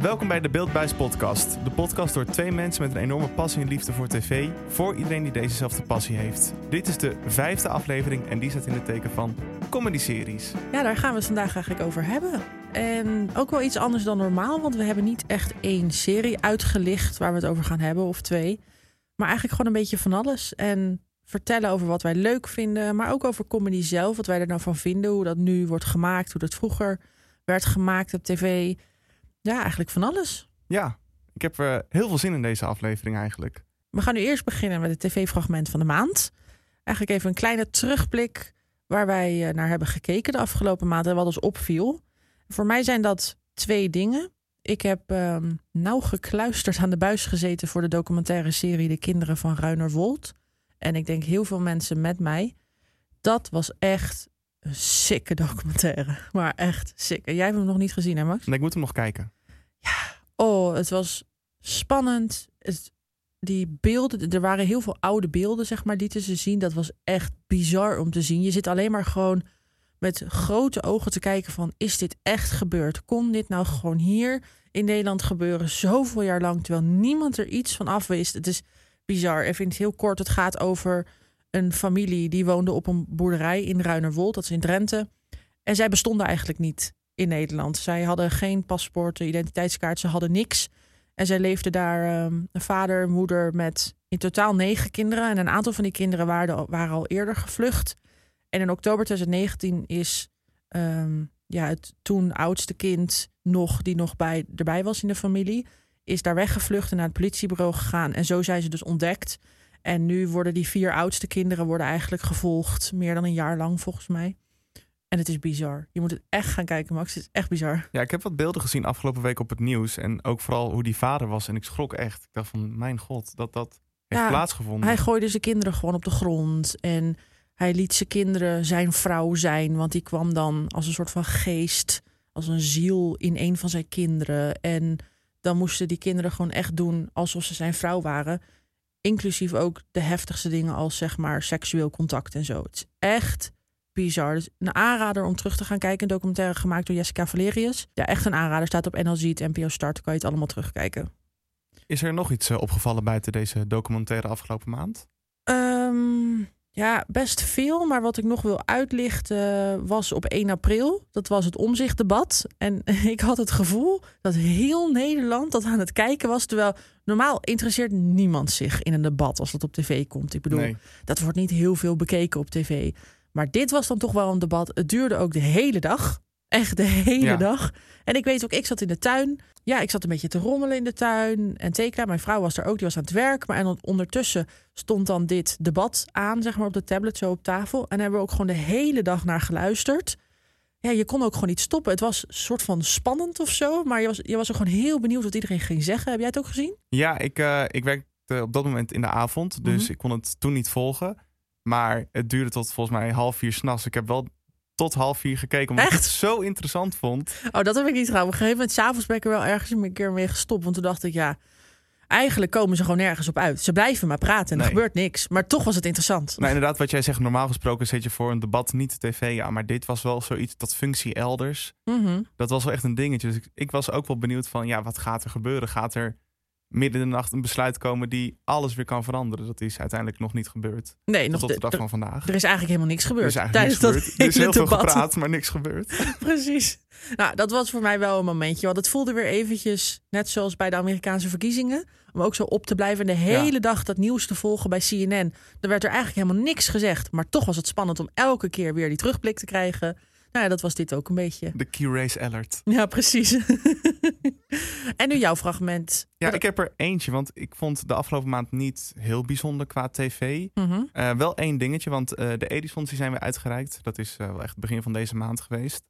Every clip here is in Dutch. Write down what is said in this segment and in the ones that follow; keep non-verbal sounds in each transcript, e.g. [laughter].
Welkom bij de Beeldbuis podcast. De podcast door twee mensen met een enorme passie en liefde voor tv. Voor iedereen die dezezelfde passie heeft. Dit is de vijfde aflevering en die staat in het teken van comedy-series. Ja, daar gaan we het vandaag eigenlijk over hebben. En ook wel iets anders dan normaal, want we hebben niet echt één serie uitgelicht waar we het over gaan hebben, of twee. Maar eigenlijk gewoon een beetje van alles. En vertellen over wat wij leuk vinden, maar ook over comedy zelf. Wat wij er nou van vinden, hoe dat nu wordt gemaakt, hoe dat vroeger werd gemaakt op tv. Ja, eigenlijk van alles. Ja, ik heb er heel veel zin in deze aflevering eigenlijk. We gaan nu eerst beginnen met het tv-fragment van de maand. Eigenlijk even een kleine terugblik waar wij eh, naar hebben gekeken de afgelopen maand en wat ons opviel. Voor mij zijn dat twee dingen. Ik heb um, nauw gekluisterd aan de buis gezeten voor de documentaire serie De Kinderen van Ruiner Wold. En ik denk heel veel mensen met mij. Dat was echt een sikke documentaire. Maar echt sick. Jij hebt hem nog niet gezien, hè Max? Nee, ik moet hem nog kijken. Ja, oh, het was spannend. Het, die beelden, er waren heel veel oude beelden, zeg maar, die ze zien. Dat was echt bizar om te zien. Je zit alleen maar gewoon met grote ogen te kijken van... is dit echt gebeurd? Kon dit nou gewoon hier in Nederland gebeuren? Zoveel jaar lang, terwijl niemand er iets van af wist. Het is bizar. Even in het heel kort, het gaat over een familie... die woonde op een boerderij in Ruinerwold, dat is in Drenthe. En zij bestonden eigenlijk niet in Nederland. Zij hadden geen paspoort, identiteitskaart, ze hadden niks... En zij leefde daar um, een vader, moeder met in totaal negen kinderen. En een aantal van die kinderen waren, waren al eerder gevlucht. En in oktober 2019 is um, ja, het toen oudste kind nog, die nog bij, erbij was in de familie, is daar weggevlucht en naar het politiebureau gegaan. En zo zijn ze dus ontdekt. En nu worden die vier oudste kinderen worden eigenlijk gevolgd, meer dan een jaar lang volgens mij. En het is bizar. Je moet het echt gaan kijken, Max. Het is echt bizar. Ja, ik heb wat beelden gezien afgelopen week op het nieuws. En ook vooral hoe die vader was. En ik schrok echt. Ik dacht van, mijn god, dat dat heeft Ja, plaatsgevonden. Hij gooide zijn kinderen gewoon op de grond. En hij liet zijn kinderen zijn vrouw zijn. Want die kwam dan als een soort van geest, als een ziel in een van zijn kinderen. En dan moesten die kinderen gewoon echt doen alsof ze zijn vrouw waren. Inclusief ook de heftigste dingen als zeg maar seksueel contact en zo. Het is echt bizar. Dus een aanrader om terug te gaan kijken. Een documentaire gemaakt door Jessica Valerius. Ja, echt een aanrader. Staat op NLZ, het NPO Start. Kan je het allemaal terugkijken. Is er nog iets eh, opgevallen buiten deze documentaire afgelopen maand? Ehm, ja, best veel. Maar wat ik nog wil uitlichten was op 1 april. Dat was het omzichtdebat. En [laughs] ik had het gevoel dat heel Nederland dat aan het kijken was. Terwijl normaal interesseert niemand zich in een debat als dat op tv komt. Ik bedoel, Nee. dat wordt niet heel veel bekeken op tv. Maar dit was dan toch wel een debat. Het duurde ook de hele dag. Echt de hele Ja. dag. En ik weet ook, ik zat in de tuin. Ja, ik zat een beetje te rommelen in de tuin. En tekenen, mijn vrouw was er ook, die was aan het werk. Maar en on- ondertussen stond dan dit debat aan, zeg maar, op de tablet zo op tafel. En hebben we ook gewoon de hele dag naar geluisterd. Ja, je kon ook gewoon niet stoppen. Het was een soort van spannend of zo. Maar je was, je was er gewoon heel benieuwd wat iedereen ging zeggen. Heb jij het ook gezien? Ja, ik, eh, ik werkte op dat moment in de avond. Dus Mhm. ik kon het toen niet volgen. Maar het duurde tot volgens mij half vier s'nachts. Ik heb wel tot half vier gekeken. Omdat ik Echt? het zo interessant vond. Oh, dat heb ik niet gedaan. Op een gegeven moment, s'avonds ben ik er wel ergens een keer mee gestopt. Want toen dacht ik, ja, eigenlijk komen ze gewoon nergens op uit. Ze blijven maar praten en er gebeurt niks. Maar toch was het interessant. Nou, inderdaad, wat jij zegt, normaal gesproken zet je voor een debat niet de tv aan. Maar dit was wel zoiets, dat functie elders. Mhm. Dat was wel echt een dingetje. Dus ik, ik was ook wel benieuwd van, ja, wat gaat er gebeuren? Gaat er midden in de nacht een besluit komen die alles weer kan veranderen? Dat is uiteindelijk nog niet gebeurd. Nee, Tot nog op de, de dag er, van vandaag. er is eigenlijk helemaal niks Er gebeurd. is eigenlijk niks tijdens gebeurd. dat Er is heel veel debat. gepraat, maar niks gebeurd. [laughs] Precies. Nou, dat was voor mij wel een momentje. Want het voelde weer eventjes, net zoals bij de Amerikaanse verkiezingen... om ook zo op te blijven en de hele dag dat nieuws te volgen bij CNN. Er werd er eigenlijk helemaal niks gezegd. Maar toch was het spannend om elke keer weer die terugblik te krijgen. Nou ja, dat was dit ook een beetje. De key race alert. Ja, precies. [laughs] en nu jouw fragment. Ja, ik heb er eentje, want ik vond de afgelopen maand niet heel bijzonder qua tv. Mhm. Eh, wel één dingetje, want eh, de Edisons die zijn weer uitgereikt. Dat is eh, wel echt het begin van deze maand geweest.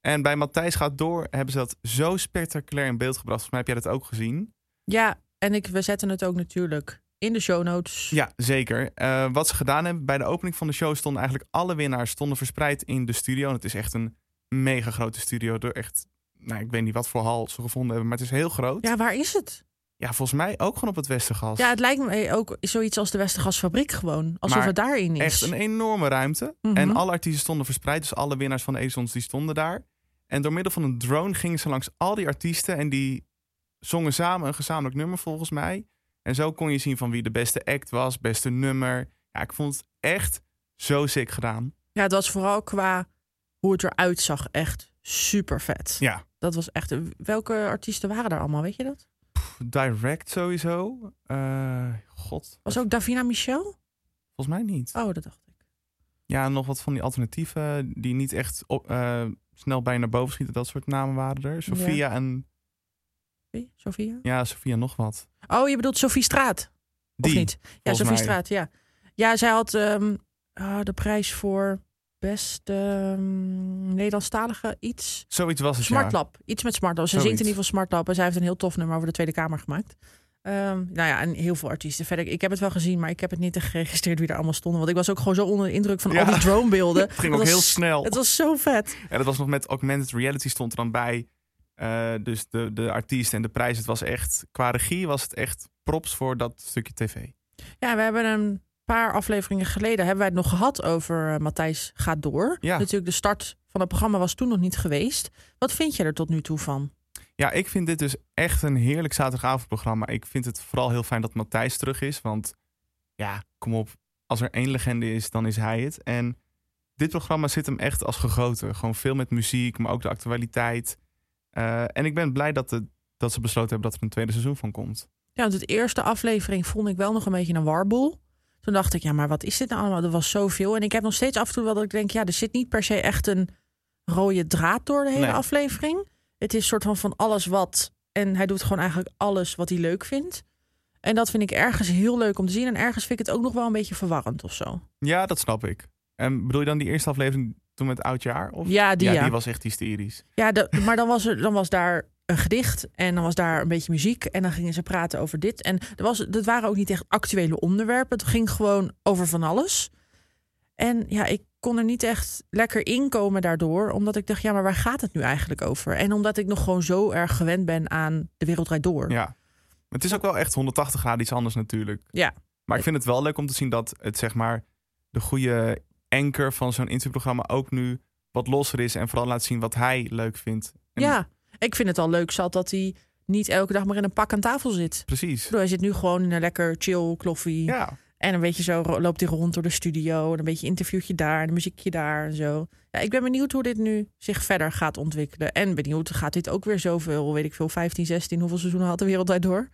En bij Matthijs gaat door hebben ze dat zo spectaculair in beeld gebracht. Volgens mij heb jij dat ook gezien. Ja, en ik, we zetten het ook natuurlijk in de show notes. Ja, zeker. Eh, wat ze gedaan hebben bij de opening van de show stonden eigenlijk alle winnaars stonden verspreid in de studio. En het is echt een mega grote studio. Door echt, nou, ik weet niet wat voor hal ze gevonden hebben, maar het is heel groot. Ja, Ja, waar is het? volgens mij ook gewoon op het Westergas. Ja, het lijkt me ook zoiets als de Westergasfabriek gewoon. Alsof Maar het daarin is. Echt een enorme ruimte. Mhm. En alle artiesten stonden verspreid. Dus alle winnaars van de Edisons die stonden daar. En door middel van een drone gingen ze langs al die artiesten. En die zongen samen een gezamenlijk nummer volgens mij. En zo kon je zien van wie de beste act was, beste nummer. Ja, ik vond het echt zo sick gedaan. Ja, het was vooral qua hoe het eruit zag echt super vet. Ja, Dat was echt. Welke artiesten waren daar allemaal? Weet je dat? direct sowieso. Eh, God, Was ook Davina Michel? volgens mij niet. Oh, dat dacht ik. Ja, nog wat van die alternatieven die niet echt op, eh, snel bij je naar boven schieten. Dat soort namen waren er. Sophia en Sophia? ja, Sophia nog wat. Oh, je bedoelt Sophie Straat? Die, of niet? Ja, Sophie mij. Straat, ja. Ja, zij had ehm, ah, de prijs voor beste ehm, Nederlandstalige iets. Zoiets was het, ja. Smartlab. Iets met Smartlab. Ze Zoiets. zingt in ieder geval Smartlab. En zij heeft een heel tof nummer over de Tweede Kamer gemaakt. Ehm, nou ja, en heel veel artiesten. Verder, ik heb het wel gezien, maar ik heb het niet geregistreerd wie er allemaal stonden. Want ik was ook gewoon zo onder de indruk van Ja. al die dronebeelden. [laughs] Het ging Dat ook was- heel snel. Het was zo vet. En dat was nog met augmented reality stond er dan bij. Eh, dus de, de artiest en de prijs. Het was echt, qua regie was het echt props voor dat stukje tv. Ja, we hebben een paar afleveringen geleden hebben wij het nog gehad over eh, Matthijs gaat door. Ja. Natuurlijk, de start van het programma was toen nog niet geweest. Wat vind je er tot nu toe van? Ja, ik vind dit dus echt een heerlijk zaterdagavondprogramma. Ik vind het vooral heel fijn dat Matthijs terug is. Want ja, kom op. Als er één legende is, dan is hij het. En dit programma zit hem echt als gegoten. Gewoon veel met muziek, maar ook de actualiteit. Eh, en ik ben blij dat, de, dat ze besloten hebben dat er een tweede seizoen van komt. Ja, want het eerste aflevering vond ik wel nog een beetje een warboel. Toen dacht ik, ja, maar wat is dit nou allemaal? Er was zoveel. En ik heb nog steeds af en toe wel dat ik denk, ja, er zit niet per se echt een rode draad door de hele Nee. aflevering. Het is soort van van alles wat. En hij doet gewoon eigenlijk alles wat hij leuk vindt. En dat vind ik ergens heel leuk om te zien. En ergens vind ik het ook nog wel een beetje verwarrend of zo. Ja, dat snap ik. En bedoel je dan die eerste aflevering toen met Oudjaar? Of? Ja, die ja. die was echt hysterisch. Ja, de- maar dan was, er, dan was daar een gedicht en dan was daar een beetje muziek. En dan gingen ze praten over dit. En er was, dat waren ook niet echt actuele onderwerpen. Het ging gewoon over van alles. En ja, ik kon er niet echt lekker inkomen daardoor. Omdat ik dacht, ja, maar waar gaat het nu eigenlijk over? En omdat ik nog gewoon zo erg gewend ben aan De Wereld Draait Door. Ja. Het is ook wel echt 180 graden iets anders natuurlijk. Ja. Maar ik vind het wel leuk om te zien dat het zeg maar de goede anker van zo'n interviewprogramma ook nu wat losser is en vooral laat zien wat hij leuk vindt. En Ja, ik vind het al leuk zat dat hij niet elke dag maar in een pak aan tafel zit. Precies. bedoel, hij zit nu gewoon in een lekker chill kloffie. Ja. En een beetje zo loopt hij rond door de studio. En een beetje interviewtje daar, en een muziekje daar en zo. Ja, ik ben benieuwd hoe dit nu zich verder gaat ontwikkelen. En benieuwd, gaat dit ook weer zoveel, weet ik veel, 15, 16, hoeveel seizoenen had de wereldwijd door?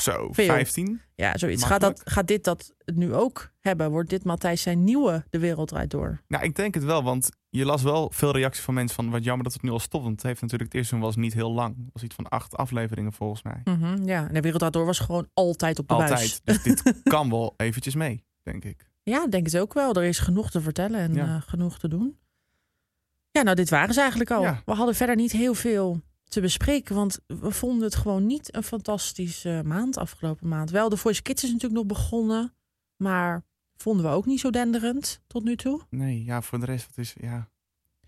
Zo, Veel. 15. Ja, zoiets. Gaat, dat, gaat dit dat nu ook hebben? Wordt dit Matthijs zijn nieuwe De Wereld Draait Door? Nou, ik denk het wel, want je las wel veel reacties van mensen van wat jammer dat het nu al stopt. Want het heeft natuurlijk het eerste was niet heel lang. Het was iets van acht afleveringen volgens mij. Mhm, ja, en De Wereld Draait Door was gewoon altijd op de buis. Altijd. Dus dit [laughs] kan wel eventjes mee, denk ik. Ja, denk het ook wel. Er is genoeg te vertellen en Ja. eh, genoeg te doen. Ja, nou, dit waren ze eigenlijk al. Ja. We hadden verder niet heel veel te bespreken, want we vonden het gewoon niet een fantastische maand afgelopen maand. Wel, de Voice Kids is natuurlijk nog begonnen, maar vonden we ook niet zo denderend tot nu toe. Nee, ja, voor de rest, wat is, ja...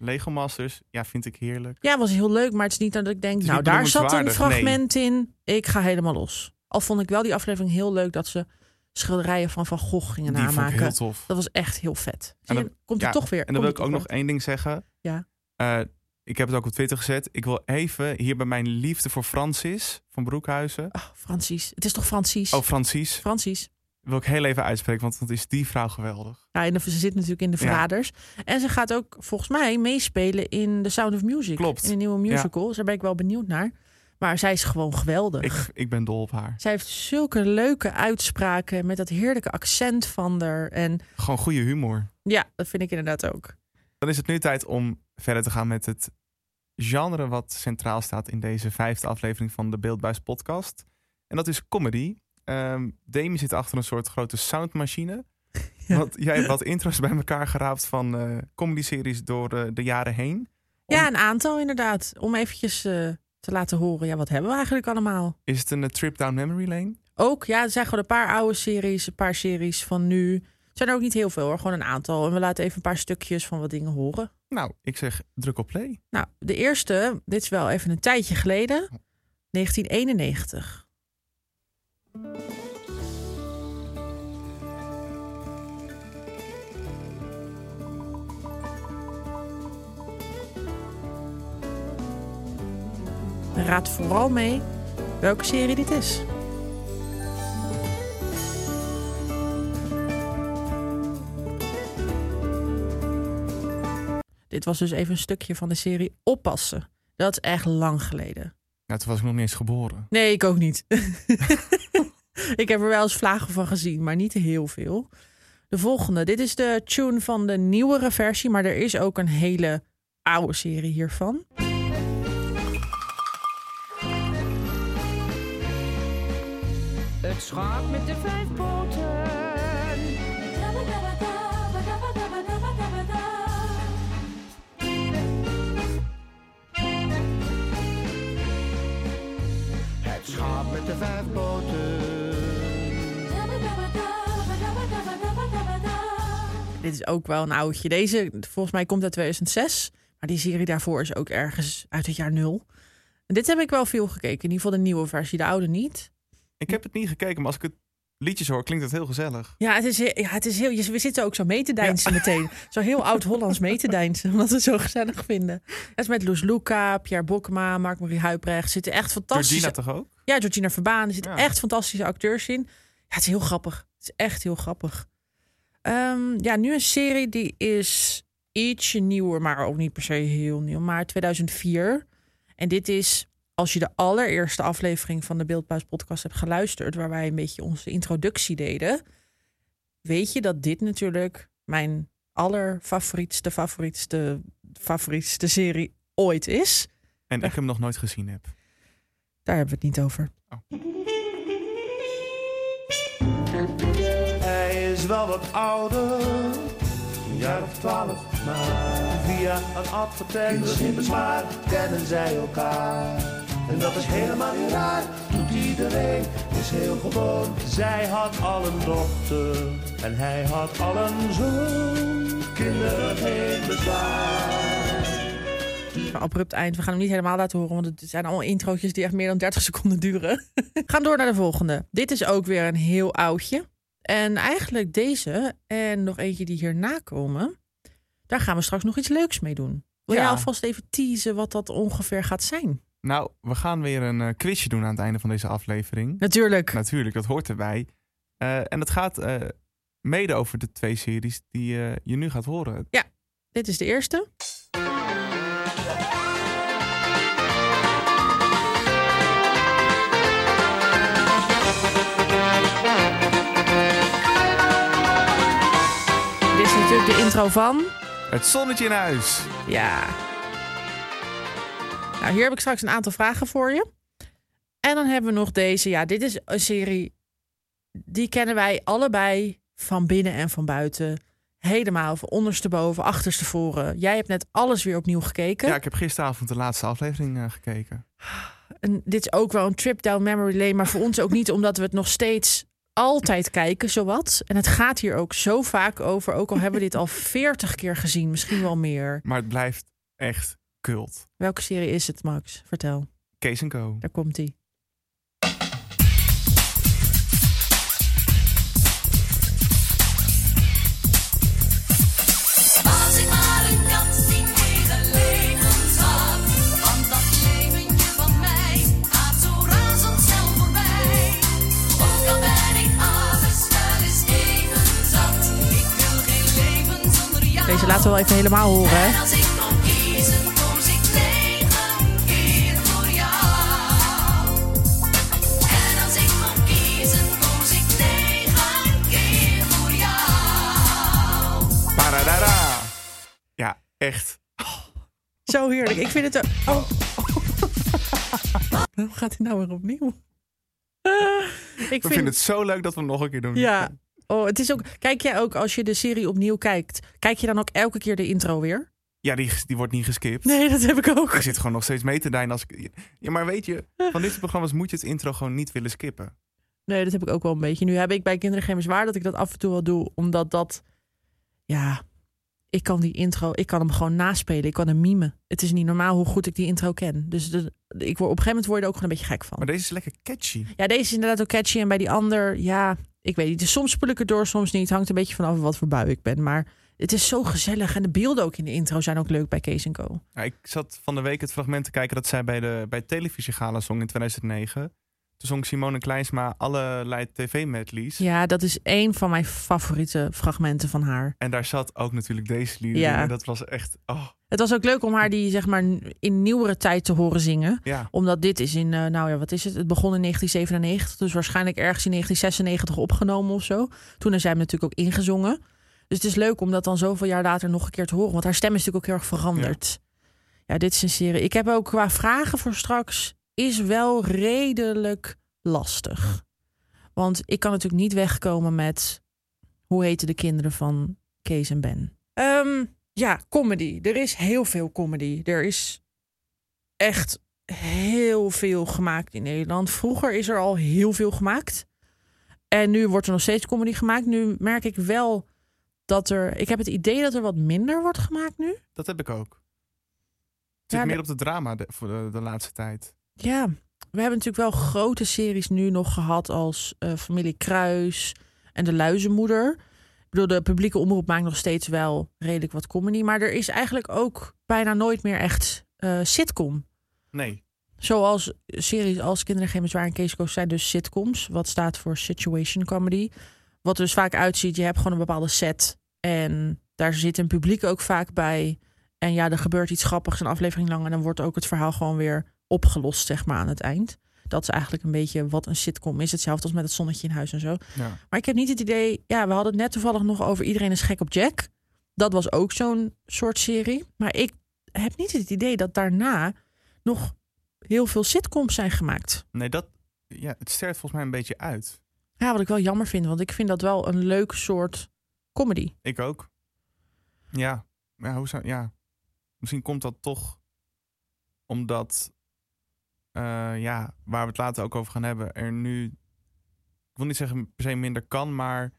Lego Masters, ja, vind ik heerlijk. Ja, was heel leuk, maar het is niet dat ik denk, nou, daar zat een nee. fragment in. Ik ga helemaal los. Al vond ik wel die aflevering heel leuk dat ze schilderijen van Van Gogh gingen Die vond ik namaken. heel tof. Dat was echt heel vet. En Zie je, dan- komt er ja, toch weer. En dan wil ik ook nog één ding zeggen. Ja. Eh, ik heb het ook op Twitter gezet. Ik wil even hier bij mijn liefde voor Francis van Broekhuizen. Oh, Francis. Het is toch Francis? Oh, Francis. Francis. Wil ik heel even uitspreken, want wat is die vrouw geweldig. Ja, en ze zit natuurlijk in de Ja. Verraders. En ze gaat ook volgens mij meespelen in The Sound of Music. Klopt. In een nieuwe musical. Dus daar ben ik wel benieuwd naar. Maar zij is gewoon geweldig. Ik, ik ben dol op haar. Zij heeft zulke leuke uitspraken met dat heerlijke accent van haar. En Gewoon goede humor. ja, dat vind ik inderdaad ook. Dan is het nu tijd om verder te gaan met het genre wat centraal staat in deze vijfde aflevering van de Beeldbuis podcast. En dat is comedy. Ehm Demi zit achter een soort grote soundmachine. [laughs] Ja. Want jij hebt wat intro's bij elkaar geraapt van eh comedy-series door eh, de jaren heen. Ja, een aantal inderdaad. Om eventjes eh, te laten horen, ja, wat hebben we eigenlijk allemaal? Is het een trip down memory lane? Ook, ja, er zijn gewoon een paar oude series, een paar series van nu. Het zijn er ook niet heel veel hoor, gewoon een aantal. En we laten even een paar stukjes van wat dingen horen. Nou, ik zeg druk op play. Nou, de eerste, dit is wel even een tijdje geleden. 1991. Raad vooral mee welke serie dit is. Dit was dus even een stukje van de serie Oppassen. Dat is echt lang geleden. Nou, toen was ik nog niet eens geboren. Nee, ik ook niet. [laughs] ik heb er wel eens vlagen van gezien, maar niet heel veel. De volgende. Dit is de tune van de nieuwere versie, maar er is ook een hele oude serie hiervan. Het schaap met de vijf poten. De vijf poten. Dit is ook wel een oudje. Deze, volgens mij, komt uit 2006. Maar die serie daarvoor is ook ergens uit het jaar nul. En dit heb ik wel veel gekeken. In ieder geval de nieuwe versie, de oude niet. Ik heb het niet gekeken, maar als ik het liedjes hoor, klinkt het heel gezellig. Ja, het is, ja, het is heel. We zitten ook zo mee te deinsen meteen. Zo heel oud-Hollands mee te deinsen, omdat we het zo gezellig vinden. Het is met Loes Luca, Pierre Bokma, Mark-Marie Huibrecht. Zitten echt fantastische. Georgina toch ook? Ja, Georgina Verbaan. Er zitten Ja. echt fantastische acteurs in. Ja, het is heel grappig. Het is echt heel grappig. Ehm, ja, nu een serie die is ietsje nieuwer, maar ook niet per se heel nieuw. Maar 2004. En dit is, als je de allereerste aflevering van de Beeldbuis podcast hebt geluisterd... waar wij een beetje onze introductie deden... weet je dat dit natuurlijk mijn allerfavorietste, favorietste, favorietste serie ooit is. En ik hem nog nooit gezien heb. Daar hebben we het niet over. Hij is wel wat ouder, een jaar of twaalf, maar via een advertentie in bezwaar kennen zij elkaar. En dat is helemaal niet raar, doet iedereen, is heel gewoon. Zij had al een dochter en hij had al een zoon. Kinderen geen bezwaar. Een abrupt eind. We gaan hem niet helemaal laten horen, want het zijn allemaal introotjes die echt meer dan 30 seconden duren. [laughs] Gaan door naar de volgende. Dit is ook weer een heel oudje. En eigenlijk deze en nog eentje die hierna komen, daar gaan we straks nog iets leuks mee doen. Wil Ja. jij alvast even teasen wat dat ongeveer gaat zijn? Nou, we gaan weer een eh, quizje doen aan het einde van deze aflevering. Natuurlijk. Natuurlijk, dat hoort erbij. Eh, en het gaat eh, mede over de twee series die je nu gaat horen. Dit is de eerste. Dit is natuurlijk de intro van. Het zonnetje in huis. Ja. Nou, hier heb ik straks een aantal vragen voor je. En dan hebben we nog deze. Ja, dit is een serie. Die kennen wij allebei van binnen en van buiten. Helemaal van ondersteboven, achterstevoren. Jij hebt net alles weer opnieuw gekeken. Ja, ik heb gisteravond de laatste aflevering eh, gekeken. En dit is ook wel een trip down memory lane. Maar voor ons ook niet, omdat we het nog steeds altijd kijken, zowat. En het gaat hier ook zo vaak over. Ook al hebben we dit al veertig keer gezien, misschien wel meer. Maar het blijft echt cult. Welke serie is het, Max? Vertel. Kees Co. Daar komt hij. Als ik maar een kans in hele leven Echt. Zo heerlijk. Ik vind het... Oh. [laughs] Waarom gaat hij nou weer opnieuw? ik We vinden het zo leuk dat we nog een keer doen. Ja. Oh, het is ook... Kijk jij ook als je de serie opnieuw kijkt... Kijk je dan ook elke keer de intro weer? Ja, die, die wordt niet geskipt. Nee, dat heb ik ook. Ik zit gewoon nog steeds mee te dijnen als ik... Ja, maar weet je, van dit soort programma's moet je het intro gewoon niet willen skippen. Nee, dat heb ik ook wel een beetje. Nu heb ik bij Kinderen Geen Bezwaar dat ik dat af en toe wel doe. Omdat dat... Ja, ik kan die intro... Ik kan hem gewoon naspelen. Ik kan hem mimen. Het is niet normaal hoe goed ik die intro ken. Dus de, ik word, op een gegeven moment word je er ook gewoon een beetje gek van. Maar deze is lekker catchy. Ja, deze is inderdaad ook catchy. En bij die ander, ja, ik weet niet. Dus soms spoel ik het door, soms niet. Hangt een beetje vanaf wat voor bui ik ben. Maar het is zo gezellig. En de beelden ook in de intro zijn ook leuk bij Kees Co. Ja, ik zat van de week het fragment te kijken dat zij bij de bij het televisiegala zong in 2009. Toen zong Simone Kleinsma allerlei tv-medleys. Ja, dat is één van mijn favoriete fragmenten van haar. En daar zat ook natuurlijk deze lieder Ja. in. En dat was echt... Oh, Het was ook leuk om haar die zeg maar in nieuwere tijd te horen zingen. ja. Omdat dit is in, eh, nou ja, wat is het? Het begon in 1997. Dus waarschijnlijk ergens in 1996 opgenomen of zo. Toen is zij hem natuurlijk ook ingezongen. Dus het is leuk om dat dan zoveel jaar later nog een keer te horen. Want haar stem is natuurlijk ook heel erg veranderd. Ja, dit is een serie. Ik heb ook qua vragen voor straks. Is wel redelijk lastig. Want ik kan natuurlijk niet wegkomen met. Hoe heten de kinderen van Kees en Ben? Ehm, ja, comedy. Er is heel veel comedy. Er is echt heel veel gemaakt in Nederland. Vroeger is er al heel veel gemaakt. En nu wordt er nog steeds comedy gemaakt. Nu merk ik wel dat er. Ik heb het idee dat er wat minder wordt gemaakt nu. Dat heb ik ook. Zit Ja, meer op de drama de, voor de, de laatste tijd. Ja, we hebben natuurlijk wel grote series nu nog gehad als eh, Familie Kruis en De Luizenmoeder. Ik bedoel, de publieke omroep maakt nog steeds wel redelijk wat comedy. Maar er is eigenlijk ook bijna nooit meer echt eh, sitcom. Nee. Zoals series als Kinderen geen bezwaar en Kees Koos zijn dus sitcoms. Wat staat voor situation comedy. Wat dus vaak uitziet, je hebt gewoon een bepaalde set. En daar zit een publiek ook vaak bij. En ja, er gebeurt iets grappigs een aflevering lang. En dan wordt ook het verhaal gewoon weer opgelost, zeg maar, aan het eind. Dat is eigenlijk een beetje wat een sitcom is. Hetzelfde als met het zonnetje in huis en zo. Ja. Maar ik heb niet het idee... Ja, we hadden het net toevallig nog over Iedereen is gek op Jack. Dat was ook zo'n soort serie. Maar ik heb niet het idee dat daarna nog heel veel sitcoms zijn gemaakt. Nee, dat... Ja, het sterft volgens mij een beetje uit. Ja, wat ik wel jammer vind. Want ik vind dat wel een leuk soort comedy. Ik ook. Ja. Ja, hoe zou... Ja. Misschien komt dat toch omdat... eh, ja, waar we het later ook over gaan hebben... er nu... Ik wil niet zeggen per se minder kan, maar...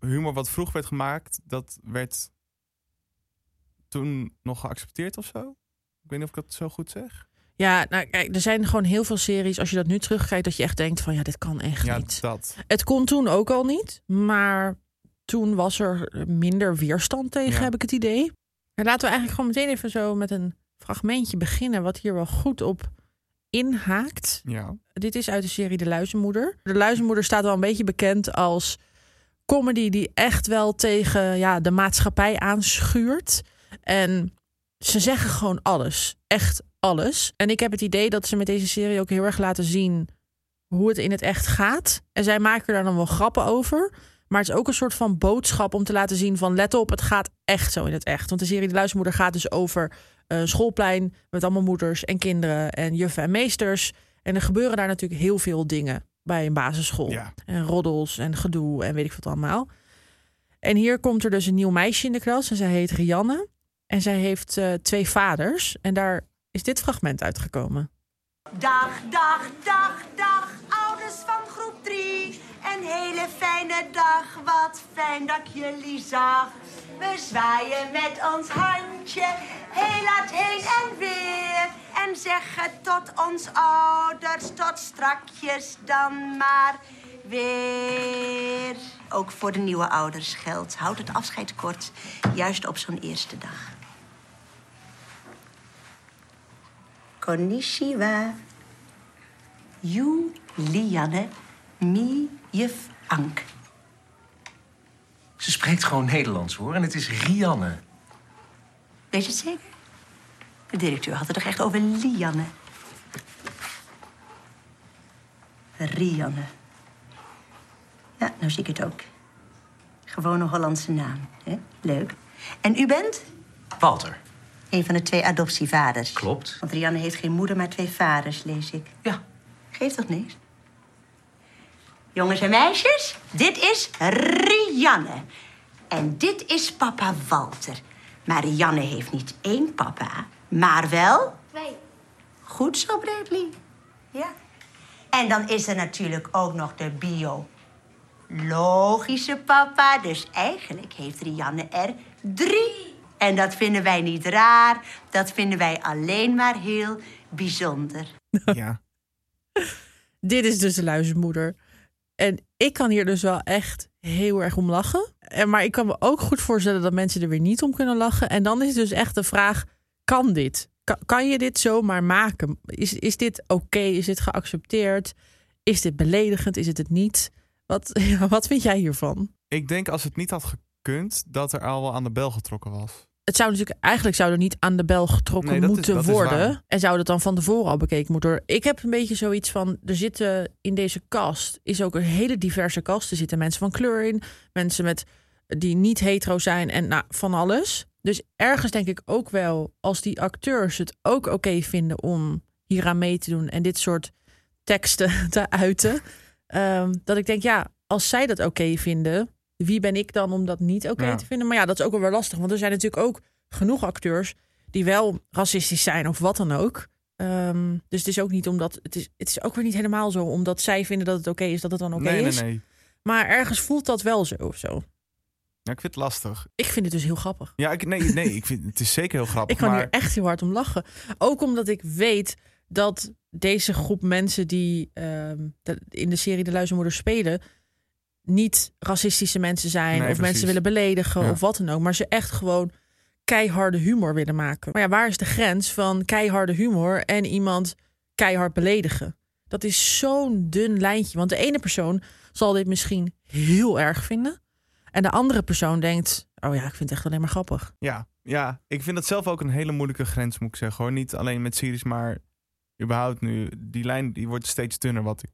humor wat vroeg werd gemaakt... dat werd toen nog geaccepteerd of zo? Ik weet niet of ik dat zo goed zeg. Ja, nou kijk, er zijn gewoon heel veel series. Als je dat nu terugkijkt, dat je echt denkt van... ja, dit kan echt Ja, niet. dat. Het kon toen ook al niet. Maar toen was er minder weerstand tegen, Ja. heb ik het idee. En laten we eigenlijk gewoon meteen even zo met een fragmentje beginnen... wat hier wel goed op inhaakt. Ja. Dit is uit de serie De Luizenmoeder. De Luizenmoeder staat wel een beetje bekend als comedy die echt wel tegen ja, de maatschappij aanschuurt. En ze zeggen gewoon alles. Echt alles. En ik heb het idee dat ze met deze serie ook heel erg laten zien hoe het in het echt gaat. En zij maken daar dan wel grappen over. Maar het is ook een soort van boodschap om te laten zien van let op, het gaat echt zo in het echt. Want de serie De Luizenmoeder gaat dus over schoolplein met allemaal moeders en kinderen en juffen en meesters. En er gebeuren daar natuurlijk heel veel dingen bij een basisschool. Ja. En roddels en gedoe en weet ik wat allemaal. En hier komt er dus een nieuw meisje in de klas en zij heet Rianne. En zij heeft eh, twee vaders. En daar is dit fragment uitgekomen. Dag, dag, dag, dag, ouders van groep 3. Een hele fijne dag, wat fijn dat ik jullie zag. We zwaaien met ons handje, heel hard heen en weer. En zeggen tot ons ouders, tot strakjes dan maar weer. Ook voor de nieuwe ouders geldt, houd het afscheid kort, juist op zo'n eerste dag. Konnichiwa. Julianne, mi juf Ank. Ze spreekt gewoon Nederlands hoor. En het is Rianne. Weet je het zeker? De directeur had het toch echt over Lianne? Rianne. Ja, nou zie ik het ook. Gewoon een Hollandse naam. Hè? Leuk. En u bent? Walter. Een van de twee adoptievaders. Klopt. Want Rianne heeft geen moeder, maar twee vaders, lees ik. Ja. Geeft toch niks? Jongens en meisjes, dit is Rianne. En dit is papa Walter. Maar Rianne heeft niet één papa, maar wel... Twee. Goed zo, Bradley. Ja. En dan is er natuurlijk ook nog de biologische papa. Dus eigenlijk heeft Rianne er drie. En dat vinden wij niet raar. Dat vinden wij alleen maar heel bijzonder. ja. [laughs] Dit is dus de luizenmoeder. En ik kan hier dus wel echt heel erg om lachen. En, maar ik kan me ook goed voorstellen dat mensen er weer niet om kunnen lachen. En dan is dus echt de vraag, kan dit? Kan, je dit zomaar maken? Is, is dit oké? Is dit geaccepteerd? Is dit beledigend? Is het het niet? Wat, [laughs] wat vind jij hiervan? Ik denk als het niet had gekund, dat er al wel aan de bel getrokken was. Het zou natuurlijk eigenlijk zou er niet aan de bel getrokken Nee, moeten is worden. En zou dat dan van tevoren al bekeken moeten worden? Ik heb een beetje zoiets van: er zitten in deze kast is ook een hele diverse kast. Er zitten mensen van kleur in, mensen met die niet hetero zijn en nou, van alles. Dus ergens denk ik ook wel, als die acteurs het ook oké vinden om hier aan mee te doen en dit soort teksten [laughs] te uiten, ehm, dat ik denk, ja, als zij dat oké vinden, wie ben ik dan om dat niet oké Ja. te vinden? Maar ja, dat is ook wel weer lastig, want er zijn natuurlijk ook genoeg acteurs die wel racistisch zijn of wat dan ook. Ehm, dus het is ook niet omdat het is, het is ook weer niet helemaal zo omdat zij vinden dat het oké is dat het dan oké nee, is. nee, nee. Maar ergens voelt dat wel zo of zo. Ja, ik vind het lastig. Ik vind het dus heel grappig. Ja, ik, nee, nee, ik vind het is zeker heel grappig. [laughs] Ik kan maar hier echt heel hard om lachen. Ook omdat ik weet dat deze groep mensen die ehm, in de serie De Luizenmoeder spelen, niet racistische mensen zijn Nee, of precies. mensen willen beledigen Ja. of wat dan ook, maar ze echt gewoon keiharde humor willen maken. Maar ja, waar is de grens van keiharde humor en iemand keihard beledigen? Dat is zo'n dun lijntje. Want de ene persoon zal dit misschien heel erg vinden. En de andere persoon denkt: Oh ja, ik vind het echt alleen maar grappig. Ja, ja, ik vind dat zelf ook een hele moeilijke grens, moet ik zeggen. Hoor. Niet alleen met series, maar überhaupt nu. Die lijn die wordt steeds dunner, wat ik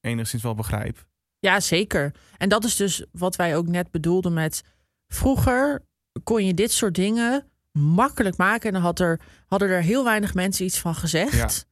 enigszins wel begrijp. Ja, zeker. En dat is dus wat wij ook net bedoelden met... Vroeger kon je dit soort dingen makkelijk maken. En dan had er, hadden er heel weinig mensen iets van gezegd.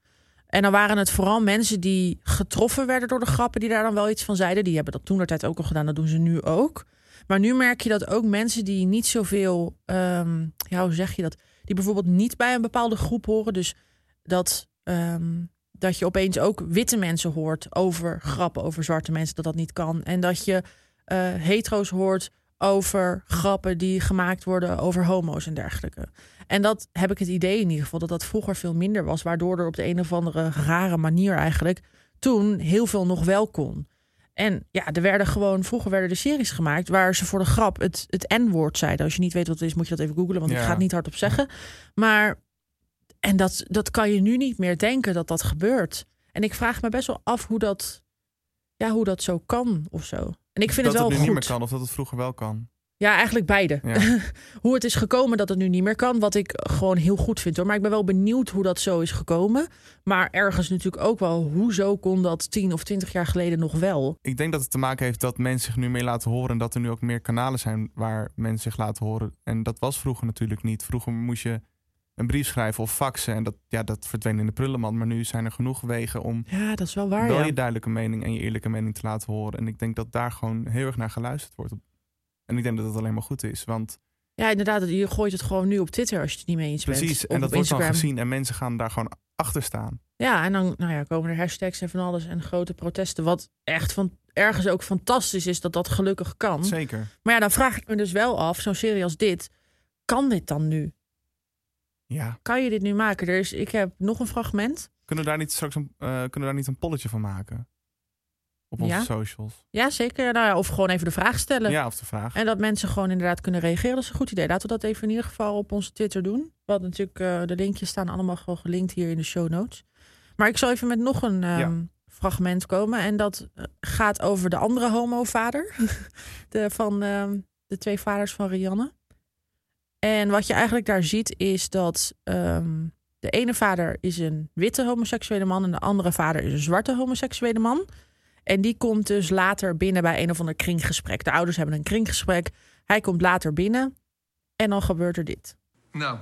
En dan waren het vooral mensen die getroffen werden door de grappen... die daar dan wel iets van zeiden. Die hebben dat toen de tijd ook al gedaan. Dat doen ze nu ook. Maar nu merk je dat ook mensen die niet zoveel... ehm, ja, hoe zeg je dat? Die bijvoorbeeld niet bij een bepaalde groep horen. Dus dat... ehm, dat je opeens ook witte mensen hoort over grappen over zwarte mensen, dat dat niet kan. En dat je eh, hetero's hoort over grappen die gemaakt worden over homo's en dergelijke. En dat heb ik het idee in ieder geval dat dat vroeger veel minder was, waardoor er op de een of andere rare manier eigenlijk toen heel veel nog wel kon. En ja, er werden gewoon, vroeger werden er series gemaakt waar ze voor de grap het, het N-woord zeiden. Als je niet weet wat het is, moet je dat even googlen, want ik ga het niet hardop zeggen. Maar, en dat, dat kan je nu niet meer denken dat dat gebeurt. En ik vraag me best wel af hoe dat, ja, hoe dat zo kan of zo. En ik vind dat het wel het nu goed. niet meer kan of dat het vroeger wel kan. Ja, eigenlijk beide. Ja. [laughs] hoe het is gekomen dat het nu niet meer kan, wat ik gewoon heel goed vind hoor. Maar ik ben wel benieuwd hoe dat zo is gekomen. Maar ergens natuurlijk ook wel, hoezo kon dat tien of twintig jaar geleden nog wel? Ik denk dat het te maken heeft dat mensen zich nu meer laten horen... en dat er nu ook meer kanalen zijn waar mensen zich laten horen. En dat was vroeger natuurlijk niet. Vroeger moest je een brief schrijven of faxen... en dat, ja, dat verdween in de prullenmand. Maar nu zijn er genoeg wegen om Ja, dat is wel waar. wel ja. je duidelijke mening... en je eerlijke mening te laten horen. En ik denk dat daar gewoon heel erg naar geluisterd wordt. En ik denk dat het alleen maar goed is, want... Ja, inderdaad. Je gooit het gewoon nu op Twitter als je het niet mee eens bent. Precies, en dat wordt dan gezien en mensen gaan daar gewoon achter staan. Ja, en dan nou ja, komen er hashtags en van alles en grote protesten. Wat echt van ergens ook fantastisch is dat dat gelukkig kan. Zeker. Maar ja, dan vraag ik me dus wel af, zo'n serie als dit, kan dit dan nu? Ja. Kan je dit nu maken? Ik heb nog een fragment. Kunnen we daar niet straks een, eh, kunnen we daar niet een polletje van maken? Op onze Ja. socials. Ja, zeker. Nou ja, of gewoon even de vraag stellen. Ja, of de vraag. En dat mensen gewoon inderdaad kunnen reageren. Dat is een goed idee. Laten we dat even in ieder geval op onze Twitter doen. Want natuurlijk, eh, de linkjes staan allemaal gewoon gelinkt hier in de show notes. Maar ik zal even met nog een ehm, Ja. fragment komen. En dat eh, gaat over de andere homovader. [laughs] de, van ehm, de twee vaders van Rianne. En wat je eigenlijk daar ziet is dat ehm, de ene vader is een witte homoseksuele man... en de andere vader is een zwarte homoseksuele man. En die komt dus later binnen bij een of ander kringgesprek. De ouders hebben een kringgesprek. Hij komt later binnen. En dan gebeurt er dit. Nou,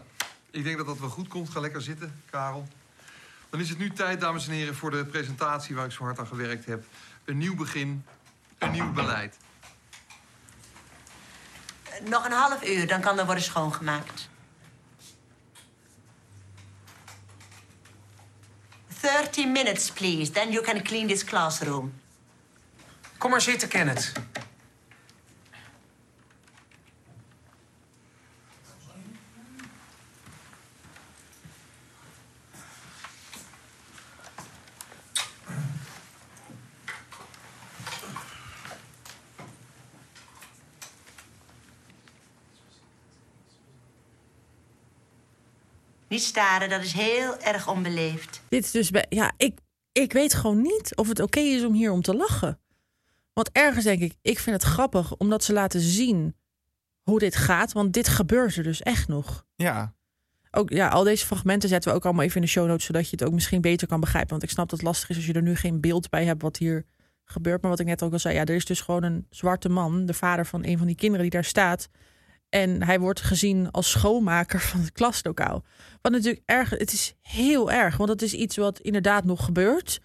ik denk dat dat wel goed komt. Ga lekker zitten, Karel. Dan is het nu tijd, dames en heren, voor de presentatie waar ik zo hard aan gewerkt heb. Een nieuw begin, een nieuw beleid. Nog een half uur, dan kan er worden schoongemaakt. 30 minutes, please. Then you can clean this classroom. Kom maar zitten, Kenneth. Niet staren, dat is heel erg onbeleefd. Dit is dus bij, ja, ik, ik weet gewoon niet of het oké is om hier om te lachen. Want ergens denk ik, ik vind het grappig omdat ze laten zien hoe dit gaat. Want dit gebeurt er dus echt nog. Ja, Ook, ja, al deze fragmenten zetten we ook allemaal even in de show notes, zodat je het ook misschien beter kan begrijpen. Want ik snap dat het lastig is als je er nu geen beeld bij hebt wat hier gebeurt. Maar wat ik net ook al zei, ja, er is dus gewoon een zwarte man, de vader van een van die kinderen die daar staat. En hij wordt gezien als schoonmaker van het klaslokaal. Wat natuurlijk erg, het is heel erg, want het is iets wat inderdaad nog gebeurt.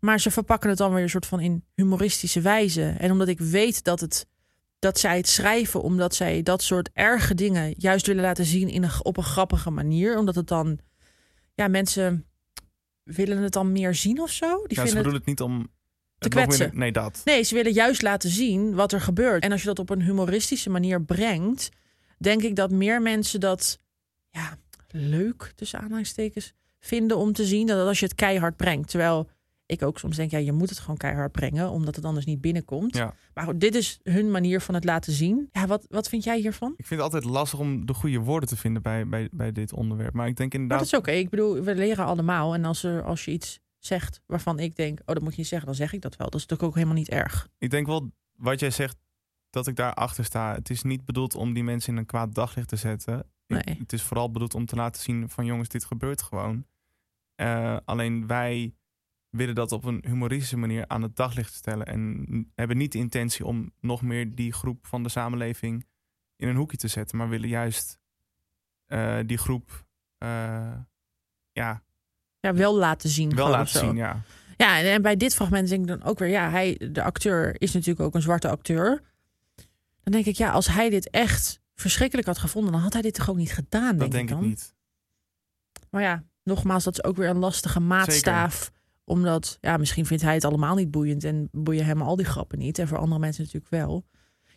Maar ze verpakken het dan weer een soort van in humoristische wijze. En omdat ik weet dat, het, dat zij het schrijven, omdat zij dat soort erge dingen juist willen laten zien in een, op een grappige manier. Omdat het dan, ja, mensen willen het dan meer zien of zo. Die ja ze het, bedoelen het niet om... Te meer- kwetsen. nee, dat. Nee, ze willen juist laten zien wat er gebeurt. En als je dat op een humoristische manier brengt, denk ik dat meer mensen dat ja, leuk, tussen aanhalingstekens, vinden om te zien. Dan als je het keihard brengt. Terwijl ik ook soms denk, ja, je moet het gewoon keihard brengen, omdat het anders niet binnenkomt. Ja. Maar goed, dit is hun manier van het laten zien. Ja, wat, wat vind jij hiervan? Ik vind het altijd lastig om de goede woorden te vinden bij, bij, bij dit onderwerp. Maar ik denk Maar inderdaad... dat is oké. Ik bedoel, we leren allemaal. En als, er, als je iets zegt waarvan ik denk, oh, dat moet je niet zeggen, dan zeg ik dat wel. Dat is natuurlijk ook helemaal niet erg. Ik denk wel, wat jij zegt, dat ik daar achter sta. Het is niet bedoeld om die mensen in een kwaad daglicht te zetten. Ik- Nee. het is vooral bedoeld om te laten zien van jongens, dit gebeurt gewoon. Eh, alleen wij willen dat op een humoristische manier aan het daglicht stellen. En hebben niet de intentie om nog meer die groep van de samenleving in een hoekje te zetten. Maar willen juist eh, die groep eh, ja, Ja, wel laten zien. wel laten zien. Ja. Ja, en, en bij dit fragment denk ik dan ook weer, ja, hij, de acteur is natuurlijk ook een zwarte acteur. Dan denk ik, ja, als hij dit echt verschrikkelijk had gevonden, dan had hij dit toch ook niet gedaan, denk, Dat denk ik dan. niet. Maar ja, nogmaals, dat is ook weer een lastige maatstaaf. Omdat, ja, misschien vindt hij het allemaal niet boeiend en boeien hem al die grappen niet. En voor andere mensen natuurlijk wel.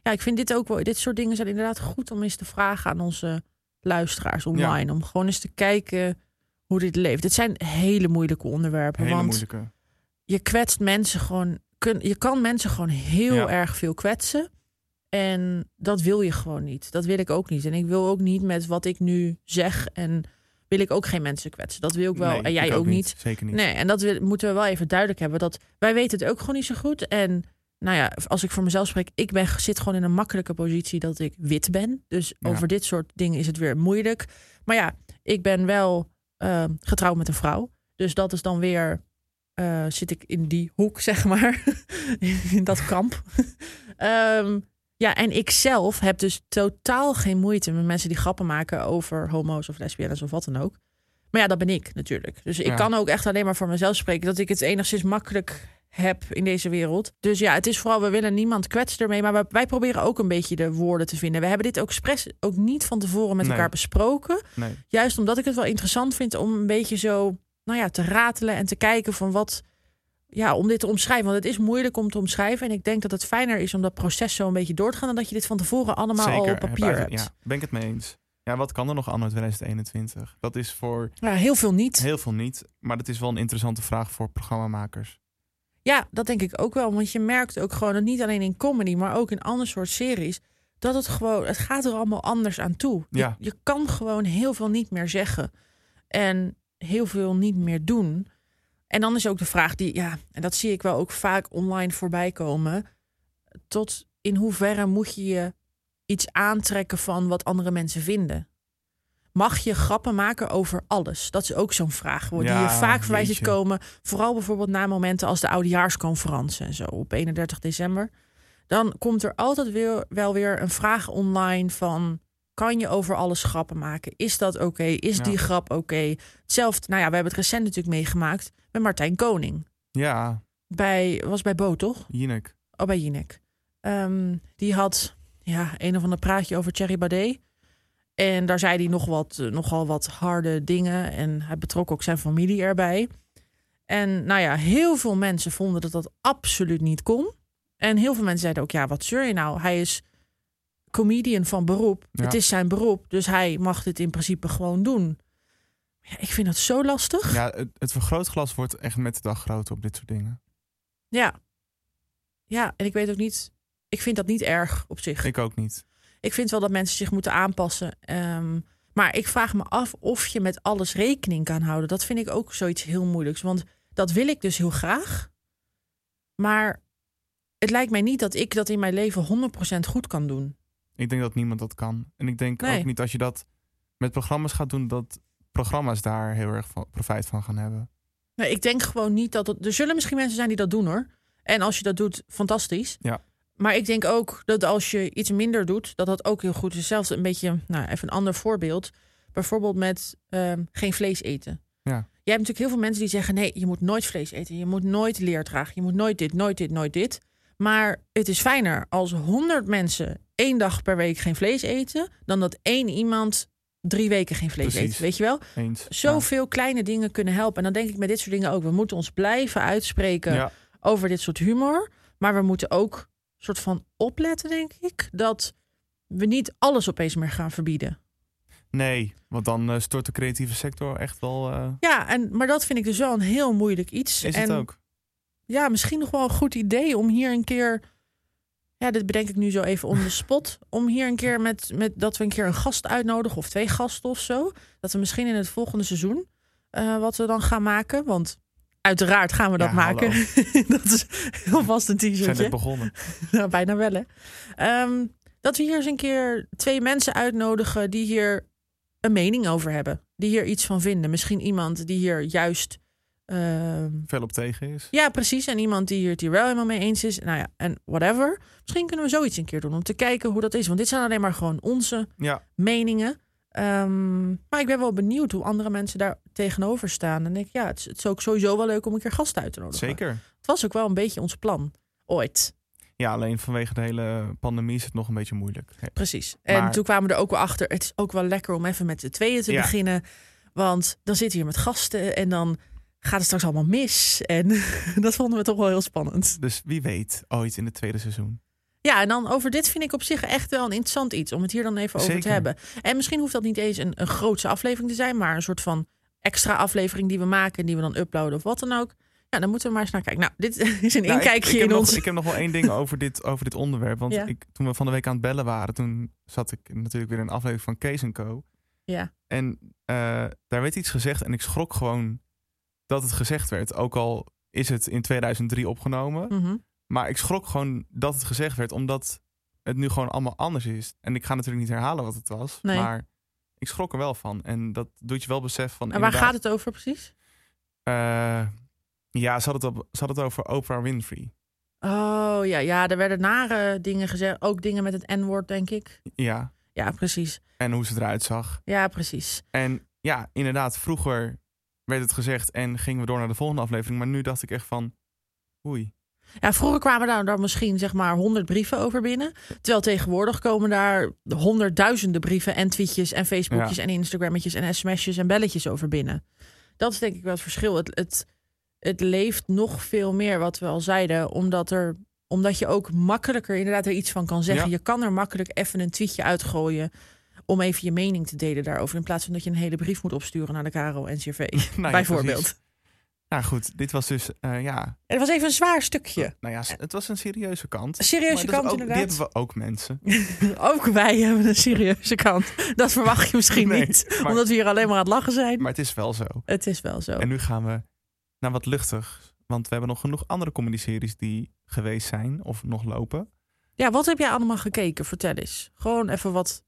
Ja, ik vind dit ook wel, dit soort dingen zijn inderdaad goed om eens te vragen aan onze luisteraars online. Om gewoon eens te kijken hoe dit leeft. Dit zijn hele moeilijke onderwerpen. Hele want moeilijke. je kwetst mensen gewoon. Kun, je kan mensen gewoon heel Ja. erg veel kwetsen. En dat wil je gewoon niet. Dat wil ik ook niet. En ik wil ook niet met wat ik nu zeg. En wil ik ook geen mensen kwetsen. Dat wil ik wel. Nee, en jij ik ook, niet. Zeker niet. Nee, en dat wil- moeten we wel even duidelijk hebben. Dat wij weten het ook gewoon niet zo goed. En nou ja, als ik voor mezelf spreek, ik ben, zit gewoon in een makkelijke positie dat ik wit ben. Dus Ja. over dit soort dingen is het weer moeilijk. Maar ja, ik ben wel eh, getrouwd met een vrouw. Dus dat is dan weer, eh, zit ik in die hoek, [laughs] zeg maar. in dat kamp. [laughs] Ehm, ja, en ik zelf heb dus totaal geen moeite met mensen die grappen maken over homo's of lesbiennes of wat dan ook. Maar ja, dat ben ik natuurlijk. Dus ik Ja. kan ook echt alleen maar voor mezelf spreken dat ik het enigszins makkelijk heb in deze wereld. Dus ja, het is vooral, we willen niemand kwetsen ermee. Maar wij, proberen ook een beetje de woorden te vinden. We hebben dit ook expres ook niet van tevoren met Nee. elkaar besproken. Nee. Juist omdat ik het wel interessant vind om een beetje zo, nou ja, te ratelen en te kijken van wat, ja, om dit te omschrijven. Want het is moeilijk om te omschrijven. En ik denk dat het fijner is om dat proces zo een beetje door te gaan dan dat je dit van tevoren allemaal al op papier hebt. Ja, ben ik het mee eens. Ja, wat kan er nog anno 2021? Dat is voor Ja, heel veel niet. heel veel niet. Maar dat is wel een interessante vraag voor programmamakers. Ja, dat denk ik ook wel. Want je merkt ook gewoon dat niet alleen in comedy, maar ook in ander soort series. Dat het gewoon, het gaat er allemaal anders aan toe. Je- Ja. Je, kan gewoon heel veel niet meer zeggen. En heel veel niet meer doen. En dan is ook de vraag die, ja, en dat zie ik wel ook vaak online voorbij komen. Tot in hoeverre moet je je iets aantrekken van wat andere mensen vinden? Mag je grappen maken over alles? Dat is ook zo'n vraag die Ja, je vaak voorbij ziet komen. Vooral bijvoorbeeld na momenten als de oudejaarsconferentie en zo op 31 december. Dan komt er altijd weer, wel weer een vraag online van... kan je over alles grappen maken? Is dat oké? Is Ja. die grap oké? Hetzelfde, nou ja, we hebben het recent natuurlijk meegemaakt... met Martijn Koning. Ja, Bij, was bij Bo, toch? Jinek. Oh, bij Jinek. Ehm, die had ja, een of ander praatje over Thierry Baudet. En daar zei hij nog wat, eh, nogal wat harde dingen. En hij betrok ook zijn familie erbij. En nou ja, heel veel mensen vonden dat dat absoluut niet kon. En heel veel mensen zeiden ook, ja, wat zeur je nou? Hij is comedian van beroep. Ja. Het is zijn beroep, dus hij mag dit in principe gewoon doen. Ja, ik vind dat zo lastig. Ja, het, het vergrootglas wordt echt met de dag groter op dit soort dingen. Ja. Ja, en ik weet ook niet... Ik vind dat niet erg op zich. Ik ook niet. Ik vind wel dat mensen zich moeten aanpassen. Ehm, Maar ik vraag me af of je met alles rekening kan houden. Dat vind ik ook zoiets heel moeilijks. Want dat wil ik dus heel graag. Maar het lijkt mij niet dat ik dat in mijn leven 100% goed kan doen. Ik denk dat niemand dat kan. En ik denk Nee. ook niet als je dat met programma's gaat doen, dat programma's daar heel erg van, profijt van gaan hebben. Nee, ik denk gewoon niet dat het. Er zullen misschien mensen zijn die dat doen hoor. En als je dat doet, fantastisch. Ja. Maar ik denk ook dat als je iets minder doet, dat dat ook heel goed is. Zelfs een beetje, nou even een ander voorbeeld. Bijvoorbeeld met ehm, geen vlees eten. Ja. Je hebt natuurlijk heel veel mensen die zeggen: nee, je moet nooit vlees eten. Je moet nooit leer dragen. Je moet nooit dit, nooit dit, nooit dit. Maar het is fijner als 100 mensen één dag per week geen vlees eten, dan dat één iemand drie weken geen vlees Precies. eet. Weet je wel? Eens. Zoveel kleine dingen kunnen helpen. En dan denk ik met dit soort dingen ook. We moeten ons blijven uitspreken Ja. over dit soort humor. Maar we moeten ook soort van opletten, denk ik, dat we niet alles opeens meer gaan verbieden. Nee, want dan eh, stort de creatieve sector echt wel. eh, Ja, en, maar dat vind ik dus wel een heel moeilijk iets. is en het ook? ja, misschien nog wel een goed idee om hier een keer. Ja, dit bedenk ik nu zo even on the spot. Om hier een keer met, met dat we een keer een gast uitnodigen of twee gasten of zo. Dat we misschien in het volgende seizoen eh, wat we dan gaan maken. Want uiteraard gaan we dat maken. [laughs] dat is heel vast een We zijn net begonnen. [laughs] Nou, bijna wel, hè. Ehm, dat we hier eens een keer twee mensen uitnodigen die hier een mening over hebben. Die hier iets van vinden. Misschien iemand die hier juist... ehm, Veel op tegen is. ja, precies. En iemand die hier het hier wel helemaal mee eens is. Nou ja, en whatever. Misschien kunnen we zoiets een keer doen om te kijken hoe dat is. Want dit zijn alleen maar gewoon onze Ja, meningen. Ehm, maar ik ben wel benieuwd hoe andere mensen daar tegenover staan. En denk ik, ja, het is, het is ook sowieso wel leuk om een keer gasten uit te nodigen. zeker. Het was ook wel een beetje ons plan. Ooit. Ja, alleen vanwege de hele pandemie is het nog een beetje moeilijk. Precies. En Maar- toen kwamen we er ook wel achter. Het is ook wel lekker om even met de tweeën te Ja. beginnen. Want dan zitten we hier met gasten en dan gaat het straks allemaal mis. En [laughs] dat vonden we toch wel heel spannend. Dus wie weet, ooit in het tweede seizoen. Ja, en dan over dit vind ik op zich echt wel een interessant iets. Om het hier dan even over te hebben. En misschien hoeft dat niet eens een, een grootse aflevering te zijn. Maar een soort van extra aflevering die we maken. En die we dan uploaden of wat dan ook. Ja, dan moeten we maar eens naar kijken. Nou, dit [laughs] is een Nou, inkijkje ik, in nog, ons. Ik heb nog wel één ding over dit, over dit onderwerp. Want Ja. ik, toen we van de week aan het bellen waren, toen zat ik natuurlijk weer in een aflevering van Kees Co. Ja. En eh, daar werd iets gezegd en ik schrok gewoon dat het gezegd werd. Ook al is het in 2003 opgenomen. Mhm. Maar ik schrok gewoon dat het gezegd werd, omdat het nu gewoon allemaal anders is. En ik ga natuurlijk niet herhalen wat het was. Nee. Maar ik schrok er wel van. En dat doet je wel besef van. En waar inderdaad, gaat het over precies? eh, ja, ze had, het op, ze had het over Oprah Winfrey. Oh ja, ja, er werden nare dingen gezegd. Ook dingen met het N-woord, denk ik. Ja. Ja, precies. En hoe ze eruit zag. Ja, precies. En ja, inderdaad, vroeger werd het gezegd en gingen we door naar de volgende aflevering. Maar nu dacht ik echt van, oei. Ja, vroeger kwamen daar dan misschien zeg maar honderd brieven over binnen. Terwijl tegenwoordig komen daar honderdduizenden brieven en tweetjes en Facebookjes Ja. en Instagrammetjes en sms'jes en belletjes over binnen. Dat is denk ik wel het verschil. Het, het, het leeft nog veel meer wat we al zeiden, omdat er omdat je ook makkelijker inderdaad er iets van kan zeggen. Ja. Je kan er makkelijk even een tweetje uitgooien om even je mening te delen daarover. In plaats van dat je een hele brief moet opsturen naar de Caro NCRV. [laughs] Nou bijvoorbeeld. Nou goed, dit was dus, eh, ja, het was even een zwaar stukje. nou ja, het was een serieuze kant. Een serieuze kant ook, inderdaad. Die hebben we ook mensen. [laughs] Ook wij hebben een serieuze kant. Dat verwacht je misschien Nee, niet. maar- Omdat we hier alleen maar aan het lachen zijn. Maar het is wel zo. Het is wel zo. En nu gaan we naar wat luchtig. Want we hebben nog genoeg andere comedy-series die geweest zijn of nog lopen. Ja, wat heb jij allemaal gekeken? Vertel eens. Gewoon even wat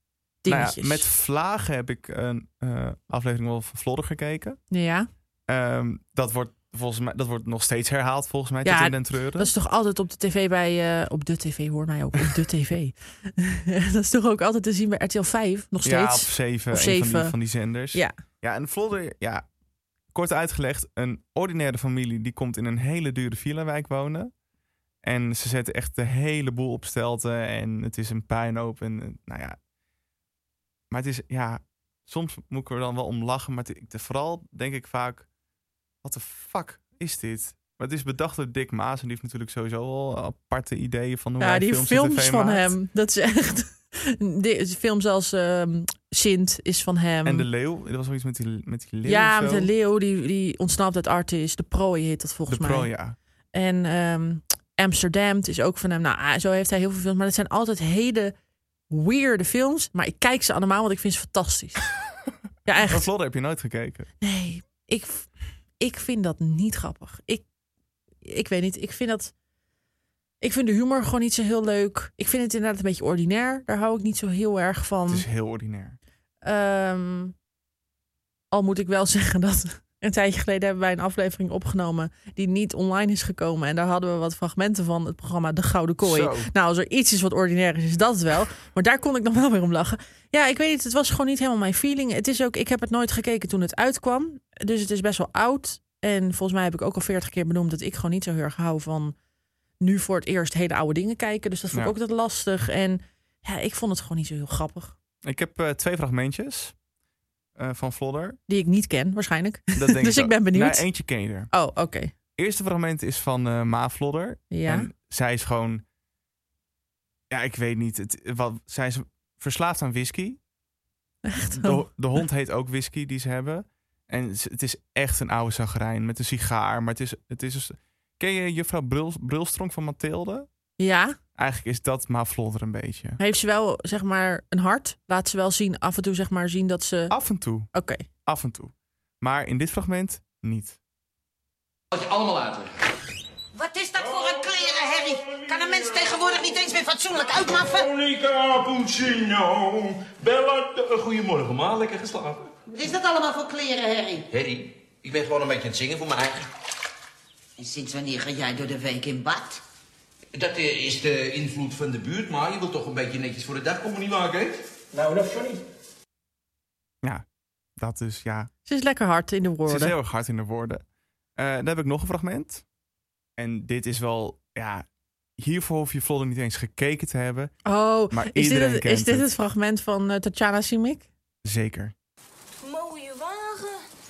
Nou ja, met vlagen heb ik een eh, aflevering wel van Vlodder gekeken. ja, Ehm, dat, wordt volgens mij, dat wordt nog steeds herhaald volgens mij. Ja, in treuren. dat is toch altijd op de tv bij... eh, op de tv, hoor mij ook. Op de tv. [laughs] dat is toch ook altijd te zien bij RTL 5, nog Ja, op steeds? zeven, Of een Van, zeven. die, van die zenders. Ja. Ja, en Vlodder, ja, kort uitgelegd, een ordinaire familie die komt in een hele dure villa-wijk wonen. En ze zetten echt de hele boel op stelten en het is een puinhoop. En nou ja, maar het is, ja, soms moet ik er dan wel om lachen. Maar het, vooral denk ik vaak, wat de fuck is dit? Maar het is bedacht door Dick Maas en die heeft natuurlijk sowieso al aparte ideeën van hoe Ja, hij die films, van maakt. hem. Dat is echt... [laughs] De films als ehm, Sint is van hem. En de leeuw, er was wel iets met die, met die leeuw ja, met de leeuw die, die ontsnapt uit Artis. De prooi heet dat volgens De mij. pro, ja. En ehm, Amsterdam is ook van hem. Nou, ah, zo heeft hij heel veel films. Maar het zijn altijd hele weirde films. Maar ik kijk ze allemaal, want ik vind ze fantastisch. [laughs] Ja, Maar echt. Vlodder heb je nooit gekeken. Nee, ik, ik vind dat niet grappig. Ik, ik weet niet, ik vind dat... Ik vind de humor gewoon niet zo heel leuk. Ik vind het inderdaad een beetje ordinair. Daar hou ik niet zo heel erg van. Het is heel ordinair. Ehm, al moet ik wel [laughs] zeggen dat een tijdje geleden hebben wij een aflevering opgenomen die niet online is gekomen. En daar hadden we wat fragmenten van het programma De Gouden Kooi. Zo. Nou, als er iets is wat ordinair is, is dat het wel. Maar daar kon ik nog wel weer om lachen. Ja, ik weet niet, het was gewoon niet helemaal mijn feeling. Het is ook, ik heb het nooit gekeken toen het uitkwam. Dus het is best wel oud. En volgens mij heb ik ook al veertig keer benoemd dat ik gewoon niet zo heel erg hou van nu voor het eerst hele oude dingen kijken. Dus dat vond ik Ja. ook altijd lastig. En ja, ik vond het gewoon niet zo heel grappig. Ik heb eh, twee fragmentjes eh, van Vlodder. Die ik niet ken, waarschijnlijk. Dat denk [laughs] Dus ik ben benieuwd. Nou, eentje ken je er. Oh, oké. Eerste fragment is van eh Ma Vlodder. Ja. En zij is gewoon... Ja, ik weet niet. Het, wat, zij is verslaafd aan whisky. Echt? De, de hond heet ook whisky die ze hebben. En het is echt een oude zagrijn met een sigaar. Maar het is... Het is ken je juffrouw Brul, Brulstronk van Mathilde? Ja, Eigenlijk is dat Ma Vlodder een beetje. heeft ze wel zeg maar een hart? Laat ze wel zien, af en toe zeg maar zien dat ze. Af en toe. Oké. Af en toe. Maar in dit fragment niet. Laat je allemaal uitleggen. Wat is dat voor een klerenherrie? Kan een mens tegenwoordig niet eens meer fatsoenlijk uitmaffen? Monica Puccino. Bella, eh, goedemorgen, ma. Lekker geslapen? Wat is dat allemaal voor klerenherrie? Harry, ik ben gewoon een beetje aan het zingen voor mijn eigen. En sinds wanneer ga jij door de week in bad? Dat eh, is de invloed van de buurt, maar je wilt toch een beetje netjes voor de dag komen, niet maken, hè? Nou, dat funny. Ja, dat is ja. Ze is lekker hard in de Ze woorden. is heel erg hard in de woorden. Eh, dan heb ik nog een fragment. En dit is wel, ja, hiervoor hoef je Vlodder niet eens gekeken te hebben. Oh, Maar is dit, het, kent is dit het. het fragment van eh, Tatjana Simic? Zeker.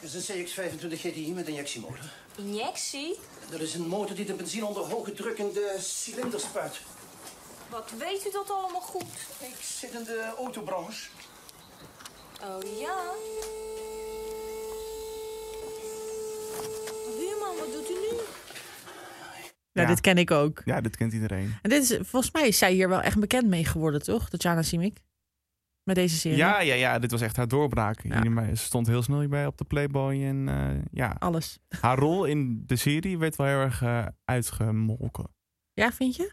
Het is een CX-25 GTI met injectiemotor. Injectie? Dat is een motor die de benzine onder hoge druk in de cilinder spuit. Wat weet u dat allemaal goed? Ik zit in de autobranche. Oh ja? Buurman, wat doet u nu? Ja, Ja. dit ken ik ook. Ja, dit kent iedereen. En dit is, volgens mij is zij hier wel echt bekend mee geworden, toch? Tatjana Simic? Met deze serie. Ja, ja, ja, dit was echt haar doorbraak. Ja. Ze stond heel snel hierbij op de Playboy. En eh, ja, Alles. haar rol in de serie werd wel heel erg eh, uitgemolken. Ja, vind je?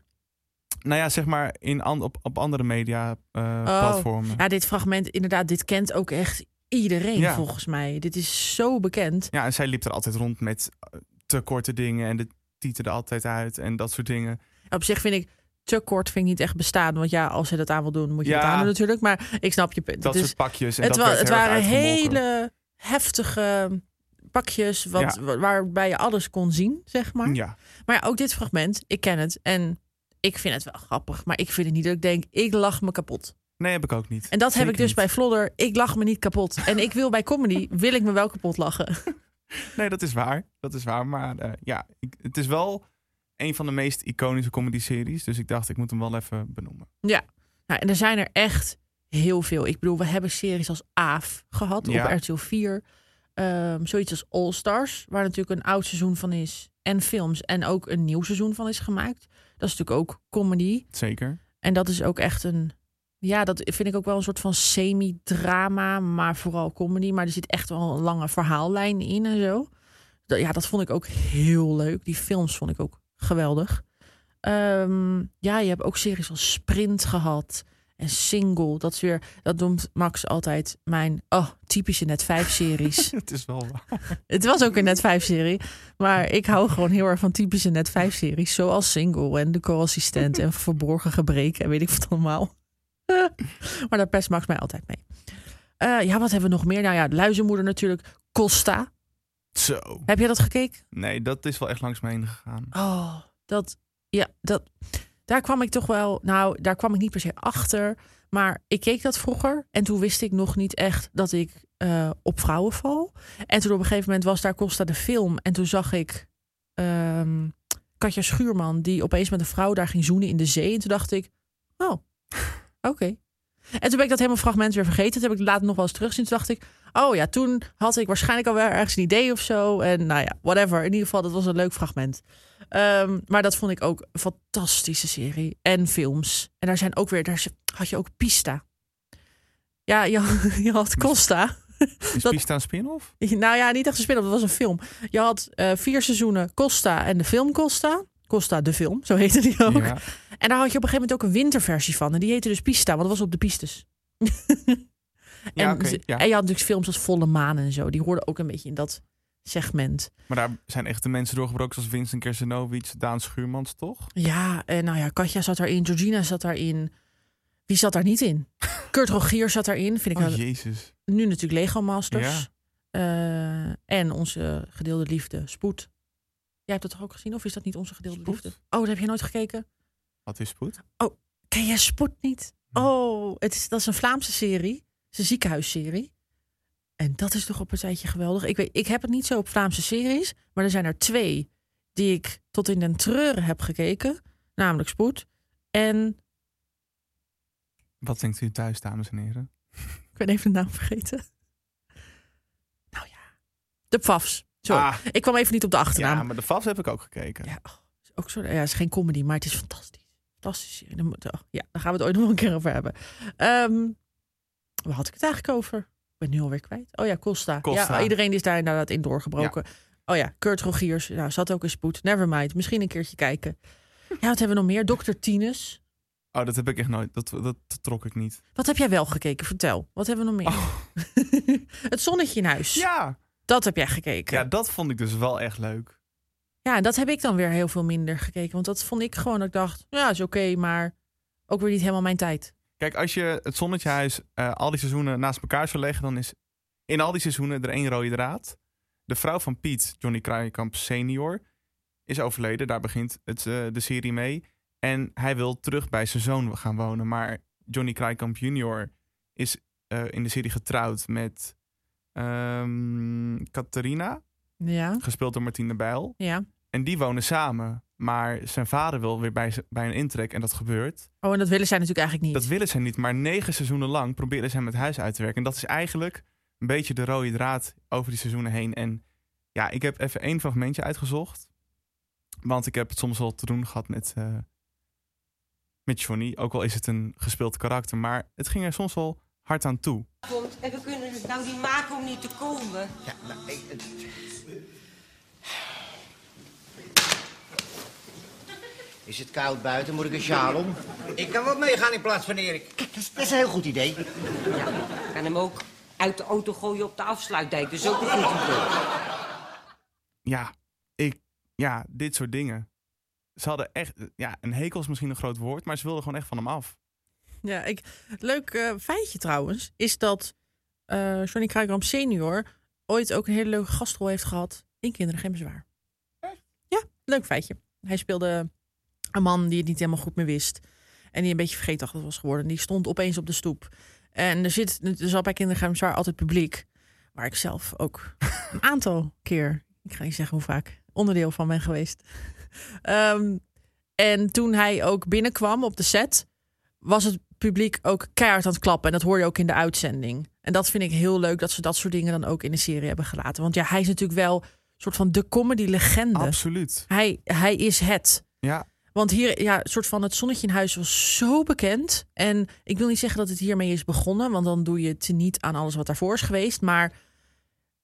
Nou ja, zeg maar in an- op, op andere media eh, Oh. platformen. Ja, dit fragment, inderdaad, dit kent ook echt iedereen Ja. volgens mij. Dit is zo bekend. Ja, en zij liep er altijd rond met te korte dingen en de tieterde altijd uit en dat soort dingen. Op zich vind ik te kort vind ik niet echt bestaan. Want ja, als je dat aan wil doen, moet je Ja. het aan doen natuurlijk. Maar ik snap je punt. Dat soort pakjes. En het, dat wa- het waren hele heftige pakjes wat, Ja. waarbij je alles kon zien, zeg maar. Ja, Maar ja, ook dit fragment, ik ken het en ik vind het wel grappig. Maar ik vind het niet dat ik denk, ik lach me kapot. nee, heb ik ook niet. En dat heb ik dus niet. bij Vlodder, ik lach me niet kapot. En ik wil bij comedy, wil ik me wel kapot lachen. [laughs] Nee, dat is waar. Dat is waar. Maar eh, ja, ik, het is wel een van de meest iconische comedy-series. Dus ik dacht, ik moet hem wel even benoemen. Ja, nou, en er zijn er echt heel veel. Ik bedoel, we hebben series als AAF gehad Ja. op RTL 4. Ehm, zoiets als All Stars, waar natuurlijk een oud seizoen van is. En films. En ook een nieuw seizoen van is gemaakt. Dat is natuurlijk ook comedy. Zeker. En dat is ook echt een... Ja, dat vind ik ook wel een soort van semi-drama, maar vooral comedy. Maar er zit echt wel een lange verhaallijn in en zo. Ja, dat vond ik ook heel leuk. Die films vond ik ook geweldig. Ehm, ja, je hebt ook series als Sprint gehad. En Single. Dat is weer, dat noemt Max altijd mijn oh, typische net 5 series. [laughs] Het is wel waar. [laughs] Het was ook een net 5 serie. Maar ik hou gewoon heel erg van typische net 5 series. Zoals Single en De Co-assistent en Verborgen Gebreken en weet ik wat allemaal. [laughs] maar daar pest Max mij altijd mee. Eh, ja, wat hebben we nog meer? Nou ja, Luizenmoeder natuurlijk. Costa. Zo. Heb je dat gekeken? Nee, dat is wel echt langs me heen gegaan. Oh, dat, ja, dat, daar kwam ik toch wel, nou, daar kwam ik niet per se achter. Maar ik keek dat vroeger en toen wist ik nog niet echt dat ik eh, op vrouwen val. En toen op een gegeven moment was daar Costa de film en toen zag ik ehm, Katja Schuurman die opeens met een vrouw daar ging zoenen in de zee. En toen dacht ik, oh, oké. En toen ben ik dat helemaal fragment weer vergeten. Dat heb ik later nog wel eens terugzien. Toen dacht ik, oh ja, toen had ik waarschijnlijk al wel ergens een idee of zo. En nou ja, whatever. In ieder geval, dat was een leuk fragment. Ehm, maar dat vond ik ook een fantastische serie. En films. En daar zijn ook weer, daar had je ook Pista. Ja, je, [laughs] je had Costa. Is Dat- Pista een spin-off? Nou ja, niet echt een spin-off, dat was een film. Je had eh, vier seizoenen Costa en de film Costa. Costa, de film, zo heette die ook. Ja. En daar had je op een gegeven moment ook een winterversie van. En die heette dus Pista, want dat was op de pistes. [laughs] Ja, en, ze- ja. en je had natuurlijk films als Volle Maan en zo. Die hoorden ook een beetje in dat segment. Maar daar zijn echt de mensen doorgebroken zoals Vincent Kersenovic, Daan Schuurmans, toch? Ja, en nou ja, Katja zat daarin, Georgina zat daarin. Wie zat daar niet in? [laughs] Kurt Rogier zat daarin. Vind ik Oh, wel- jezus. nu natuurlijk Lego Masters. Ja. Eh, en onze gedeelde liefde, Spoed. Jij hebt dat toch ook gezien? Of is dat niet onze gedeelde Spoed? liefde? Oh, dat heb je nooit gekeken? Wat is spoed? Ken jij Spoed niet? Oh, het is, dat is een Vlaamse serie. Het is een ziekenhuisserie. En dat is toch op een tijdje geweldig. Ik, weet, ik heb het niet zo op Vlaamse series. Maar er zijn er twee die ik tot in den treuren heb gekeken. Namelijk Spoed. En Wat denkt u thuis, dames en heren? [laughs] ik ben even de naam vergeten. Nou ja, de Pfafs. Sorry, Ah, ik kwam even niet op de achternaam. ja, maar de vast heb ik ook gekeken. Ja, oh, is ook zo. Ja, het is geen comedy, maar het is fantastisch. Fantastisch. oh, ja, daar gaan we het ooit nog een keer over hebben. Ehm waar had ik het eigenlijk over? Ik ben nu alweer kwijt. Oh ja, Costa. Costa. Ja, iedereen is daar inderdaad in doorgebroken. Oh ja, Kurt Rogiers. Nou, zat ook in spoed. Nevermind. Misschien een keertje kijken. Ja, wat hebben we nog meer? Dr. Tinus. Oh, dat heb ik echt nooit. Dat, dat trok ik niet. Wat heb jij wel gekeken? Vertel. Wat hebben we nog meer? [laughs] het zonnetje in huis. Oh. Ja. Dat heb jij gekeken. ja, dat vond ik dus wel echt leuk. Ja, dat heb ik dan weer heel veel minder gekeken. Want dat vond ik gewoon, dat ik dacht, ja, is oké, maar ook weer niet helemaal mijn tijd. Kijk, als je het Zonnetjehuis eh al die seizoenen naast elkaar zou leggen, dan is in al die seizoenen er één rode draad. De vrouw van Piet, Johnny Kraaienkamp senior, is overleden. Daar begint het, eh, de serie mee. En hij wil terug bij zijn zoon gaan wonen. Maar Johnny Kraaienkamp junior is eh, in de serie getrouwd met ehm Catharina, Ja, gespeeld door Martine Bijl. ja. En die wonen samen. Maar zijn vader wil weer bij, bij een intrek en dat gebeurt. Oh, en dat willen zij natuurlijk eigenlijk niet. Dat willen ze niet, maar negen seizoenen lang proberen ze hem het huis uit te werken. En dat is eigenlijk een beetje de rode draad over die seizoenen heen. En ja, ik heb even één fragmentje uitgezocht. Want ik heb het soms wel te doen gehad met, eh, met Johnny. Ook al is het een gespeeld karakter. Maar het ging er soms wel hard aan toe. Komt en we kunnen nou niet maken om niet te komen. Ja, nou, ik- het- Is het koud buiten? Moet ik een sjaal om? Ik kan wel meegaan in plaats van Erik. Kijk, dat is best een heel goed idee. Ik kan hem ook uit de auto gooien op de afsluitdijk. Dat is ook een goed idee. Ja, ik, ja, dit soort dingen. Ze hadden echt, ja, een hekel is misschien een groot woord, maar ze wilden gewoon echt van hem af. Ja, ik, leuk eh, feitje trouwens, is dat eh Johnny Kruikamp senior ooit ook een hele leuke gastrol heeft gehad in Kinderen Geen Bezwaar. Ja, leuk feitje. Hij speelde een man die het niet helemaal goed meer wist. En die een beetje vergeetachtig was geworden. Die stond opeens op de stoep. En er zit er zat bij Kinderen Geen Bezwaar altijd publiek. Waar ik zelf ook [laughs] een aantal keer, ik ga niet zeggen hoe vaak, onderdeel van ben geweest. [laughs] Ehm, en toen hij ook binnenkwam op de set, was het publiek ook keihard aan het klappen. En dat hoor je ook in de uitzending. En dat vind ik heel leuk dat ze dat soort dingen dan ook in de serie hebben gelaten. Want ja, hij is natuurlijk wel een soort van de comedy-legende. Absoluut. Hij, hij is het. Ja, Want hier, ja, soort van het zonnetje in huis was zo bekend. En ik wil niet zeggen dat het hiermee is begonnen, want dan doe je het niet aan alles wat daarvoor is geweest. Maar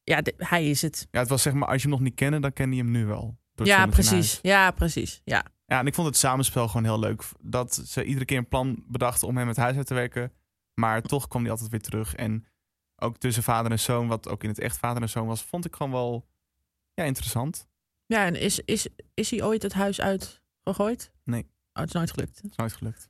ja, de- hij is het. ja, het was zeg maar, als je hem nog niet kende, dan kende je hem nu wel. Ja, zonnetje in precies. Ja, precies. Ja. Ja, en ik vond het samenspel gewoon heel leuk. Dat ze iedere keer een plan bedachten om hem het huis uit te werken. Maar toch kwam hij altijd weer terug. En ook tussen vader en zoon, wat ook in het echt vader en zoon was, vond ik gewoon wel ja, interessant. Ja, en is, is, is hij ooit het huis uitgegooid? Nee. Oh, het is nooit gelukt. Het is nooit gelukt.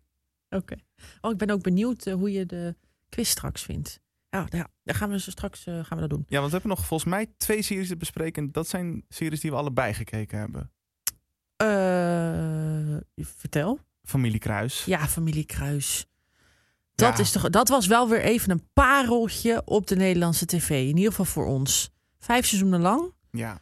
[laughs] Oké. Oh, ik ben ook benieuwd eh, hoe je de quiz straks vindt. Ja, ja daar gaan we zo straks eh, gaan we dat doen. Ja, want we hebben nog volgens mij twee series te bespreken. En dat zijn series die we allebei gekeken hebben. Eh, vertel. Familie Kruis. Ja, familie Kruis. Dat, Ja. is toch, dat was wel weer even een pareltje op de Nederlandse tv. In ieder geval voor ons. Vijf seizoenen lang. Ja.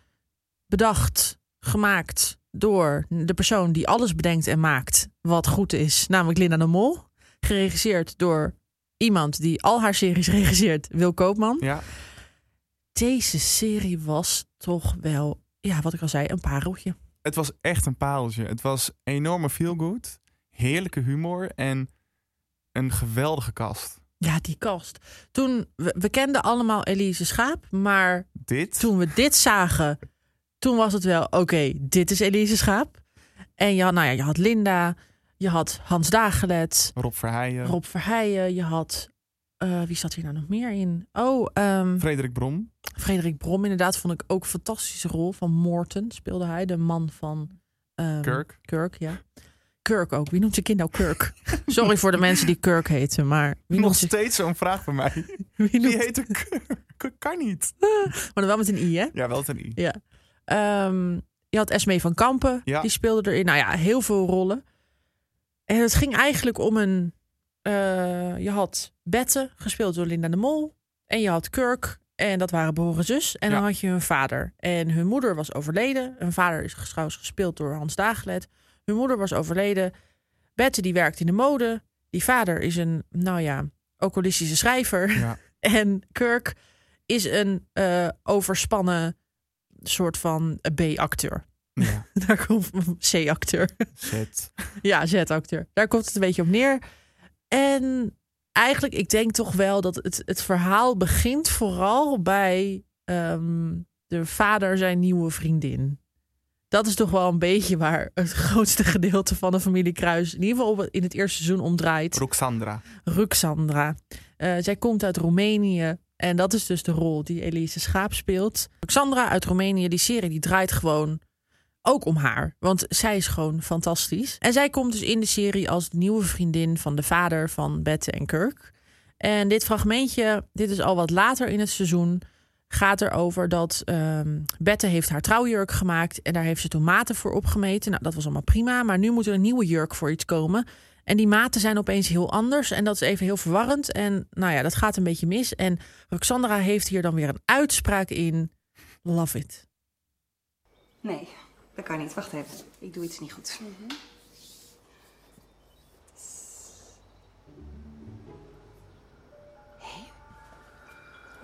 Bedacht, gemaakt door de persoon die alles bedenkt en maakt wat goed is. Namelijk Linda de Mol. Geregisseerd door iemand die al haar series [laughs] regisseert. Wil Koopman. Ja. Deze serie was toch wel, ja, wat ik al zei, een pareltje. Het was echt een pareltje. Het was enorme feel-good. Heerlijke humor en een geweldige cast. Ja, die kast. Toen, we, we kenden allemaal Elise Schaap, maar Dit? toen we dit zagen, toen was het wel, oké, dit is Elise Schaap. En je had, nou ja, je had Linda, je had Hans Dagelet, Rob Verheijen. Rob Verheijen, je had, eh, wie zat hier nou nog meer in? Oh, ehm, Frederik Brom. Frederik Brom, inderdaad, vond ik ook een fantastische rol van Morton, speelde hij, de man van ehm, Kirk. Kirk, ja. Kirk ook. Wie noemt je kind nou Kirk? [laughs] Sorry voor de mensen die Kirk heten, maar wie Nog steeds zo'n vraag bij mij. [laughs] Wie Wie noemt... heet er Kirk? Kan niet. [laughs] Maar dan wel met een i, hè? Ja, wel ten i. Ja. Ehm, je had Esmee van Kampen, Ja. die speelde erin. Nou ja, heel veel rollen. En het ging eigenlijk om een... eh, je had Bette, gespeeld door Linda de Mol. En je had Kirk, en dat waren broer en zus. En dan had je hun vader. En hun moeder was overleden. Hun vader is trouwens gespeeld door Hans Dagelet. Hun moeder was overleden. Bette die werkt in de mode. Die vader is een, nou ja, alcoholistische schrijver. Ja. [laughs] En Kirk is een eh, overspannen soort van B-acteur. Ja. [laughs] Daar komt C-acteur. Zet. Ja, Z-acteur. Daar komt het een beetje op neer. En eigenlijk, ik denk toch wel dat het, het verhaal begint vooral bij ehm, de vader zijn nieuwe vriendin. Dat is toch wel een beetje waar het [laughs] grootste gedeelte van de familie Kruis in ieder geval op- in het eerste seizoen om draait. Roxandra. Ruxandra. Eh, zij komt uit Roemenië. En dat is dus de rol die Elise Schaap speelt. Ruxandra uit Roemenië, die serie die draait gewoon ook om haar. Want zij is gewoon fantastisch. En zij komt dus in de serie als nieuwe vriendin van de vader van Bette en Kirk. En dit fragmentje, dit is al wat later in het seizoen, gaat erover dat ehm Bette heeft haar trouwjurk gemaakt en daar heeft ze toen maten voor opgemeten. Nou, dat was allemaal prima, maar nu moet er een nieuwe jurk voor iets komen. En die maten zijn opeens heel anders en dat is even heel verwarrend. En nou ja, dat gaat een beetje mis. En Roxandra heeft hier dan weer een uitspraak in. Love it. Nee, dat kan niet. Wacht even. Ik doe iets niet goed.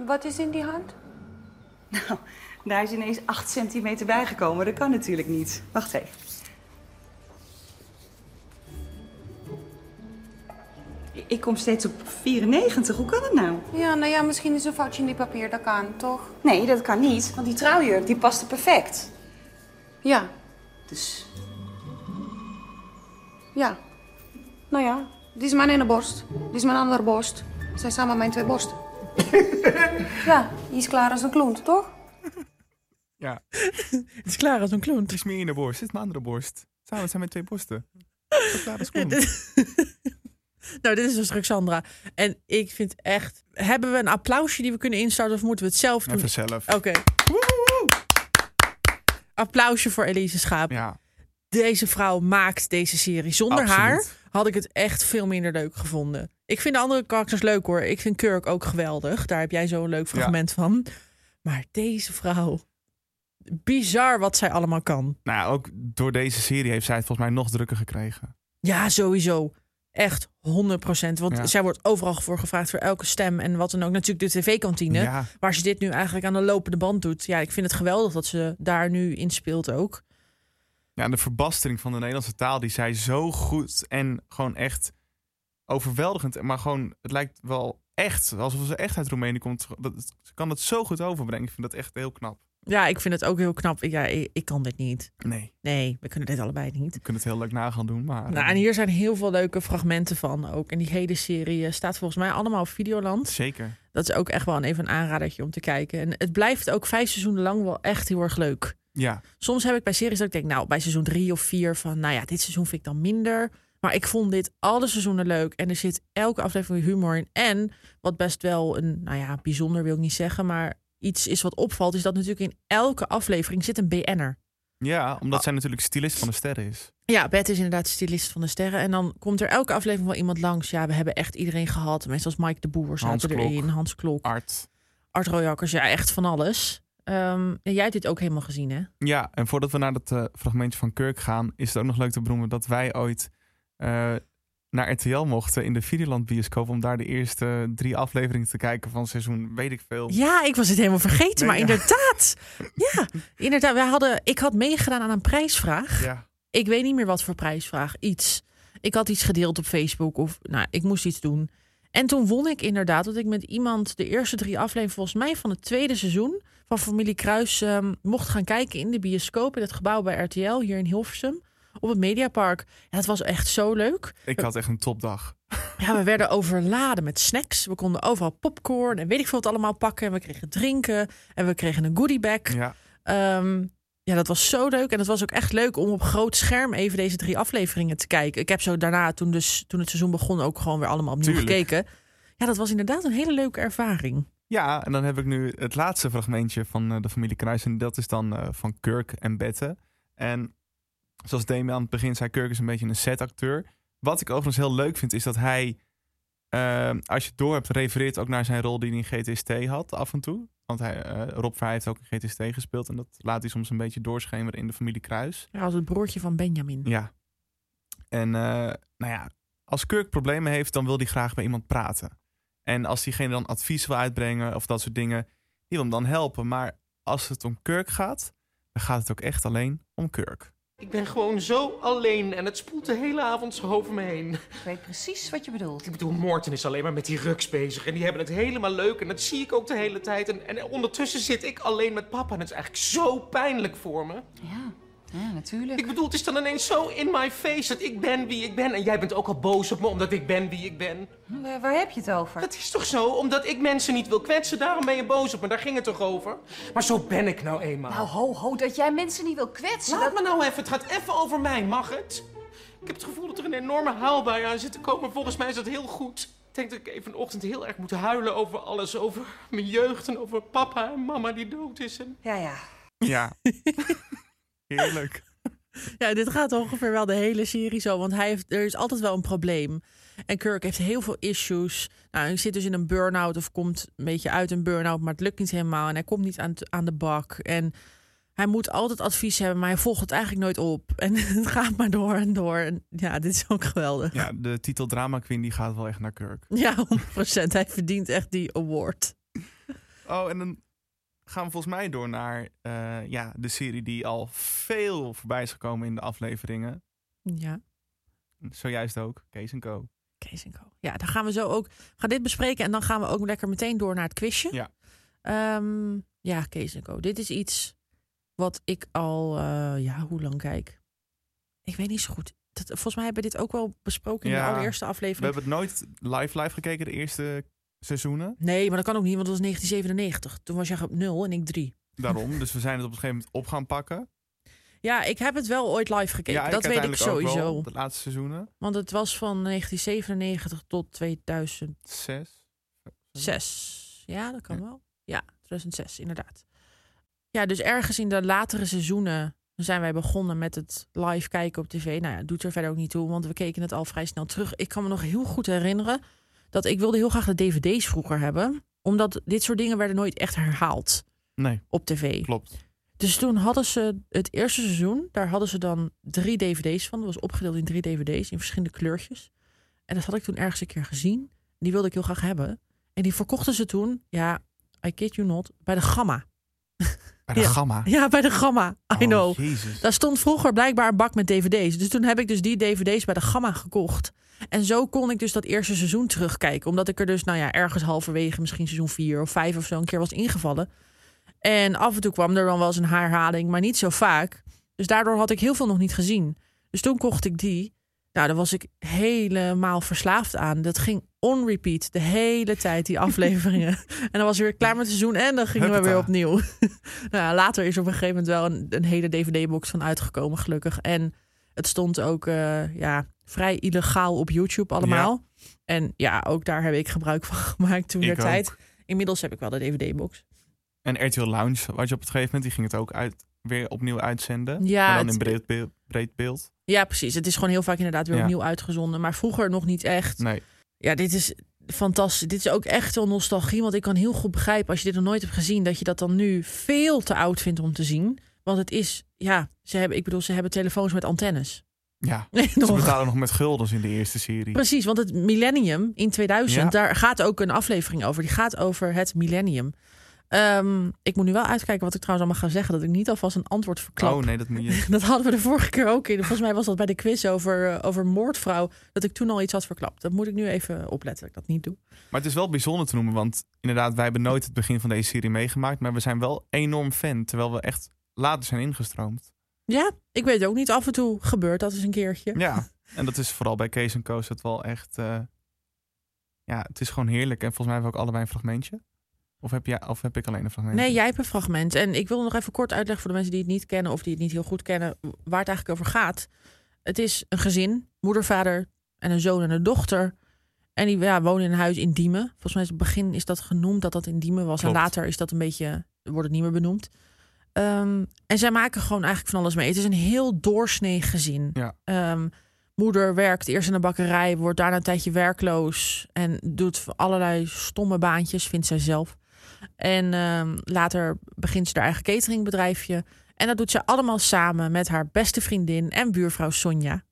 Wat is in die hand? [laughs] Nou, daar is ineens 8 centimeter bijgekomen. Dat kan natuurlijk niet. Wacht even. Ik kom steeds op 94. Hoe kan dat nou? Ja, nou ja, misschien is een foutje in die papier. Dat kan, toch? Nee, dat kan niet. Want die trouwjurk, die paste perfect. Ja. Dus Ja. Nou ja, dit is mijn ene borst. Dit is mijn andere borst. Het zijn samen mijn twee borsten. [laughs] ja, die is klaar als een kloont, toch? Ja. [laughs] Het is klaar als een kloont. Het is meer in de borst. Dit is mijn andere borst. Samen zijn met twee borsten. Zo klaar als [laughs] kloont. Nou, dit is dus Roxandra. En ik vind echt... Hebben we een applausje die we kunnen instarten of moeten we het zelf doen? Even zelf. Oké. Applausje voor Elise Schaap. Ja. Deze vrouw maakt deze serie. Zonder Absoluut. haar had ik het echt veel minder leuk gevonden. Ik vind de andere karakters leuk hoor. Ik vind Kirk ook geweldig. Daar heb jij zo'n leuk fragment van. Maar deze vrouw... Bizar wat zij allemaal kan. Nou, ja, ook door deze serie heeft zij het volgens mij nog drukker gekregen. Ja, sowieso. Echt 100% Want Ja. zij wordt overal voor gevraagd voor elke stem en wat dan ook. Natuurlijk de tv-kantine, Ja. waar ze dit nu eigenlijk aan de lopende band doet. Ja, ik vind het geweldig dat ze daar nu in speelt ook. Ja, en de verbastering van de Nederlandse taal, die zij zo goed en gewoon echt overweldigend. Maar gewoon, het lijkt wel echt, alsof ze echt uit Roemenië komt. Dat, ze kan dat zo goed overbrengen. Ik vind dat echt heel knap. Ja, ik vind het ook heel knap. Ja, ik, ik kan dit niet. Nee. Nee, we kunnen dit allebei niet. We kunnen het heel leuk na gaan doen, maar... Nou, en hier zijn heel veel leuke fragmenten van ook. En die hele serie eh, staat volgens mij allemaal op Videoland. Zeker. Dat is ook echt wel een, even een aanradertje om te kijken. En het blijft ook vijf seizoenen lang wel echt heel erg leuk. Ja. Soms heb ik bij series dat ik denk, nou, bij seizoen drie of vier van, nou ja, dit seizoen vind ik dan minder. Maar ik vond dit alle seizoenen leuk. En er zit elke aflevering humor in. En wat best wel een, nou ja, bijzonder wil ik niet zeggen, maar iets is wat opvalt, is dat natuurlijk in elke aflevering zit een BN'er. Ja, omdat zij natuurlijk stylist van de sterren is. Ja, Beth is inderdaad stylist van de sterren. En dan komt er elke aflevering wel iemand langs. Ja, we hebben echt iedereen gehad. Mensen als Mike de Boer zaten Hans Klok. Hans Klok. Art. Art Royakkers. Ja, echt van alles. Ehm, en jij hebt dit ook helemaal gezien, hè? Ja, en voordat we naar dat eh, fragmentje van Kirk gaan, is het ook nog leuk te benoemen dat wij ooit eh, naar RTL mochten in de Videoland bioscoop om daar de eerste drie afleveringen te kijken van seizoen weet ik veel. Ja, ik was het helemaal vergeten. Nee, maar ja. inderdaad. [laughs] Ja, inderdaad. Wij hadden, ik had meegedaan aan een prijsvraag. Ja. Ik weet niet meer wat voor prijsvraag. Iets. Ik had iets gedeeld op Facebook. Of nou, ik moest iets doen. En toen won ik inderdaad dat ik met iemand de eerste drie afleveringen, volgens mij van het tweede seizoen van Familie Kruis, ehm, mocht gaan kijken in de bioscoop in het gebouw bij RTL hier in Hilversum op het Mediapark. Ja, het was echt zo leuk. Ik had echt een topdag. Ja, we werden overladen met snacks. We konden overal popcorn en weet ik veel wat allemaal pakken. En we kregen drinken en we kregen een goodiebag. Ja. Ehm, ja, dat was zo leuk. En het was ook echt leuk om op groot scherm even deze drie afleveringen te kijken. Ik heb zo daarna, toen, dus, toen het seizoen begon, ook gewoon weer allemaal opnieuw Tuurlijk. gekeken. Ja, dat was inderdaad een hele leuke ervaring. Ja, en dan heb ik nu het laatste fragmentje van eh, de familie Kruis. En dat is dan eh, van Kirk en Bette. En zoals Damian aan het begin zei, Kirk is een beetje een setacteur. Wat ik overigens heel leuk vind, is dat hij, eh, als je het door hebt, refereert ook naar zijn rol die hij in GTST had af en toe. Want hij, eh, Rob Vrij heeft ook in GTST gespeeld. En dat laat hij soms een beetje doorschemeren in de familie Kruis. Ja, als het broertje van Benjamin. Ja. En eh, nou ja, als Kirk problemen heeft, dan wil hij graag bij iemand praten. En als diegene dan advies wil uitbrengen of dat soort dingen, die wil hem dan helpen. Maar als het om Kirk gaat, dan gaat het ook echt alleen om Kirk. Ik ben gewoon zo alleen en het spoelt de hele avond zo over me heen. Ik weet precies wat je bedoelt. Ik bedoel, Morten is alleen maar met die ruks bezig en die hebben het helemaal leuk en dat zie ik ook de hele tijd. En, en ondertussen zit ik alleen met papa en het is eigenlijk zo pijnlijk voor me. Ja, ja natuurlijk. Ik bedoel, het is dan ineens zo in my face dat ik ben wie ik ben. En jij bent ook al boos op me omdat ik ben wie ik ben. Waar, waar heb je het over? Het is toch zo? Omdat ik mensen niet wil kwetsen, daarom ben je boos op me. Daar ging het toch over? Maar zo ben ik nou eenmaal. Nou, ho, ho, dat jij mensen niet wil kwetsen. Laat dat- me nou even, het gaat even over mij, mag het? Ik heb het gevoel dat er een enorme huilbui aan zit te komen. Volgens mij is dat heel goed. Ik denk dat ik even vanochtend heel erg moet huilen over alles. Over mijn jeugd en over papa en mama die dood is. En... Ja, ja. Ja. [laughs] Heerlijk. [laughs] Ja, dit gaat ongeveer wel de hele serie zo. Want hij heeft, er is altijd wel een probleem. En Kirk heeft heel veel issues. Nou, hij zit dus in een burn-out of komt een beetje uit een burn-out, maar het lukt niet helemaal. En hij komt niet aan, aan de bak. En hij moet altijd advies hebben, maar hij volgt het eigenlijk nooit op. [laughs] En het gaat maar door en door. En ja, dit is ook geweldig. Ja, de titel Drama Queen die gaat wel echt naar Kirk. Ja, 100%. Hij verdient echt die award. Oh, en dan gaan we volgens mij door naar eh, ja, de serie die al veel voorbij is gekomen in de afleveringen. Ja. Zojuist ook, Kees Co. Kees Co. Ja, daar gaan we zo ook gaan dit bespreken. En dan gaan we ook lekker meteen door naar het quizje. Ja. Ehm, ja, Kees Co. Dit is iets wat ik al, eh, ja, hoe lang kijk? Ik weet niet zo goed. Dat, volgens mij hebben we dit ook wel besproken in de allereerste We aflevering. hebben het nooit live live gekeken, de eerste seizoenen. Nee, maar dat kan ook niet, want dat was 1997. Toen was jij op 0 en ik 3. Daarom, dus we zijn het op een gegeven moment op gaan pakken. Ja, ik heb het wel ooit live gekeken. ja, dat weet ik sowieso. de laatste seizoenen. Want het was van 1997 tot 2006. Zes. Ja, dat kan wel. Ja, 2006, inderdaad. Ja, dus ergens in de latere seizoenen zijn wij begonnen met het live kijken op tv. Nou ja, doet er verder ook niet toe, want we keken het al vrij snel terug. Ik kan me nog heel goed herinneren dat ik wilde heel graag de dvd's vroeger hebben. Omdat dit soort dingen werden nooit echt herhaald Nee, op tv. klopt. Dus toen hadden ze het eerste seizoen, daar hadden ze dan drie dvd's van. Dat was opgedeeld in drie dvd's in verschillende kleurtjes. En dat had ik toen ergens een keer gezien. Die wilde ik heel graag hebben. En die verkochten ze toen, ja, I kid you not, bij de Gamma. Bij de Ja. Gamma. Ja, bij de Gamma. I Oh, know. Jezus. Daar stond vroeger blijkbaar een bak met dvd's. Dus toen heb ik dus die dvd's bij de Gamma gekocht. En zo kon ik dus dat eerste seizoen terugkijken. Omdat ik er dus, nou ja, ergens halverwege, misschien seizoen 4 of 5 of zo, een keer was ingevallen. En af en toe kwam er dan wel eens een herhaling, maar niet zo vaak. Dus daardoor had ik heel veel nog niet gezien. Dus toen kocht ik die. Nou, daar was ik helemaal verslaafd aan. Dat ging on repeat de hele tijd, die afleveringen. [laughs] en dan was ik weer klaar met het seizoen en dan gingen we weer opnieuw. [laughs] nou, later is er op een gegeven moment wel een, een hele DVD-box van uitgekomen, gelukkig. En het stond ook eh, ja, vrij illegaal op YouTube allemaal. En ja, ook daar heb ik gebruik van [laughs] gemaakt toen der tijd. Inmiddels heb ik wel de DVD-box. En RTL Lounge, wat je op het gegeven moment, die ging het ook uit, weer opnieuw uitzenden. Ja, maar dan het- in breed, beeld- breed beeld. Ja, precies. Het is gewoon heel vaak inderdaad weer Ja. opnieuw uitgezonden. Maar vroeger nog niet echt. Nee. Ja, dit is fantastisch. Dit is ook echt wel nostalgie. Want ik kan heel goed begrijpen, als je dit nog nooit hebt gezien, dat je dat dan nu veel te oud vindt om te zien. Want het is, ja, ze hebben, ik bedoel, ze hebben telefoons met antennes. Ja, Nee, [laughs] ze nog. betalen nog met guldens in de eerste serie. Precies, want het millennium in 2000, Ja. daar gaat ook een aflevering over. Die gaat over het millennium. Ehm, ik moet nu wel uitkijken wat ik trouwens allemaal ga zeggen. Dat ik niet alvast een antwoord verklap. Oh nee, dat moet je. [laughs] Dat hadden we de vorige keer ook in. Volgens mij was dat bij de quiz over, eh, over moordvrouw. Dat ik toen al iets had verklapt. Dat moet ik nu even opletten dat ik dat niet doe. Maar het is wel bijzonder te noemen, want inderdaad, wij hebben nooit het begin van deze serie meegemaakt. Maar we zijn wel enorm fan, terwijl we echt later zijn ingestroomd. Ja, ik weet ook niet. Af en toe gebeurt dat eens een keertje. Ja, [laughs] en dat is vooral bij Kees en Koos het wel echt... eh, ja, het is gewoon heerlijk. En volgens mij hebben we ook allebei een fragmentje. Of heb, jij, of heb ik alleen een fragmentje? Nee, jij hebt een fragment. En ik wil nog even kort uitleggen voor de mensen die het niet kennen of die het niet heel goed kennen, waar het eigenlijk over gaat. Het is een gezin, moeder, vader en een zoon en een dochter. En die ja, wonen in een huis in Diemen. Volgens mij is het begin is dat genoemd dat dat in Diemen was. Klopt. En later is dat een beetje, wordt het niet meer benoemd. Ehm, en zij maken gewoon eigenlijk van alles mee. Het is een heel doorsnee gezin. Ja. Ehm, moeder werkt eerst in een bakkerij, wordt daarna een tijdje werkloos en doet allerlei stomme baantjes, vindt zij zelf. En ehm, later begint ze haar eigen cateringbedrijfje. En dat doet ze allemaal samen met haar beste vriendin en buurvrouw Sonja.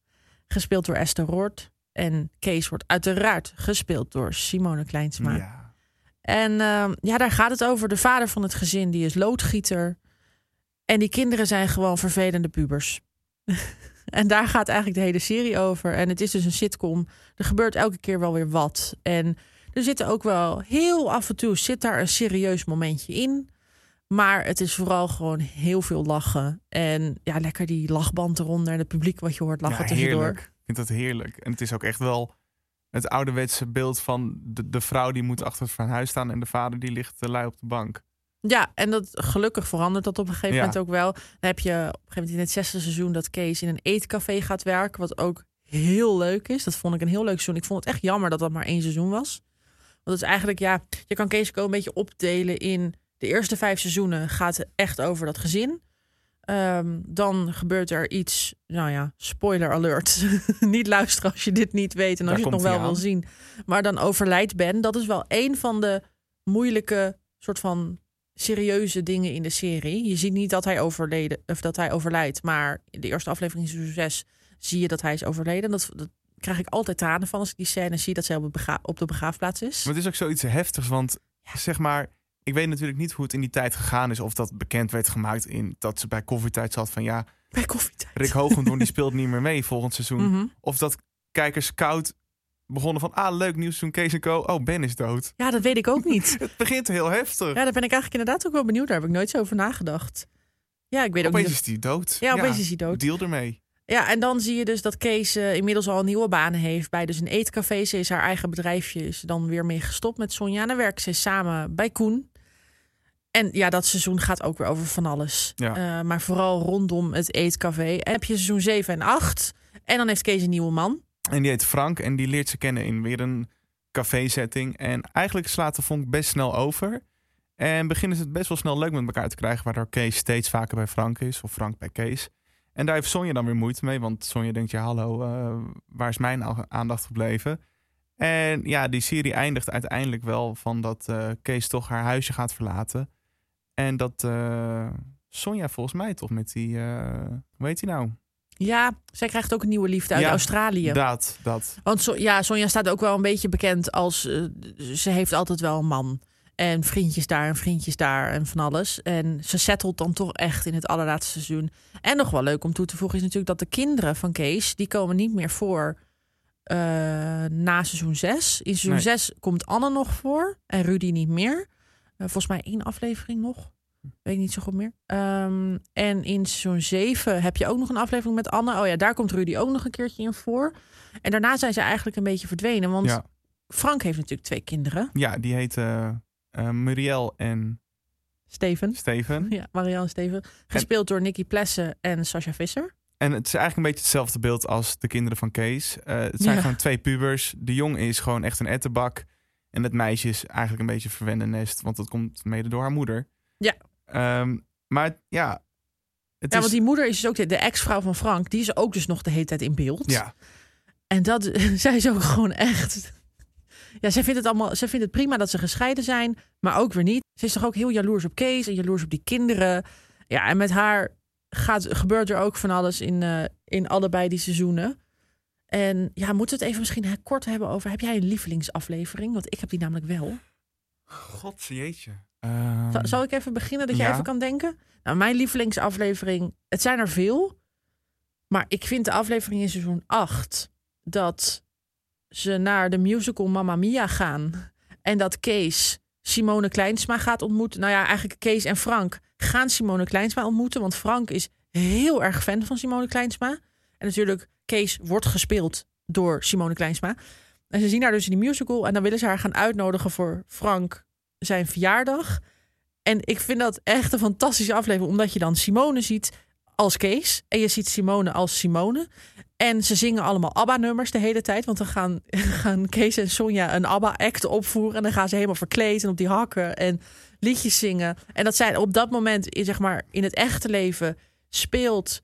Gespeeld door Esther Roord. En Kees wordt uiteraard gespeeld door Simone Kleinsma. Ja. En ja, daar gaat het over. De vader van het gezin, die is loodgieter. En die kinderen zijn gewoon vervelende pubers. [laughs] en daar gaat eigenlijk de hele serie over. En het is dus een sitcom. Er gebeurt elke keer wel weer wat. En er zitten ook wel heel af en toe zit daar een serieus momentje in. Maar het is vooral gewoon heel veel lachen. En ja, lekker die lachband eronder. En het publiek wat je hoort lachen ja, tussendoor. heerlijk. Ik vind dat heerlijk. En het is ook echt wel het ouderwetse beeld van de, de vrouw die moet achter het huis staan en de vader die ligt te lui op de bank. Ja, en dat gelukkig verandert dat op een gegeven Ja. moment ook wel. Dan heb je op een gegeven moment in het zesde seizoen dat Kees in een eetcafé gaat werken, wat ook heel leuk is. Dat vond ik een heel leuk seizoen. Ik vond het echt jammer dat dat maar één seizoen was. Want het is eigenlijk, ja, je kan Kees ook een beetje opdelen in de eerste vijf seizoenen gaat het echt over dat gezin. Ehm, dan gebeurt er iets, nou ja, spoiler alert. [laughs] niet luisteren als je dit niet weet en als Daar je het nog wel wil zien. Maar dan overlijdt Ben. Dat is wel een van de moeilijke soort van serieuze dingen in de serie. Je ziet niet dat hij overleden of dat hij overlijdt, maar in de eerste aflevering in seizoen 6 zie je dat hij is overleden. Dat, dat krijg ik altijd tranen van als ik die scène zie dat zij op, bega- op de begraafplaats is. Maar het is ook zoiets heftigs, want zeg maar, ik weet natuurlijk niet hoe het in die tijd gegaan is. Of dat bekend werd gemaakt in dat ze bij koffietijd zat van ja, Bij koffietijd. Rick Hoogendoorn die [laughs] speelt niet meer mee volgend seizoen. Mhm. Of dat kijkers koud begonnen van ah, leuk nieuws seizoen Kees en Co. Oh, Ben is dood. Ja, dat weet ik ook niet. [laughs] Het begint heel heftig. Ja, daar ben ik eigenlijk inderdaad ook wel benieuwd. Daar heb ik nooit zo over nagedacht. Ja, ik weet ook Opeens niet. is hij dood. Ja, opeens is hij dood. Deal ermee. Ja, en dan zie je dus dat Kees eh, inmiddels al een nieuwe banen heeft bij dus een eetcafé. Ze is haar eigen bedrijfje, is dan weer mee gestopt met Sonja. En dan werken ze samen bij Koen. En ja, dat seizoen gaat ook weer over van alles. Ja. Eh, maar vooral rondom het eetcafé. En heb je seizoen 7 en 8. En dan heeft Kees een nieuwe man. En die heet Frank en die leert ze kennen in weer een café-setting. En eigenlijk slaat de vonk best snel over. En beginnen ze het best wel snel leuk met elkaar te krijgen, waardoor Kees steeds vaker bij Frank is, of Frank bij Kees. En daar heeft Sonja dan weer moeite mee, want Sonja denkt, ja hallo, eh, waar is mijn aandacht gebleven? En ja, die serie eindigt uiteindelijk wel van dat eh, Kees toch haar huisje gaat verlaten. En dat eh, Sonja volgens mij toch met die, hoe heet die nou? Ja, zij krijgt ook een nieuwe liefde uit Ja, Australië. Dat, dat. Want so- ja, Sonja staat ook wel een beetje bekend als... eh, ze heeft altijd wel een man. En vriendjes daar en vriendjes daar en van alles. En ze settelt dan toch echt in het allerlaatste seizoen. En nog wel leuk om toe te voegen is natuurlijk dat de kinderen van Kees... die komen niet meer voor eh, na seizoen 6. In seizoen Nee. 6 komt Anne nog voor en Rudy niet meer. Eh, volgens mij één aflevering nog. Weet ik niet zo goed meer. Ehm, en in seizoen 7 heb je ook nog een aflevering met Anne. Oh ja, daar komt Rudy ook nog een keertje in voor. En daarna zijn ze eigenlijk een beetje verdwenen. Want Ja. Frank heeft natuurlijk twee kinderen. Ja, die heet eh eh, Muriel en Steven. Steven. [laughs] Ja, Marianne en Steven. Gespeeld door Nicky Plessen en Sascha Visser. En het is eigenlijk een beetje hetzelfde beeld als de kinderen van Kees. Eh, het zijn Ja. gewoon twee pubers. De jong is gewoon echt een ettenbak. En het meisje is eigenlijk een beetje een verwende nest. Want dat komt mede door haar moeder. Ja. Ehm, maar ja, het ja, is... want die moeder is dus ook de, de ex-vrouw van Frank. Die is ook dus nog de hele tijd in beeld. Ja, En dat, [laughs] zij is ook gewoon echt. Ja, zij vindt het allemaal. Zij vindt het prima dat ze gescheiden zijn, maar ook weer niet. Ze is toch ook heel jaloers op Kees en jaloers op die kinderen. Ja, en met haar gaat, gebeurt er ook van alles in, eh, in allebei die seizoenen. En ja, moeten we het even misschien kort hebben over. Heb jij een lievelingsaflevering? Want ik heb die namelijk wel. god jeetje. Ehm, Zal, zal ik even beginnen dat je ja. even kan denken? Nou, mijn lievelingsaflevering, het zijn er veel. Maar ik vind de aflevering in seizoen 8 dat ze naar de musical Mamma Mia gaan. En dat Kees Simone Kleinsma gaat ontmoeten. Nou ja, eigenlijk Kees en Frank gaan Simone Kleinsma ontmoeten. Want Frank is heel erg fan van Simone Kleinsma. En natuurlijk, Kees wordt gespeeld door Simone Kleinsma. En ze zien haar dus in die musical. En dan willen ze haar gaan uitnodigen voor Frank zijn verjaardag. En ik vind dat echt een fantastische aflevering. Omdat je dan Simone ziet als Kees. En je ziet Simone als Simone. En ze zingen allemaal ABBA-nummers de hele tijd. Want dan gaan, [laughs] gaan Kees en Sonja een ABBA-act opvoeren. En dan gaan ze helemaal verkleed en op die hakken en liedjes zingen. En dat zijn op dat moment, in, zeg maar, in het echte leven speelt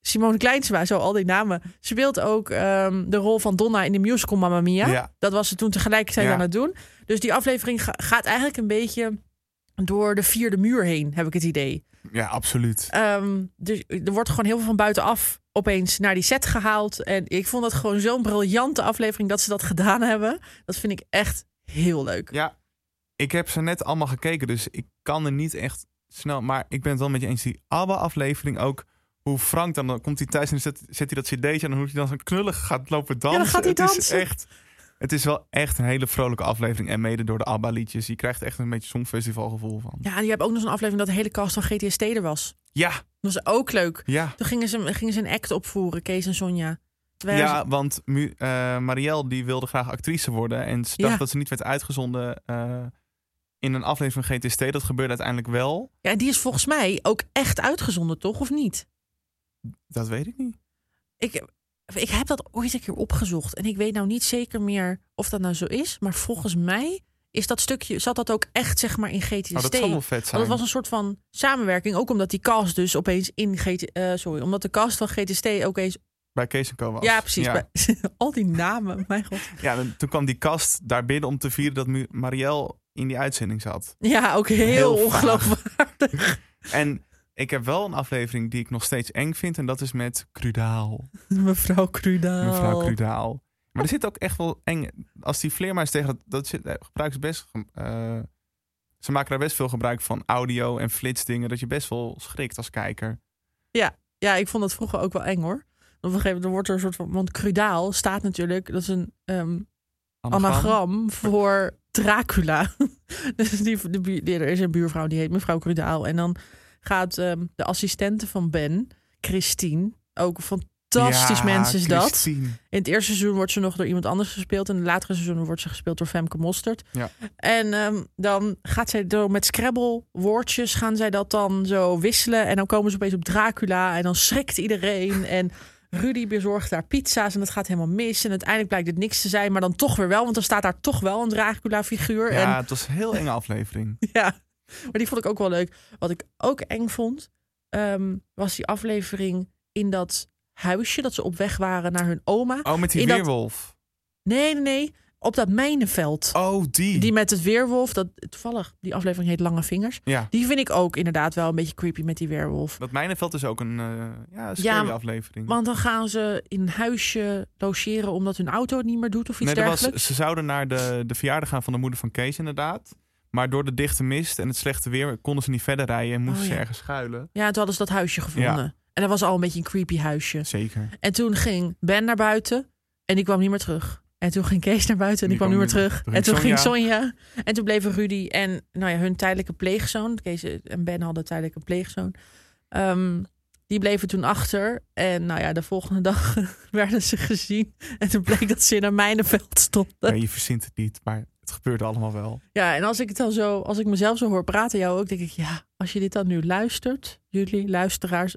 Simone Kleinsma, zo al die namen, speelt ook ehm, de rol van Donna in de musical Mamma Mia. Ja. Dat was ze toen tegelijkertijd Ja. aan het doen. Dus die aflevering ga- gaat eigenlijk een beetje door de vierde muur heen, heb ik het idee. Ja, absoluut. Ehm, dus er wordt gewoon heel veel van buitenaf opeens naar die set gehaald. En ik vond dat gewoon zo'n briljante aflevering dat ze dat gedaan hebben. Dat vind ik echt heel leuk. Ja, ik heb ze net allemaal gekeken, dus ik kan er niet echt snel. Maar ik ben het wel met je eens. Die ABBA-aflevering ook. Hoe Frank dan, dan komt hij thuis en zet, zet hij dat cd'tje en dan hoe hij dan zo knullig gaat lopen dansen. dan gaat hij het Is dansen. echt, het is wel echt een hele vrolijke aflevering. En mede door de ABBA-liedjes. Je krijgt echt een beetje songfestivalgevoel van. Ja, en je hebt ook nog zo'n aflevering dat de hele cast van GTST er was. Ja, Dat was ook leuk. ja. Toen gingen ze, gingen ze een act opvoeren, Kees en Sonja. Terwijl Ja, ze- want eh, Marielle die wilde graag actrice worden. En ze dacht Ja. dat ze niet werd uitgezonden eh, in een aflevering van GTST. Dat gebeurde uiteindelijk wel. ja, en die is volgens mij ook echt uitgezonden, toch? Of niet? Dat weet ik niet. Ik, ik heb dat ooit een keer opgezocht. En ik weet nou niet zeker meer of dat nou zo is. Maar volgens mij is dat stukje, zat dat ook echt zeg maar in GTST. Oh, dat zal wel vet Want zijn. het was een soort van samenwerking. Ook omdat die cast dus opeens in GT... eh, sorry, omdat de cast van GTST ook eens... Bij Kees en Co was. Ja, precies. Ja. bij- [laughs] al die namen, mijn god. Ja, en toen kwam die kast daar binnen om te vieren dat Marielle in die uitzending zat. Ja, ook heel, Heel ongeloofwaardig. En ik heb wel een aflevering die ik nog steeds eng vind. En dat is met Crudaal. [laughs] Mevrouw Crudaal. Mevrouw Crudaal. Maar er zit ook echt wel eng... Als die vleermuis tegen dat... dat zit, eh, gebruiken ze best... eh, ze maken daar best veel gebruik van audio en flitsdingen. Dat je best wel schrikt als kijker. Ja, ja, ik vond dat vroeger ook wel eng hoor. Op een gegeven moment wordt er een soort van... Want Crudaal staat natuurlijk... Dat is een ehm, Anagram. anagram voor Dracula. [laughs] dus die, de, die- er is een buurvrouw die heet mevrouw Crudaal. En dan gaat ehm, de assistente van Ben, Christine... Ook een fantastisch Ja, mens is dat. In het eerste seizoen wordt ze nog door iemand anders gespeeld. In de latere seizoenen wordt ze gespeeld door Femke Mostert. Ja. En ehm, dan gaat zij door met Scrabble woordjes gaan zij dat dan zo wisselen. En dan komen ze opeens op Dracula. En dan schrikt iedereen. [laughs] En Rudy bezorgt daar pizza's. En dat gaat helemaal mis. En uiteindelijk blijkt het niks te zijn. Maar dan toch weer wel. Want dan staat daar toch wel een Dracula-figuur. Ja, En het was een heel enge aflevering. [laughs] ja, maar die vond ik ook wel leuk. Wat ik ook eng vond, ehm, was die aflevering in dat huisje dat ze op weg waren naar hun oma. Oh, met die In dat- weerwolf. Nee, nee, nee. Op dat mijnenveld. Oh, die. Die met het weerwolf. Dat, toevallig, die aflevering heet Lange Vingers. Ja. Die vind ik ook inderdaad wel een beetje creepy met die weerwolf. Dat Mijnenveld is ook een uh, ja, scary aflevering. Want dan gaan ze in een huisje logeren omdat hun auto het niet meer doet of iets Nee, was, dergelijks. ze zouden naar de, de verjaardag gaan van de moeder van Kees inderdaad. Maar door de dichte mist en het slechte weer konden ze niet verder rijden en moesten Oh, ze ergens schuilen. Ja, toen hadden ze dat huisje gevonden. Ja. En dat was al een beetje een creepy huisje. Zeker. En toen ging Ben naar buiten en die kwam niet meer terug. En toen ging Kees naar buiten en die, kwam niet meer terug. Toen en toen ging ging Sonja. En toen bleven Rudy en nou ja, hun tijdelijke pleegzoon. Kees en Ben hadden tijdelijk een pleegzoon. Ehm, die bleven toen achter. En nou ja, de volgende dag [laughs] werden ze gezien. En toen bleek dat ze in een mijnenveld stonden. Ja, je verzint het niet, maar het gebeurde allemaal wel. Ja, en als ik het dan zo, als ik mezelf zo hoor praten, jou ook, denk ik, ja, als je dit dan nu luistert, jullie luisteraars,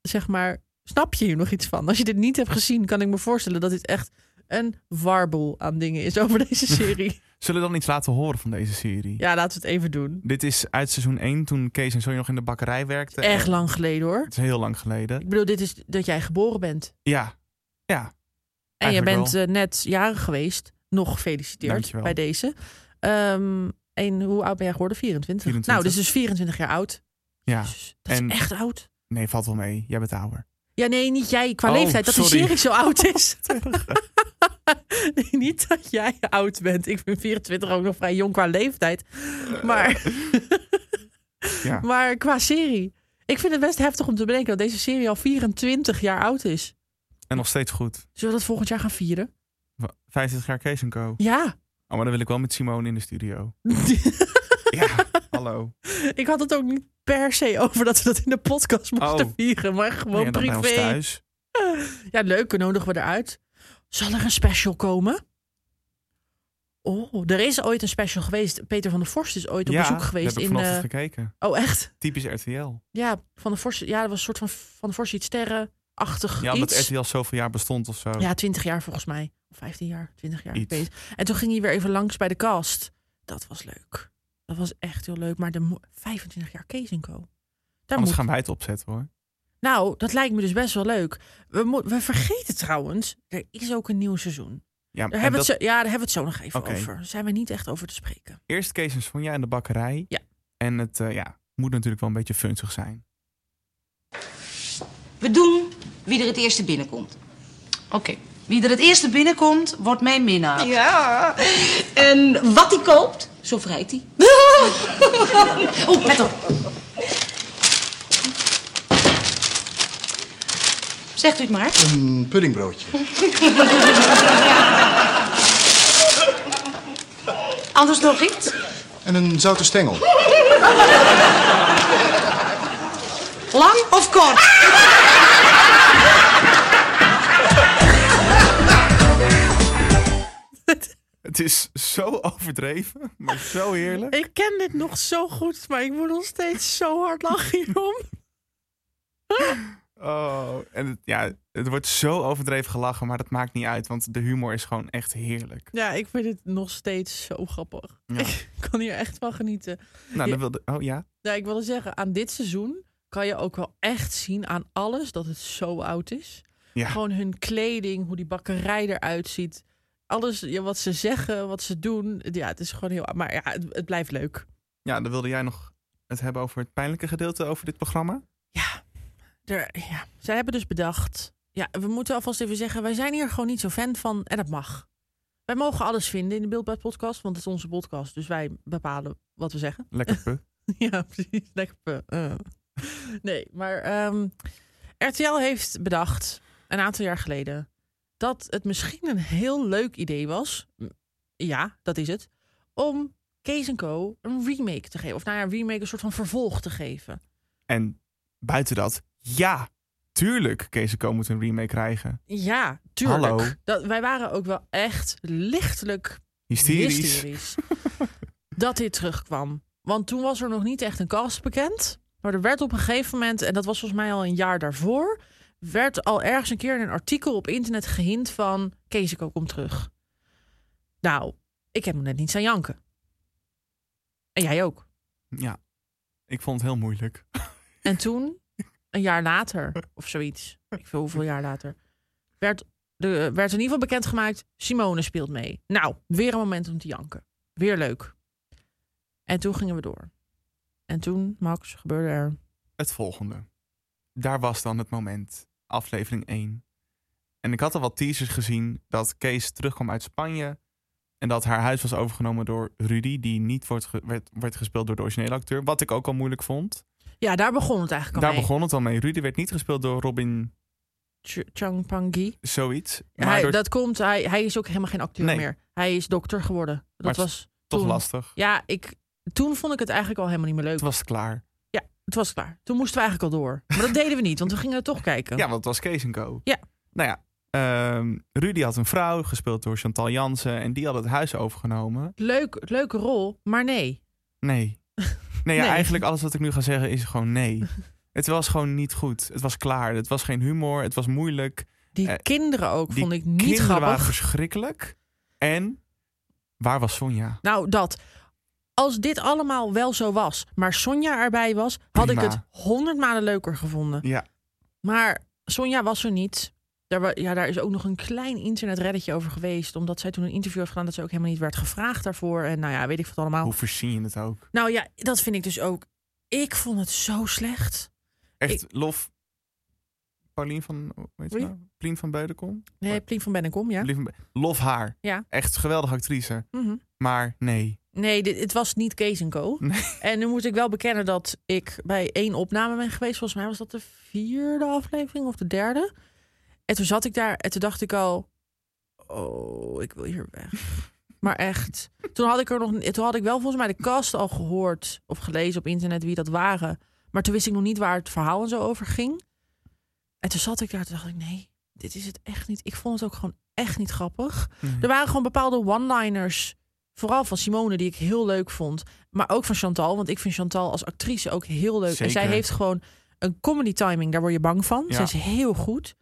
zeg maar, snap je hier nog iets van? Als je dit niet hebt gezien, kan ik me voorstellen dat dit echt een warboel aan dingen is over deze [laughs] serie. Zullen we dan iets laten horen van deze serie? ja, laten we het even doen. Dit is uit seizoen 1 toen Kees en Sonja nog in de bakkerij werkten. Echt En- lang geleden hoor. Het is heel lang geleden. Ik bedoel, dit is dat jij geboren bent. Ja, ja. En je bent eh, net jarig geweest. Nog gefeliciteerd Dankjewel. bij deze. Ehm, en hoe oud ben jij geworden? 24. 24. Nou, dus dus 24 jaar oud. Ja. Dat is echt oud. Nee, valt wel mee. Jij bent ouder. Ja, nee, niet jij qua Oh, leeftijd. Dat sorry. die serie zo oud is. [laughs] [laughs] Niet dat jij oud bent. Ik ben 24 ook nog vrij jong qua leeftijd. Maar, [laughs] Ja. maar qua serie. Ik vind het best heftig om te bedenken dat deze serie al 24 jaar oud is. En nog steeds goed. Zullen we dat volgend jaar gaan vieren? Wa- 25 jaar Kees Co. Ja. Oh, maar dan wil ik wel met Simone in de studio. [laughs] ja, hallo. Ik had het ook niet per se over dat we dat in de podcast moesten Oh. vieren, maar gewoon Ja, privé. thuis. Ja, leuk, nodigen we eruit. Zal er een special komen? Oh, er is ooit een special geweest. Peter van der Vorst is ooit op ja, bezoek geweest heb ik in. eh, gekeken. Oh, echt? Typisch RTL. Ja, van der Vorst. Ja, dat was een soort van van der Vorst iets sterrenachtig Ja, omdat iets. RTL zoveel jaar bestond of zo. Ja, 20 jaar volgens mij. Of 15 jaar, 20 jaar. Iets. En toen ging hij weer even langs bij de cast. Dat was leuk. Dat was echt heel leuk. Maar de mo- 25 jaar Kees Co. Daar Anders moet... gaan wij het opzetten hoor. Nou, dat lijkt me dus best wel leuk. We, mo- we vergeten trouwens, er is ook een nieuw seizoen. Ja, Daar en hebben we dat- het zo, ja, daar hebben we het zo nog even over. Daar zijn we niet echt over te spreken. Eerst Kees en Sonja in de bakkerij. Ja. En het eh, ja, moet natuurlijk wel een beetje funzig zijn. We doen wie er het eerste binnenkomt. Oké. Wie er het eerste binnenkomt, wordt mijn minnaar. Ja. En wat hij koopt, zo vrijt hij. [laughs] oh, let op. Zegt u het maar. Een puddingbroodje. [laughs] Anders nog iets? En een zoute stengel. Lang of kort? [laughs] Het is zo overdreven, maar zo heerlijk. Ik ken dit nog zo goed, maar ik moet nog steeds zo hard lachen hierom. [laughs] Oh, en het, ja, het wordt zo overdreven gelachen, maar dat maakt niet uit, want de humor is gewoon echt heerlijk. Ja, ik vind het nog steeds zo grappig. Ja. [laughs] Ik kan hier echt van genieten. Nou, dan wilde, oh ja. Ja, ik wilde zeggen, aan dit seizoen kan je ook wel echt zien aan alles dat het zo oud is. Ja. Gewoon hun kleding, hoe die bakkerij eruit ziet. Alles ja, wat ze zeggen, wat ze doen. Ja, het is gewoon heel... Maar ja, het, het blijft leuk. Ja, dan wilde jij nog het hebben over het pijnlijke gedeelte over dit programma. Er, ja, zij hebben dus bedacht... Ja, we moeten alvast even zeggen, wij zijn hier gewoon niet zo fan van. En dat mag. Wij mogen alles vinden in de Beeldbuis podcast, want het is onze podcast. Dus wij bepalen wat we zeggen. Lekker [laughs] pu. ja, precies. Lekker pu. Eh. Nee, maar ehm, RTL heeft bedacht, een aantal jaar geleden, dat het misschien een heel leuk idee was. Ja, dat is het. Om Kees Co. een remake te geven. Of nou ja, een remake, een soort van vervolg te geven. En buiten dat, ja, tuurlijk, Kees Co moet een remake krijgen. Ja, tuurlijk. Hallo. Dat, wij waren ook wel echt lichtelijk Hysterisch. hysterisch [laughs] dat dit terugkwam. Want toen was er nog niet echt een cast bekend. Maar er werd op een gegeven moment, en dat was volgens mij al een jaar daarvoor, werd al ergens een keer in een artikel op internet gehint van Keesiko komt terug. Nou, ik heb me net niet aan janken. En jij ook. Ja, ik vond het heel moeilijk. [laughs] En toen, een jaar later, of zoiets, ik weet hoeveel jaar later, werd, de, werd in ieder geval bekendgemaakt, Simone speelt mee. Nou, weer een moment om te janken. Weer leuk. En toen gingen we door. En toen, Max, gebeurde er... Het volgende. Daar was dan het moment. Aflevering 1. En ik had al wat teasers gezien dat Kees terugkwam uit Spanje. En dat haar huis was overgenomen door Rudy, die niet wordt, ge- werd, werd gespeeld door de originele acteur. Wat ik ook al moeilijk vond. Ja, daar begon het eigenlijk al Daar mee. begon het al mee. Rudy werd niet gespeeld door Robin Ch- Chang Pangi. zoiets. Maar hij, door- dat komt, hij, hij is ook helemaal geen acteur Nee. meer. Hij is dokter geworden. Dat was toch toen. lastig. Ja, ik, toen vond ik het eigenlijk al helemaal niet meer leuk. Het was klaar. Het was klaar. Toen moesten we eigenlijk al door. Maar dat deden we niet, want we gingen er toch kijken. Ja, want het was Kees en Co. Ja. Nou ja, ehm, Rudy had een vrouw, gespeeld door Chantal Jansen. En die had het huis overgenomen. Leuk, leuke rol, maar nee. Nee. [laughs] Nee, ja, Nee. eigenlijk alles wat ik nu ga zeggen is gewoon nee. [laughs] Het was gewoon niet goed. Het was klaar. Het was geen humor. Het was moeilijk. Die Eh, kinderen ook die vond ik niet kinderen grappig. waren verschrikkelijk. En waar was Sonja? Nou, dat. Als dit allemaal wel zo was, maar Sonja erbij was, had ik het honderd malen leuker gevonden. Ja. Maar Sonja was er niet. Daar, ja, daar is ook nog een klein internetreddetje over geweest. Omdat zij toen een interview heeft gedaan dat ze ook helemaal niet werd gevraagd daarvoor. En nou ja, weet ik wat allemaal. Hoe verzin je het ook? Nou ja, dat vind ik dus ook. Ik vond het zo slecht. Echt, Lof. Paulien van, ze Wie? nou? Plien van Beudekom? Nee, Plien van Bennekom, ja. Plien van Be- Lof haar. Ja. Echt geweldige actrice. Mhm. Maar nee. Nee, dit, het was niet Kees Co. En nu moet ik wel bekennen dat ik bij één opname ben geweest. Volgens mij was dat de vierde aflevering of de derde. En toen zat ik daar en toen dacht ik al... Oh, ik wil hier weg. [laughs] Maar echt. Toen had ik er nog. Toen had ik wel volgens mij de cast al gehoord of gelezen op internet wie dat waren. Maar toen wist ik nog niet waar het verhaal en zo over ging. En toen zat ik daar en toen dacht ik, nee, dit is het echt niet. Ik vond het ook gewoon echt niet grappig. Er waren gewoon bepaalde one-liners. Vooral van Simone, die ik heel leuk vond. Maar ook van Chantal, want ik vind Chantal als actrice ook heel leuk. En zij heeft gewoon een comedy timing, daar word je bang van. Ja. Zij is heel goed.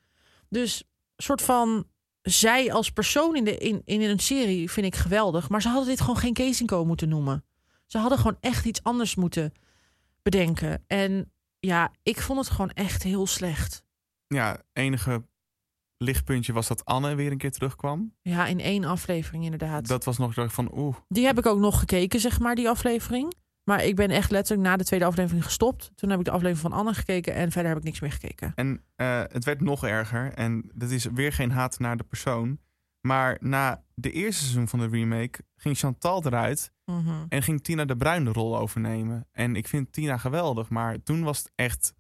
Dus soort van zij als persoon in, de, in, in een serie vind ik geweldig. Maar ze hadden dit gewoon geen Co moeten noemen. Ze hadden gewoon echt iets anders moeten bedenken. En ja, ik vond het gewoon echt heel slecht. Ja, enige lichtpuntje was dat Anne weer een keer terugkwam. Ja, in één aflevering inderdaad. Dat was nog zo van oeh. Die heb ik ook nog gekeken, zeg maar, die aflevering. Maar ik ben echt letterlijk na de tweede aflevering gestopt. Toen heb ik de aflevering van Anne gekeken en verder heb ik niks meer gekeken. En eh, het werd nog erger. En dat is weer geen haat naar de persoon. Maar na de eerste seizoen van de remake ging Chantal eruit. Mhm. En ging Tina de Bruin de rol overnemen. En ik vind Tina geweldig. Maar toen was het echt...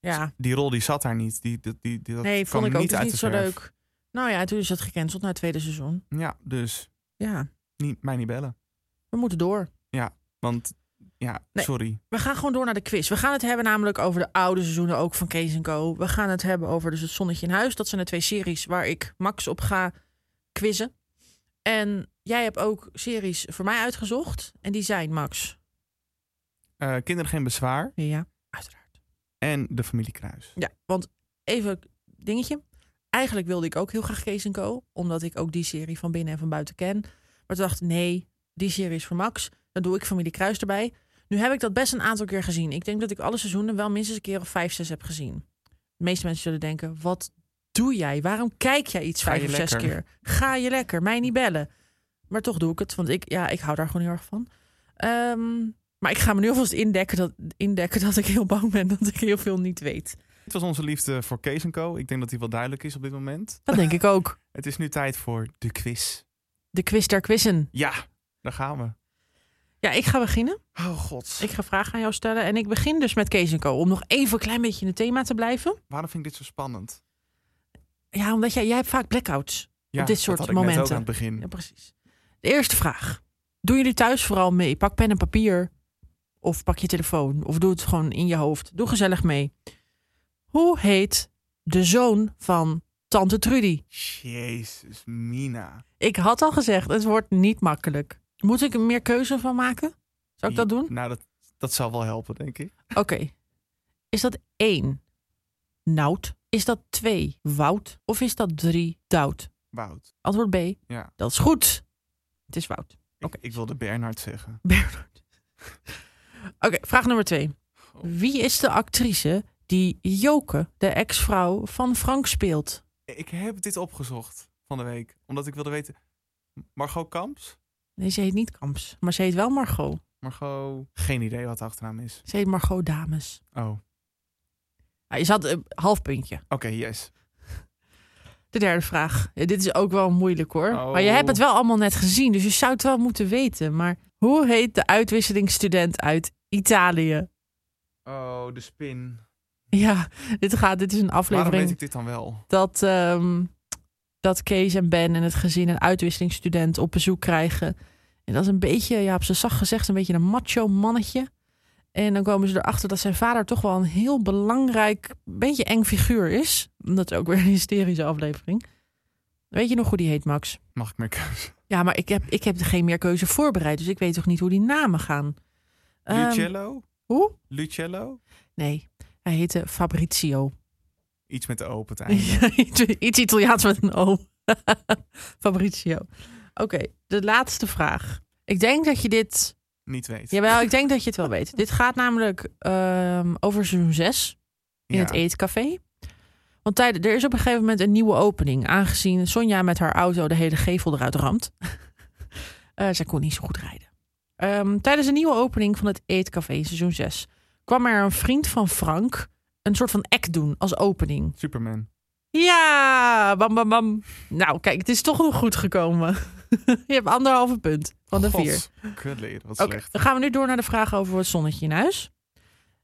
Ja, Die rol die zat daar niet. Die, die, die, die- dat nee, vond ik ook niet dus zo verf. leuk. Nou ja, toen is het gecanceld na het tweede seizoen. Ja, dus Ja, niet, mij niet bellen. we moeten door. Ja, want... Ja, Nee. sorry. We gaan gewoon door naar de quiz. We gaan het hebben namelijk over de oude seizoenen ook van Kees Co. We gaan het hebben over dus het Zonnetje in Huis. Dat zijn de twee series waar ik Max op ga quizzen. En jij hebt ook series voor mij uitgezocht. En die zijn, Max. Eh, kinderen geen bezwaar. Ja. En de familie Kruis. Ja, want even dingetje. Eigenlijk wilde ik ook heel graag Kees Co. Omdat ik ook die serie van binnen en van buiten ken. Maar toen dacht ik, nee, die serie is voor Max. Dan doe ik Familie Kruis erbij. Nu heb ik dat best een aantal keer gezien. Ik denk dat ik alle seizoenen wel minstens een keer of vijf, zes heb gezien. De meeste mensen zullen denken, wat doe jij? Waarom kijk jij iets vijf of zes lekker. keer? Ga je lekker, mij niet bellen. Maar toch doe ik het, want ik, ja, ik hou daar gewoon heel erg van. Ehm, maar ik ga me nu alvast indekken dat, indekken dat ik heel bang ben dat ik heel veel niet weet. Het was onze liefde voor Kees Co. Ik denk dat die wel duidelijk is op dit moment. Dat denk ik ook. [laughs] Het is nu tijd voor de quiz. De quiz der quizzen. Ja, daar gaan we. Ja, ik ga beginnen. Oh god. Ik ga vragen aan jou stellen. En ik begin dus met Kees Co. Om nog even een klein beetje in het thema te blijven. Waarom vind ik dit zo spannend? Ja, omdat jij, jij hebt vaak blackouts. Ja, op dit dat soort had ik net momenten. ook aan het begin. Ja, precies. De eerste vraag. Doen jullie thuis vooral mee? Pak pen en papier. Of pak je telefoon. Of doe het gewoon in je hoofd. Doe gezellig mee. Hoe heet de zoon van Tante Trudy? Jezus, Mina. Ik had al gezegd, het wordt niet makkelijk. Moet ik er meer keuze van maken? Zou ik dat doen? Nou, dat, dat zal wel helpen, denk ik. Oké. Is dat één Nout? Is dat twee Wout? Of is dat drie Dout? Wout. Antwoord B. Ja. Dat is goed. Het is Wout. Ik, ik wilde Bernhard zeggen. [laughs] Oké, vraag nummer twee. Wie is de actrice die Joke, de ex-vrouw van Frank, speelt? Ik heb dit opgezocht van de week. Omdat ik wilde weten... Margot Kamps? Nee, ze heet niet Kamps, maar ze heet wel Margot. Margot... Geen idee wat de achternaam is. Ze heet Margot Dames. Oh. Ah, je zat een half puntje. Oké, yes. De derde vraag. Ja, dit is ook wel moeilijk hoor. Oh. Maar je hebt het wel allemaal net gezien, dus je zou het wel moeten weten. Maar hoe heet de uitwisselingsstudent uit Italië? Oh, de spin. Ja, dit, gaat, dit is een Waarom aflevering weet ik dit dan wel? dat, ehm, dat Kees en Ben en het gezin een uitwisselingsstudent op bezoek krijgen. En dat is een beetje, ja, op zijn zacht gezegd, een beetje een macho mannetje. En dan komen ze erachter dat zijn vader toch wel een heel belangrijk, beetje eng figuur is. Dat is ook weer een hysterische aflevering. Weet je nog hoe die heet, Max? Mag ik meer keuze? Ja, maar ik heb, ik heb geen meer keuze voorbereid, dus ik weet toch niet hoe die namen gaan. Ehm, Lucello? hoe? Lucello? Nee, hij heette Fabrizio. Iets met de O op het [laughs] einde. Ja, iets, iets Italiaans met een O. [laughs] Fabrizio. Oké, de laatste vraag. Ik denk dat je dit... Niet weet. Jawel, ik denk dat je het wel weet. Dit gaat namelijk ehm, over seizoen 6 in Ja. het eetcafé. Want tijden, er is op een gegeven moment een nieuwe opening. Aangezien Sonja met haar auto de hele gevel eruit ramt. [laughs] Eh zij kon niet zo goed rijden. Ehm, tijdens een nieuwe opening van het eetcafé in seizoen 6 kwam er een vriend van Frank een soort van act doen als opening. Superman. Ja, bam, bam, bam. Nou, kijk, het is toch nog goed gekomen. [laughs] Je hebt anderhalve punt van de vier. Kutleer, wat slecht. dan gaan we nu door naar de vraag over het zonnetje in huis.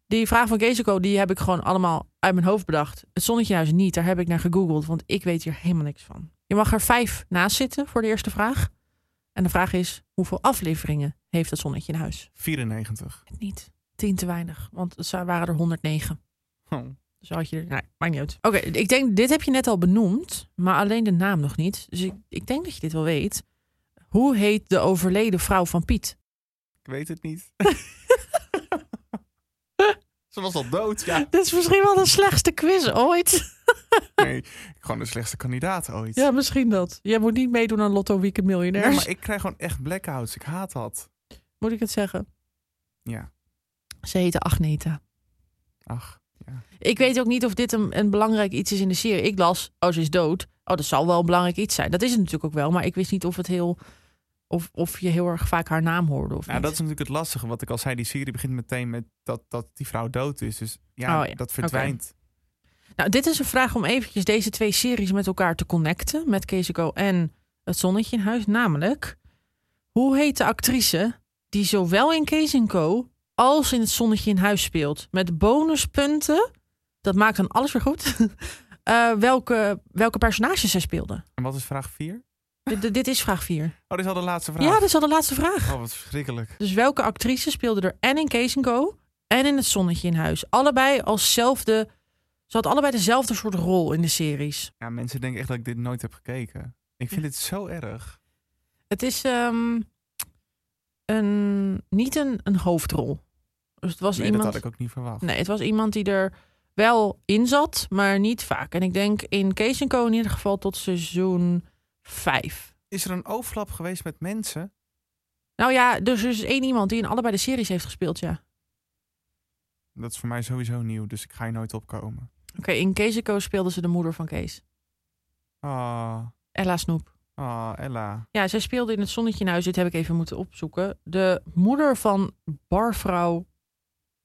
Die vraag van Keeseko, die heb ik gewoon allemaal uit mijn hoofd bedacht. Het zonnetje in huis niet, daar heb ik naar gegoogeld, want ik weet hier helemaal niks van. Je mag er vijf naast zitten voor de eerste vraag. En de vraag is, hoeveel afleveringen heeft het zonnetje in huis? 94. Niet. Tien te weinig, want het zou- waren er 109. Oh. Dus had je er... Nee, maakt niet uit. Oké, ik denk, dit heb je net al benoemd, maar alleen de naam nog niet. Dus ik, ik denk dat je dit wel weet. Hoe heet de overleden vrouw van Piet? Ik weet het niet. [laughs] Ze was al dood, ja. Dit is misschien wel de slechtste quiz ooit. [laughs] Nee, gewoon de slechtste kandidaat ooit. Ja, misschien dat. Jij moet niet meedoen aan Lotto Weekend Miljonairs. Ja, maar ik krijg gewoon echt blackouts. Ik haat dat. Moet ik het zeggen? Ja. Ze heette Agneta. Ach, Ik weet ook niet of dit een, een belangrijk iets is in de serie. Ik las, oh, ze is dood. Oh, dat zal wel een belangrijk iets zijn. Dat is het natuurlijk ook wel. Maar ik wist niet of het heel... Of, of je heel erg vaak haar naam hoorde of niet. dat is natuurlijk het lastige. Wat ik al zei, die serie begint meteen met dat, dat die vrouw dood is. Dus ja, Oh ja, dat verdwijnt. Nou, dit is een vraag om eventjes deze twee series met elkaar te connecten. Met Keeseko en Het Zonnetje in Huis. Namelijk, hoe heet de actrice die zowel in Kees Co als in Het Zonnetje in Huis speelt? Met bonuspunten, dat maakt dan alles weer goed, [laughs] eh, welke, welke personages zij speelde. En wat is vraag 4? Dit, dit- is vraag 4. Oh, dit is al de laatste vraag. Ja, dit is al de laatste vraag. Oh, wat verschrikkelijk. Dus welke actrice speelde er en in Kees Co en in Het Zonnetje in Huis? Allebei alszelfde... Ze had allebei dezelfde soort rol in de series. Ja, mensen denken echt dat ik dit nooit heb gekeken. Ik vind dit zo erg. Het is ehm, een, niet een, een hoofdrol. Dus het was Nee, iemand. dat had ik ook niet verwacht. Nee, het was iemand die er wel in zat, maar niet vaak. En ik denk in Kees Co in ieder geval tot seizoen 5. Is er een overlap geweest met mensen? Nou ja, dus er is één iemand die in allebei de series heeft gespeeld, ja. Dat is voor mij sowieso nieuw, dus ik ga hier nooit opkomen. Oké, in Kees Co speelde ze de moeder van Kees. Ah, Ella Snoep. ah, Ella. Ja, zij speelde in het Zonnetje in Huis. Dit heb ik even moeten opzoeken. De moeder van barvrouw...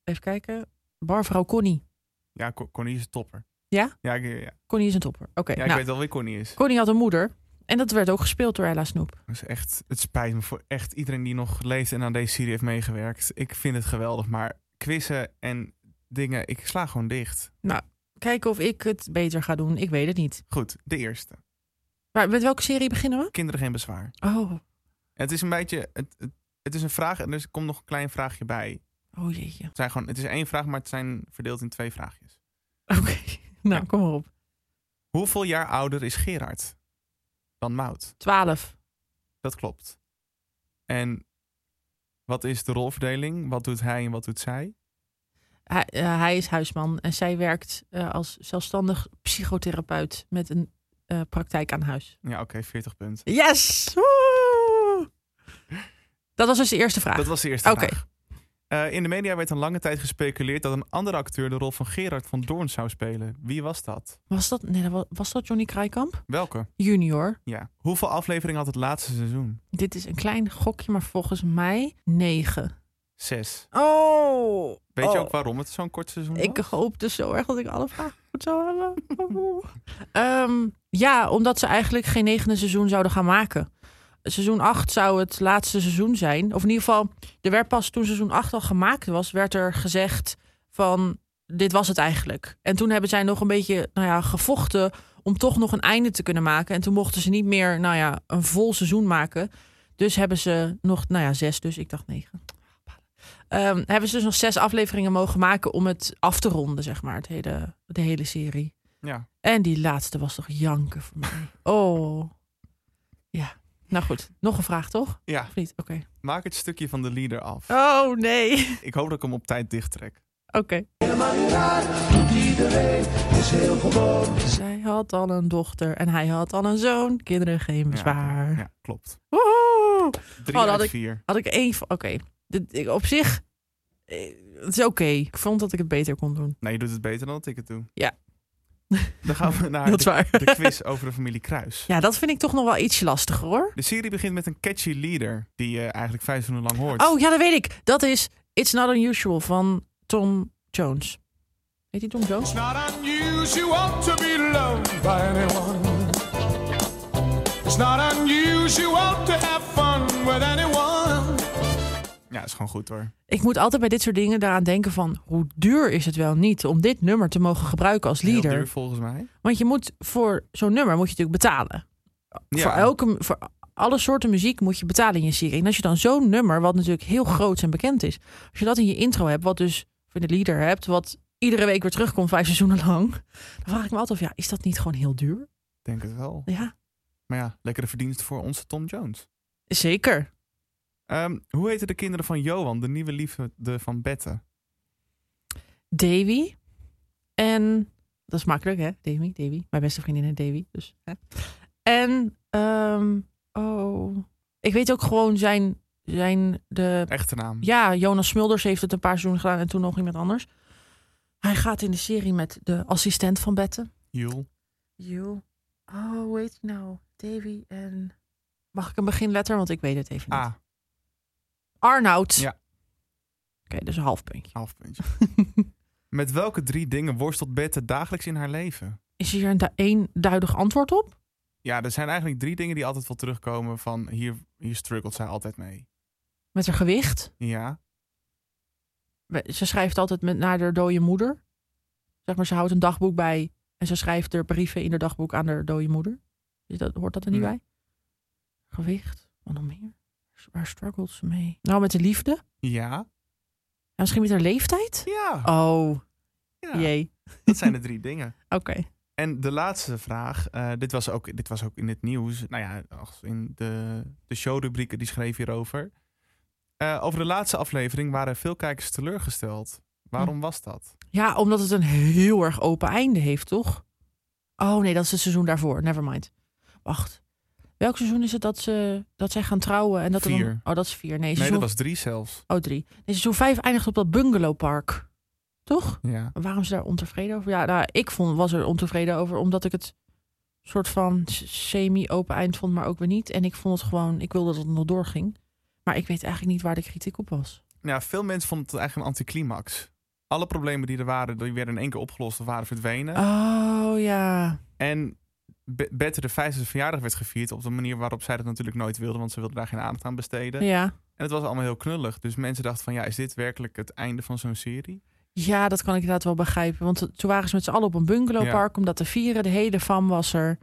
Even kijken. Barvrouw Connie. Ja, Con- Connie is een topper. Ja? Ja, ik, ja. Connie is een topper. Oké, ja, ik nou, weet wel wie Connie is. Connie had een moeder. En dat werd ook gespeeld door Ella Snoep. Is echt, het spijt me voor echt iedereen die nog leeft en aan deze serie heeft meegewerkt. Ik vind het geweldig, maar quizzen en dingen, ik sla gewoon dicht. Nou, kijken of ik het beter ga doen. Ik weet het niet. Goed, de eerste. Maar met welke serie beginnen we? Kinderen geen bezwaar. Oh, Het is een beetje, het, het, het is een vraag en er komt nog een klein vraagje bij. oh jeetje. Het, zijn gewoon, het is één vraag, maar het zijn verdeeld in twee vraagjes. Oké, [laughs] nou kom maar op. Hoeveel jaar ouder is Gerard dan Mout? 12. Dat klopt. En wat is de rolverdeling? Wat doet hij en wat doet zij? Hij, eh, hij is huisman en zij werkt eh, als zelfstandig psychotherapeut met een eh, praktijk aan huis. Ja, oké, 40 punten. Yes! Woe! Dat was dus de eerste vraag. Dat was de eerste Oké. vraag. Eh, in de media werd een lange tijd gespeculeerd dat een andere acteur de rol van Gerard van Doorn zou spelen. Wie was dat? Was dat, nee, was dat Johnny Krijkamp? Welke? Junior. Ja. Hoeveel afleveringen had het laatste seizoen? Dit is een klein gokje, maar volgens mij negen. Zes. Oh! Weet je Oh. ook waarom het zo'n kort seizoen Ik was? hoop dus zo erg dat ik alle vragen goed zou hebben. [laughs] Ehm, ja, omdat ze eigenlijk geen negende seizoen zouden gaan maken. Seizoen 8 zou het laatste seizoen zijn. Of in ieder geval, er werd pas toen seizoen 8 al gemaakt was, werd er gezegd van dit was het eigenlijk. En toen hebben zij nog een beetje nou ja, gevochten om toch nog een einde te kunnen maken. En toen mochten ze niet meer nou ja, een vol seizoen maken. Dus hebben ze nog, nou ja, zes, dus ik dacht negen. Ehm, hebben ze dus nog zes afleveringen mogen maken om het af te ronden, zeg maar, het hele, de hele serie. Ja. En die laatste was toch janken voor mij. Oh. Ja. Nou goed, nog een vraag toch? Ja. Of niet? Oké. Maak het stukje van de leader af. Oh nee. [laughs] Ik hoop dat ik hem op tijd dicht trek. Oké. Iedereen is heel gewoon. Zij had al een dochter en hij had al een zoon. Kinderen geen bezwaar. Ja, klopt. Woehoe! Drie had ik, vier. Had ik één. Oké. Dit- Op zich... eh, Het is oké. Ik vond dat ik het beter kon doen. Nee, je doet het beter dan dat ik het doe. Ja. [laughs] Dan gaan we [laughs] naar Dat is de, waar. de quiz over de familie Kruis. Ja, dat vind ik toch nog wel ietsje lastiger hoor. De serie begint met een catchy leader die je eigenlijk vijf seizoenen lang hoort. Oh ja, dat weet ik. Dat is It's Not Unusual van Tom Jones. Heet die Tom Jones? It's not unusual to be loved by anyone. It's not unusual to have fun with anyone. Ja, is gewoon goed hoor. Ik moet altijd bij dit soort dingen daaraan denken van... hoe duur is het wel niet om dit nummer te mogen gebruiken als Heel leader? duur volgens mij. Want je moet voor zo'n nummer moet je natuurlijk betalen. Ja. Voor, elke, voor alle soorten muziek moet je betalen in je serie. En als je dan zo'n nummer, wat natuurlijk heel groot en bekend is... als je dat in je intro hebt, wat dus voor de leader hebt... wat iedere week weer terugkomt, vijf seizoenen lang... dan vraag ik me altijd af, ja, is dat niet gewoon heel duur? Denk het wel. Ja, Maar ja, lekkere verdienst voor onze Tom Jones. zeker. Ehm, hoe heten de kinderen van Johan, de nieuwe liefde van Bette? Davy. En dat is makkelijk, hè? Davy, Davy. Mijn beste vriendin heet Davy. Dus, hè? En, ehm, oh, ik weet ook gewoon zijn, zijn de... Echte naam. Ja, Jonas Smulders heeft het een paar seizoenen gedaan en toen nog iemand anders. Hij gaat in de serie met de assistent van Bette. Jul. Jul. Oh, hij nou? Davy en... Mag ik een beginletter? Want ik weet het even niet. A. Arnoud. Ja. Oké, dus een half puntje. Half puntje. [laughs] Met welke drie dingen worstelt Bette dagelijks in haar leven? Is hier een du- antwoord op? Ja, er zijn eigenlijk drie dingen die altijd wel terugkomen van hier, hier struggelt zij altijd mee. Met haar gewicht. Ja, Ze schrijft altijd met, naar haar dode moeder. Zeg maar, ze houdt een dagboek bij en ze schrijft er brieven in haar dagboek aan haar dode moeder. Is dat, hoort dat er niet bij? Gewicht, wat nog meer? Waar struggelt ze mee? Nou, met de liefde? ja, Ja, misschien met haar leeftijd? ja. Oh, ja. jee. Dat zijn de drie [laughs] dingen. Oké. En de laatste vraag, eh, dit, was ook, dit was ook in het nieuws. Nou ja, in de, de showrubrieken die schreef hierover. Eh, over de laatste aflevering waren veel kijkers teleurgesteld. Waarom Hm. was dat? Ja, omdat het een heel erg open einde heeft, toch? Oh nee, dat is het seizoen daarvoor. Nevermind. Wacht. Welk seizoen is het dat, ze, dat zij gaan trouwen? En dat er dan- Vier. oh, dat is vier. Nee, Nee, seizoen, dat was drie zelfs. oh, drie. Nee, seizoen vijf eindigt op dat bungalowpark. Toch? Ja. Waarom ze daar ontevreden over? Ja, nou, ik vond, was er ontevreden over omdat ik het soort van semi-open eind vond, maar ook weer niet. En ik vond het gewoon, ik wilde dat het nog doorging. Maar ik weet eigenlijk niet waar de kritiek op was. Ja, veel mensen vonden het eigenlijk een anticlimax. Alle problemen die er waren, die werden in één keer opgelost of waren verdwenen. Oh ja. En Bette de vijfde verjaardag werd gevierd op de manier waarop zij dat natuurlijk nooit wilde, want ze wilde daar geen aandacht aan besteden. Ja. En het was allemaal heel knullig. Dus mensen dachten van ja, is dit werkelijk het einde van zo'n serie? Ja, dat kan ik inderdaad wel begrijpen. Want toen waren ze met z'n allen op een bungalowpark om dat te vieren. De hele fam was er.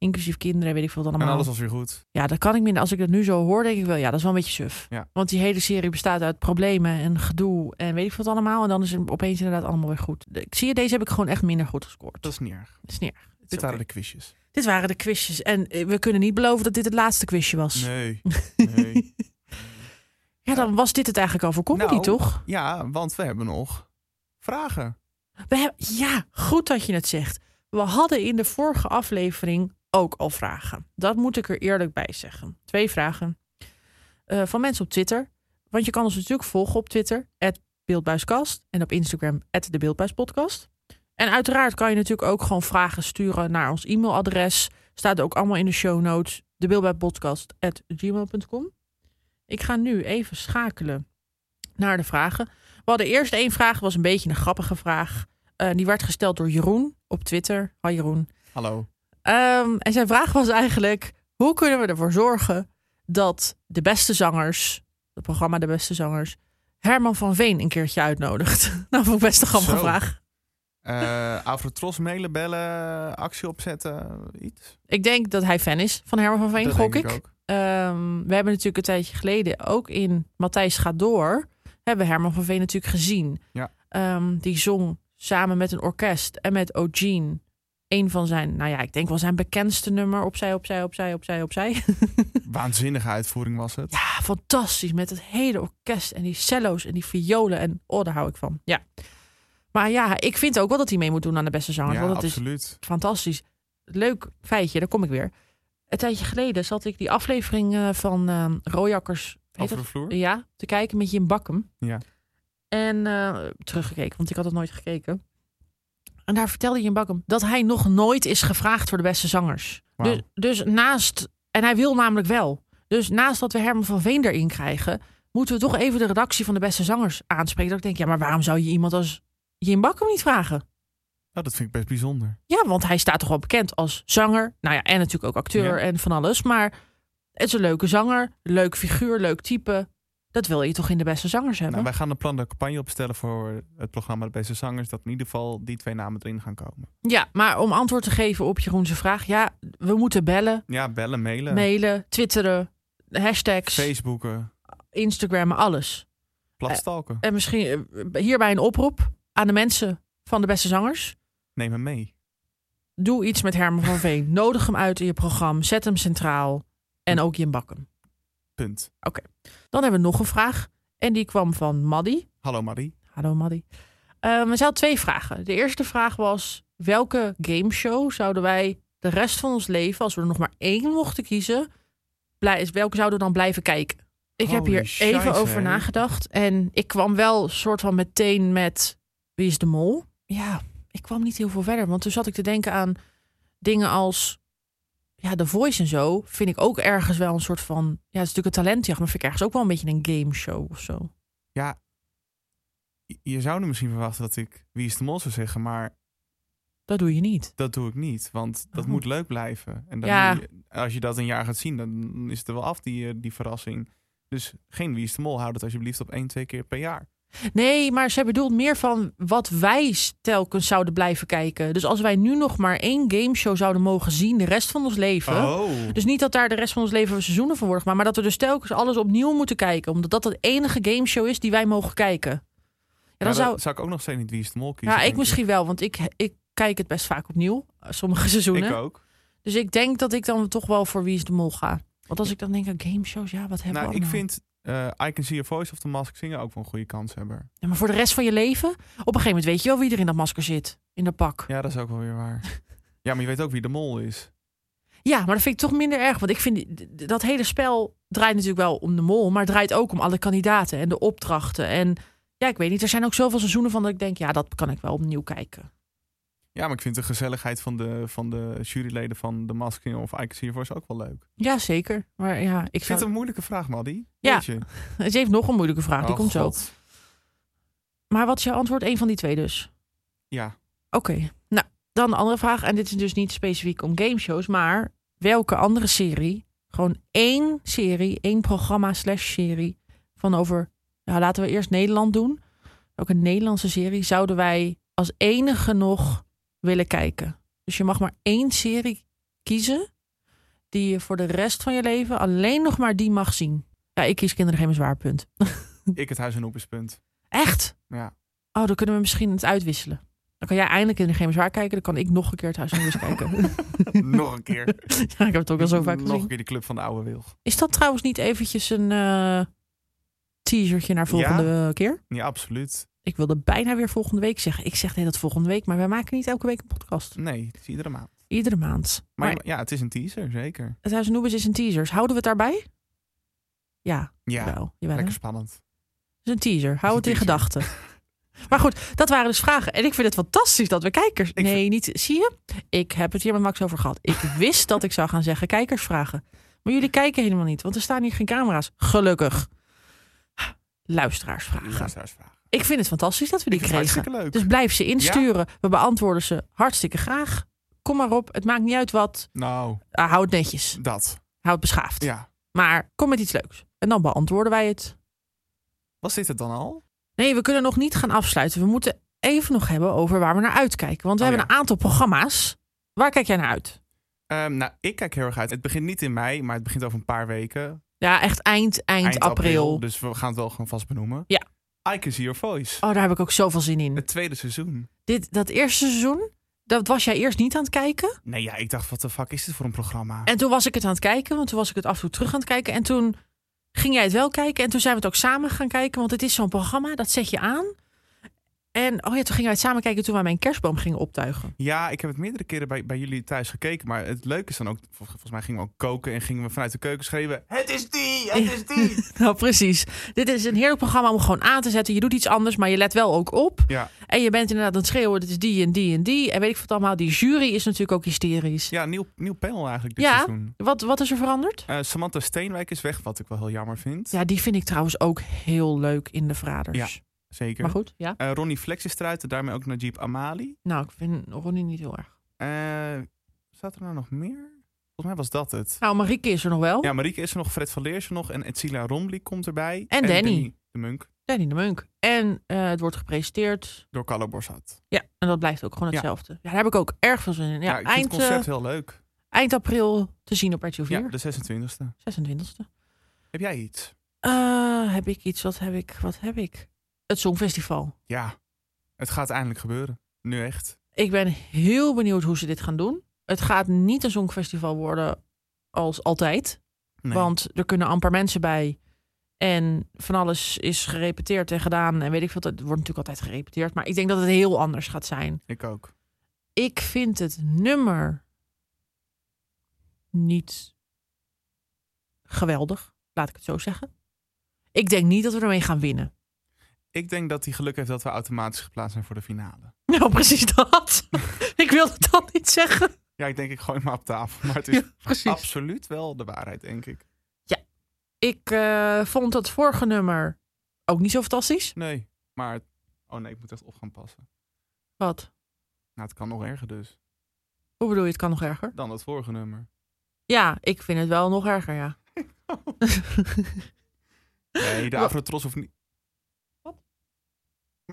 Inclusief kinderen, weet ik veel wat allemaal. En alles was weer goed. Ja, dat kan ik minder. Als ik het nu zo hoor, denk ik wel, ja, dat is wel een beetje suf. Ja. Want die hele serie bestaat uit problemen en gedoe en weet ik veel wat allemaal. En dan is het opeens inderdaad allemaal weer goed. Ik zie je, deze heb ik gewoon echt minder goed gescoord. Dat is niet erg. Dat is niet erg. Dit waren de quizjes. Dit waren de quizjes. En eh, we kunnen niet beloven dat dit het laatste quizje was. Nee. [laughs] nee. Ja, dan was dit het eigenlijk al voor comedy, Nou, toch? Ja, want we hebben nog vragen. We hebben, ja, goed dat je het zegt. We hadden in de vorige aflevering ook al vragen. Dat moet ik er eerlijk bij zeggen. Twee vragen. Eh, van mensen op Twitter. Want je kan ons natuurlijk volgen op Twitter, Beeldbuiskast. En op Instagram, de Beeldbuispodcast. En uiteraard kan je natuurlijk ook gewoon vragen sturen naar ons e-mailadres. Staat ook allemaal in de show notes. Debeeldbuispodcast.gmail.com Ik ga nu even schakelen naar de vragen. We hadden eerst één vraag, was een beetje een grappige vraag. Eh, die werd gesteld door Jeroen op Twitter. Hoi Jeroen. Hallo. Ehm, en zijn vraag was eigenlijk: hoe kunnen we ervoor zorgen dat de beste zangers, het programma De Beste Zangers, Herman van Veen een keertje uitnodigt? [laughs] nou, vond ik best een grappige vraag. Eh Afrotros mailen, bellen, actie opzetten, iets. Ik denk dat hij fan is van Herman van Veen, Dat gok ik. ik ook. Ehm, we hebben natuurlijk een tijdje geleden ook in Matthijs gaat door, hebben Herman van Veen natuurlijk gezien. Ja. Ehm, die zong samen met een orkest en met O'Gene een van zijn, nou ja, ik denk wel zijn bekendste nummer, opzij, opzij, opzij, opzij, opzij. [laughs] Waanzinnige uitvoering was het. Ja, fantastisch. Met het hele orkest en die cello's en die violen. En oh, daar hou ik van. Ja. Maar ja, ik vind ook wel dat hij mee moet doen aan de beste zangers. Ja, want het absoluut. is fantastisch. Leuk feitje, daar kom ik weer. Een tijdje geleden zat ik die aflevering eh, van eh Rooijakkers heet Over de dat? vloer? Ja, te kijken met Jim Bakken. Ja. En eh, teruggekeken, want ik had het nooit gekeken. En daar vertelde Jim Bakken dat hij nog nooit is gevraagd voor de beste zangers. Dus, dus naast, en hij wil namelijk wel. Dus naast dat we Herman van Veen erin krijgen, moeten we toch even de redactie van de beste zangers aanspreken. Dat ik denk, ja, maar waarom zou je iemand als Jim Bakker niet vragen. Oh, dat vind ik best bijzonder. Ja, want hij staat toch wel bekend als zanger. Nou ja, en natuurlijk ook acteur Ja. en van alles. Maar het is een leuke zanger, leuk figuur, leuk type. Dat wil je toch in de beste zangers hebben? Nou, wij gaan een plan de campagne opstellen voor het programma De Beste Zangers. Dat in ieder geval die twee namen erin gaan komen. Ja, maar om antwoord te geven op Jeroen's vraag. Ja, we moeten bellen, Ja, bellen, mailen. mailen, twitteren, hashtags, Facebooken, Instagrammen, alles. platstalken. En misschien eh, hierbij een oproep aan de mensen van de beste zangers. Neem hem mee. Doe iets met Herman van Veen. [laughs] Nodig hem uit in je programma. Zet hem centraal. En ook Jim Bakken. Punt. Oké. Dan hebben we nog een vraag. En die kwam van Maddy. Hallo Marie. Hallo Maddy. We hadden twee vragen. De eerste vraag was: welke gameshow zouden wij de rest van ons leven, als we er nog maar één mochten kiezen, blij, welke zouden we dan blijven kijken? Ik heb hier even over nagedacht en ik kwam wel soort van meteen met Wie is de Mol? Ja, ik kwam niet heel veel verder, want toen zat ik te denken aan dingen als ja, The Voice en zo. Vind ik ook ergens wel een soort van, ja, het is natuurlijk een talentjacht, maar vind ik ergens ook wel een beetje een gameshow of zo. Ja, je- zou nu misschien verwachten dat ik Wie is de Mol zou zeggen, maar Dat doe je niet. dat doe ik niet. Want dat Oh. moet leuk blijven. En dan Ja. je- als je dat een jaar gaat zien, dan is het er wel af, die, eh, die verrassing. Dus geen Wie is de Mol. Houd het alsjeblieft op één, twee keer per jaar. Nee, maar zij bedoelt meer van wat wij telkens zouden blijven kijken. Dus als wij nu nog maar één gameshow zouden mogen zien de rest van ons leven. Oh. Dus niet dat daar de rest van ons leven seizoenen van worden gemaakt. Maar dat we dus telkens alles opnieuw moeten kijken. Omdat dat de enige gameshow is die wij mogen kijken. Ja, dan Ja, zou, zou ik ook nog steeds niet Wie is de Mol kiezen. ja, ik misschien wel. Want ik, ik kijk het best vaak opnieuw. Sommige [laughs] seizoenen. Ik ook. Dus ik denk dat ik dan toch wel voor Wie is de Mol ga. Want als ik dan denk aan gameshows, ja, wat hebben Nou, we ik allemaal? vind eh I Can See Your Voice of The Mask Singer ook wel een goede kans hebben. Ja, maar voor de rest van je leven? Op een gegeven moment weet je wel wie er in dat masker zit. In dat pak. Ja, dat is ook wel weer waar. [laughs] ja, maar je weet ook wie de mol is. Ja, maar dat vind ik toch minder erg. Want ik vind dat hele spel draait natuurlijk wel om de mol, maar het draait ook om alle kandidaten en de opdrachten. En ja, ik weet niet, er zijn ook zoveel seizoenen van dat ik denk, ja, dat kan ik wel opnieuw kijken. Ja, maar ik vind de gezelligheid van de, van de juryleden van The Mask Singer of I Can See Your Voice ook wel leuk. Ja, zeker. Maar ja, ik Ik vind zou... het een moeilijke vraag, Maddy. Ja, [laughs] ze heeft nog een moeilijke vraag, die Oh, komt zo. Maar wat is jouw antwoord? Eén van die twee dus. Ja. Oké, nou, dan een andere vraag. En dit is dus niet specifiek om gameshows, maar welke andere serie, gewoon één serie, één programma slash serie van over, nou, laten we eerst Nederland doen. Welke Nederlandse serie zouden wij als enige nog willen kijken? Dus je mag maar één serie kiezen die je voor de rest van je leven alleen nog maar die mag zien. Ja, ik kies Kinderen Geen Bezwaar, punt. [laughs] Ik het huis en op is punt. Echt? Ja. Oh, dan kunnen we misschien het uitwisselen. Dan kan jij eindelijk in de Geen Bezwaar kijken. Dan kan ik nog een keer het Huis van Rust kijken. [laughs] Nog een keer. [laughs] ja, ik heb het ook al zo vaak Nog gezien. een keer de club van de oude wilg. Is dat trouwens niet eventjes een eh teasertje naar volgende keer? Ja, absoluut. Ik wilde bijna weer volgende week zeggen. Ik zeg nee dat volgende week, maar wij maken niet elke week een podcast. Nee, het is iedere maand. Iedere maand. Maar, Maar, ja, het is een teaser, zeker. het Huis Noebes is een teaser. Houden we het daarbij? Ja, Ja, wel. Jawel, hè? lekker spannend. Het is een teaser. Hou het een in gedachten. [laughs] Maar goed, dat waren dus vragen. En ik vind het fantastisch dat we kijkers... nee, niet... Zie je? Ik heb het hier met Max over gehad. Ik [laughs] wist dat ik zou gaan zeggen kijkersvragen. Maar jullie kijken helemaal niet, want er staan hier geen camera's. Gelukkig. Luisteraarsvragen. Luisteraarsvragen. Ik vind het fantastisch dat we die kregen. Dus blijf ze insturen. We beantwoorden ze hartstikke graag. Kom maar op. Het maakt niet uit wat. Nou, Ah, hou het netjes. dat. Hou het beschaafd. Ja. Maar kom met iets leuks. En dan beantwoorden wij het. Was dit het dan al? Nee, we kunnen nog niet gaan afsluiten. We moeten even nog hebben over waar we naar uitkijken. Want we Oh, hebben een aantal programma's. Waar kijk jij naar uit? Ehm, nou, ik kijk heel erg uit. Het begint niet in mei, maar het begint over een paar weken. Ja, echt eind, eind, april. Dus we gaan het wel gewoon vast benoemen. Ja. I Can See Your Voice. Oh, daar heb ik ook zoveel zin in. Het tweede seizoen. Dit, dat eerste seizoen, dat was jij eerst niet aan het kijken. Nee, ja, ik dacht, wat de fuck is dit voor een programma? En toen was ik het aan het kijken, want toen was ik het af en toe terug aan het kijken. En toen ging jij het wel kijken. En toen zijn we het ook samen gaan kijken, want het is zo'n programma, dat zet je aan. En oh ja, toen gingen wij het samen kijken toen wij mijn kerstboom gingen optuigen. Ja, ik heb het meerdere keren bij, bij jullie thuis gekeken. Maar het leuke is dan ook, vol- volgens mij gingen we ook koken en gingen we vanuit de keuken schreeuwen. Het is die, het is die. [laughs] nou, precies. Dit is een heerlijk programma om gewoon aan te zetten. Je doet iets anders, maar je let wel ook op. Ja. En je bent inderdaad aan het schreeuwen, dit is die en die en die. En weet ik wat allemaal. Die jury is natuurlijk ook hysterisch. Ja, nieuw, nieuw panel eigenlijk dit Ja, seizoen. wat, wat is er veranderd? Eh, Samantha Steenwijk is weg, wat ik wel heel jammer vind. Ja, die vind ik trouwens ook heel leuk in de Verraders. Ja. Zeker. Maar goed, ja. Eh, Ronnie Flex is eruit en daarmee ook Najib Amali. Nou, ik vind Ronnie niet heel erg. Staat er nou nog meer? Volgens mij was dat het. Nou, Marieke is er nog wel. Ja, Marieke is er nog, Fred van Leer is er nog en Etzila Romli komt erbij. En Danny. de Munk Danny de Munk. En eh, het wordt gepresenteerd. door Carlo Borsat. Ja, en dat blijft ook gewoon hetzelfde. Ja, daar heb ik ook erg veel zin in. Ja, Ja, ik vind het concept heel leuk. eind april te zien op RTL 4. Ja, de 26e. 26e. Heb jij iets? Heb ik iets? Wat heb ik? Wat heb ik? Het Songfestival. Ja, het gaat eindelijk gebeuren. Nu echt. Ik ben heel benieuwd hoe ze dit gaan doen. Het gaat niet een Songfestival worden als altijd. Nee. Want er kunnen amper mensen bij. En van alles is gerepeteerd en gedaan. En weet ik veel. Het wordt natuurlijk altijd gerepeteerd. Maar ik denk dat het heel anders gaat zijn. Ik ook. Ik vind het nummer niet geweldig. Laat ik het zo zeggen. Ik denk niet dat we ermee gaan winnen. Ik denk dat hij geluk heeft dat we automatisch geplaatst zijn voor de finale. [laughs] Nou, precies dat. [laughs] ik wilde dat niet zeggen. Ja, ik denk ik gooi maar op tafel. Maar het [laughs] is absoluut wel de waarheid, denk ik. Ik eh, vond het vorige nummer ook niet zo fantastisch. Nee, maar... Oh nee, ik moet echt op gaan passen. Wat? Nou, het kan nog erger dus. Hoe bedoel je, het kan nog erger? Dan het vorige nummer. Ja, ik vind het wel nog erger, ja. Nee, de Afrotros hoeft niet...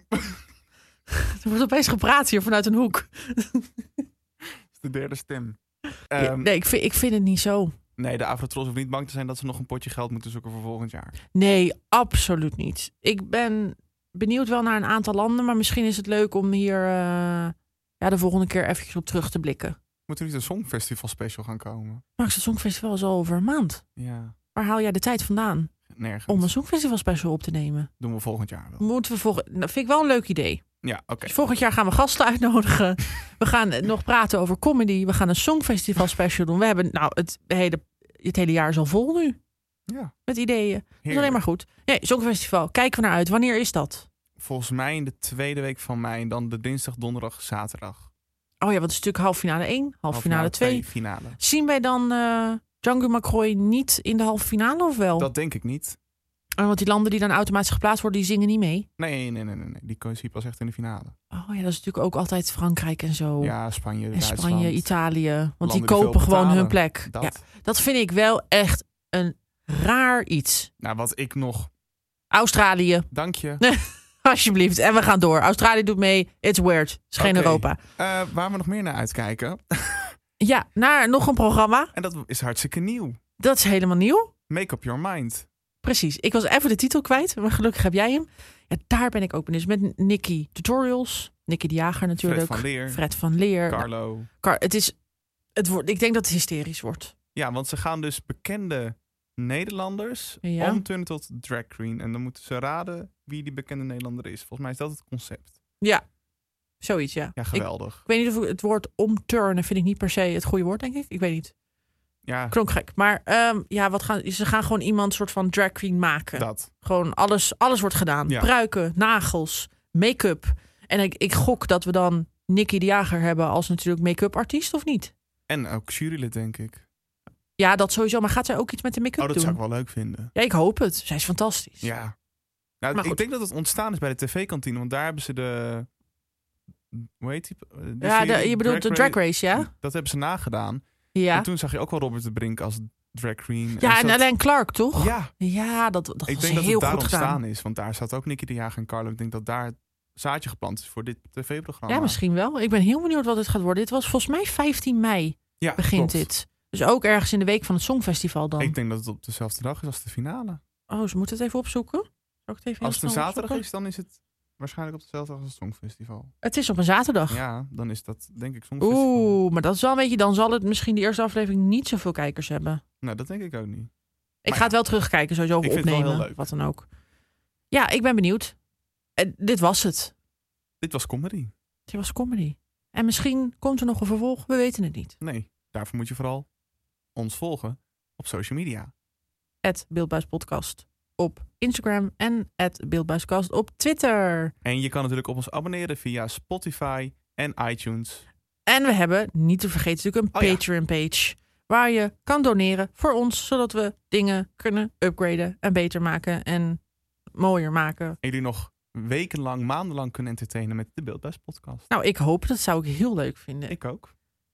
[laughs] Er wordt opeens gepraat hier vanuit een hoek. is de derde stem. Ehm, nee, ik vind, ik vind het niet zo. Nee, de Afrotros hoeft niet bang te zijn dat ze nog een potje geld moeten zoeken voor volgend jaar. Nee, absoluut niet. Ik ben benieuwd wel naar een aantal landen, maar misschien is het leuk om hier eh, ja, de volgende keer eventjes op terug te blikken. Moet er niet een Songfestival special gaan komen? Maar het Songfestival is al over een maand. Ja, Waar haal jij de tijd vandaan nergens. om een Songfestival special op te nemen? Doen we volgend jaar wel. Moeten we volgen? Nou, vind ik wel een leuk idee. Ja, oké. Dus volgend jaar gaan we gasten uitnodigen. [laughs] We gaan nog praten over comedy. We gaan een Songfestival special doen. We hebben nou het hele, het hele jaar is al vol nu. Ja. Met ideeën. Dat is alleen maar goed. Nee, Songfestival. Kijken we naar uit. Wanneer is dat? Volgens mij in de tweede week van mei en dan de dinsdag, donderdag, zaterdag. Oh ja, want het is natuurlijk halve finale 1, halve finale 2. finale. Zien wij dan eh Django McCroy niet in de halve finale of wel? Dat denk ik niet. Oh, want die landen die dan automatisch geplaatst worden, die zingen niet mee. Nee, nee, nee, nee. nee. Die zie je pas echt in de finale. Oh ja, dat is natuurlijk ook altijd Frankrijk en zo. Ja, Spanje, en. Spanje, Italië. Want Landen die kopen gewoon hun plek. Dat. Ja, dat vind ik wel echt een raar iets. Nou, wat ik nog... Australië. Dank je. [laughs] Alsjeblieft. En we gaan door. Australië doet mee. It's weird. Het is geen. Europa. Eh, waar we nog meer naar uitkijken. [laughs] Ja, naar nog een programma. En dat is hartstikke nieuw. Dat is helemaal nieuw. Make up your mind. Precies. Ik was even de titel kwijt, maar gelukkig heb jij hem. Ja, daar ben ik ook benieuwd. Met Nicky Tutorials. Nicky de Jager natuurlijk. Fred van Leer. Fred van Leer. Carlo. Car- het is, het wordt, ik denk dat het hysterisch wordt. Ja, want ze gaan dus bekende Nederlanders Ja. omturnen tot drag queen. En dan moeten ze raden wie die bekende Nederlander is. Volgens mij is dat het concept. Ja, zoiets ja. Ja, geweldig. ik weet niet of het woord omturnen vind ik niet per se het goede woord, denk ik. Ik weet niet. Ja, Klonk gek. Maar ehm, ja, wat gaan, ze gaan gewoon iemand soort van drag queen maken. dat. Gewoon alles, alles wordt gedaan. Ja. Pruiken, nagels, make-up. En ik, ik gok dat we dan Nicky de Jager hebben als natuurlijk make-up artiest of niet? En ook jurylid, denk ik. Ja, dat sowieso. Maar gaat zij ook iets met de make-up Oh, dat doen? zou ik wel leuk vinden. Ja, ik hoop het. Zij is fantastisch. Ja. Nou, Maar ik goed. denk dat het ontstaan is bij de tv-kantine. Want daar hebben ze de... Hoe heet die? De Ja, serie de- je bedoelt de Drag Race, ja? Dat hebben ze nagedaan. Ja. En toen zag je ook wel Robert de Brink als drag queen. Ja, en zat- Alain Clark, toch? Ja. Ja, dat, dat ik was denk dat heel het ontstaan gedaan. is. Want daar zat ook Nicky de Jager en Carlo. Ik denk dat daar het zaadje geplant is voor dit tv-programma. Ja, misschien wel. Ik ben heel benieuwd wat dit gaat worden. Dit was volgens mij 15 mei Ja, begint klopt. dit. Dus ook ergens in de week van het Songfestival dan. Ik denk dat het op dezelfde dag is als de finale. Oh, ze moeten het even opzoeken. Het even Als het een zaterdag opzoeken? is, dan is het waarschijnlijk op dezelfde dag als het Songfestival. Het is op een zaterdag. Ja, dan is dat denk ik Songfestival. Oeh, maar dat is wel een beetje... Dan zal het misschien de eerste aflevering niet zoveel kijkers hebben. Nou, dat denk ik ook niet. Ik Maar ga het wel terugkijken, sowieso ik vind het wel opnemen. heel leuk. Wat dan ook. Ja, ik ben benieuwd. En dit was het. Dit was comedy. Dit was comedy. En misschien komt er nog een vervolg. We weten het niet. Nee, daarvoor moet je vooral ons volgen op social media. Het Beeldbuispodcast op Instagram en Beeldbuiskast op Twitter. En je kan natuurlijk op ons abonneren via Spotify en iTunes. En we hebben, niet te vergeten, natuurlijk een Oh ja. Patreon-page. Waar je kan doneren voor ons, zodat we dingen kunnen upgraden en beter maken en mooier maken. En jullie nog wekenlang, maandenlang kunnen entertainen met de Beeldbuis podcast. Nou, ik hoop. Dat zou ik heel leuk vinden. Ik ook.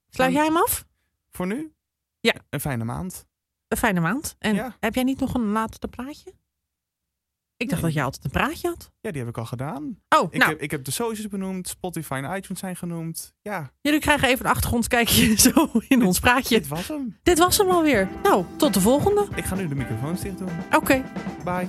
Sluit jij hem af? Voor nu? Ja. Een fijne maand. Een fijne maand. En Ja. heb jij niet nog een laatste praatje? Ik dacht dat jij altijd een praatje had. Ja, die heb ik al gedaan. Oh, ik, nou. heb, ik heb de socials benoemd, Spotify en iTunes zijn genoemd. Ja, Jullie krijgen even een achtergrondkijkje [laughs] zo in ons praatje. dit was hem. Dit was hem alweer. Nou, tot de volgende. Ik ga nu de microfoons dicht doen. Oké. Bye.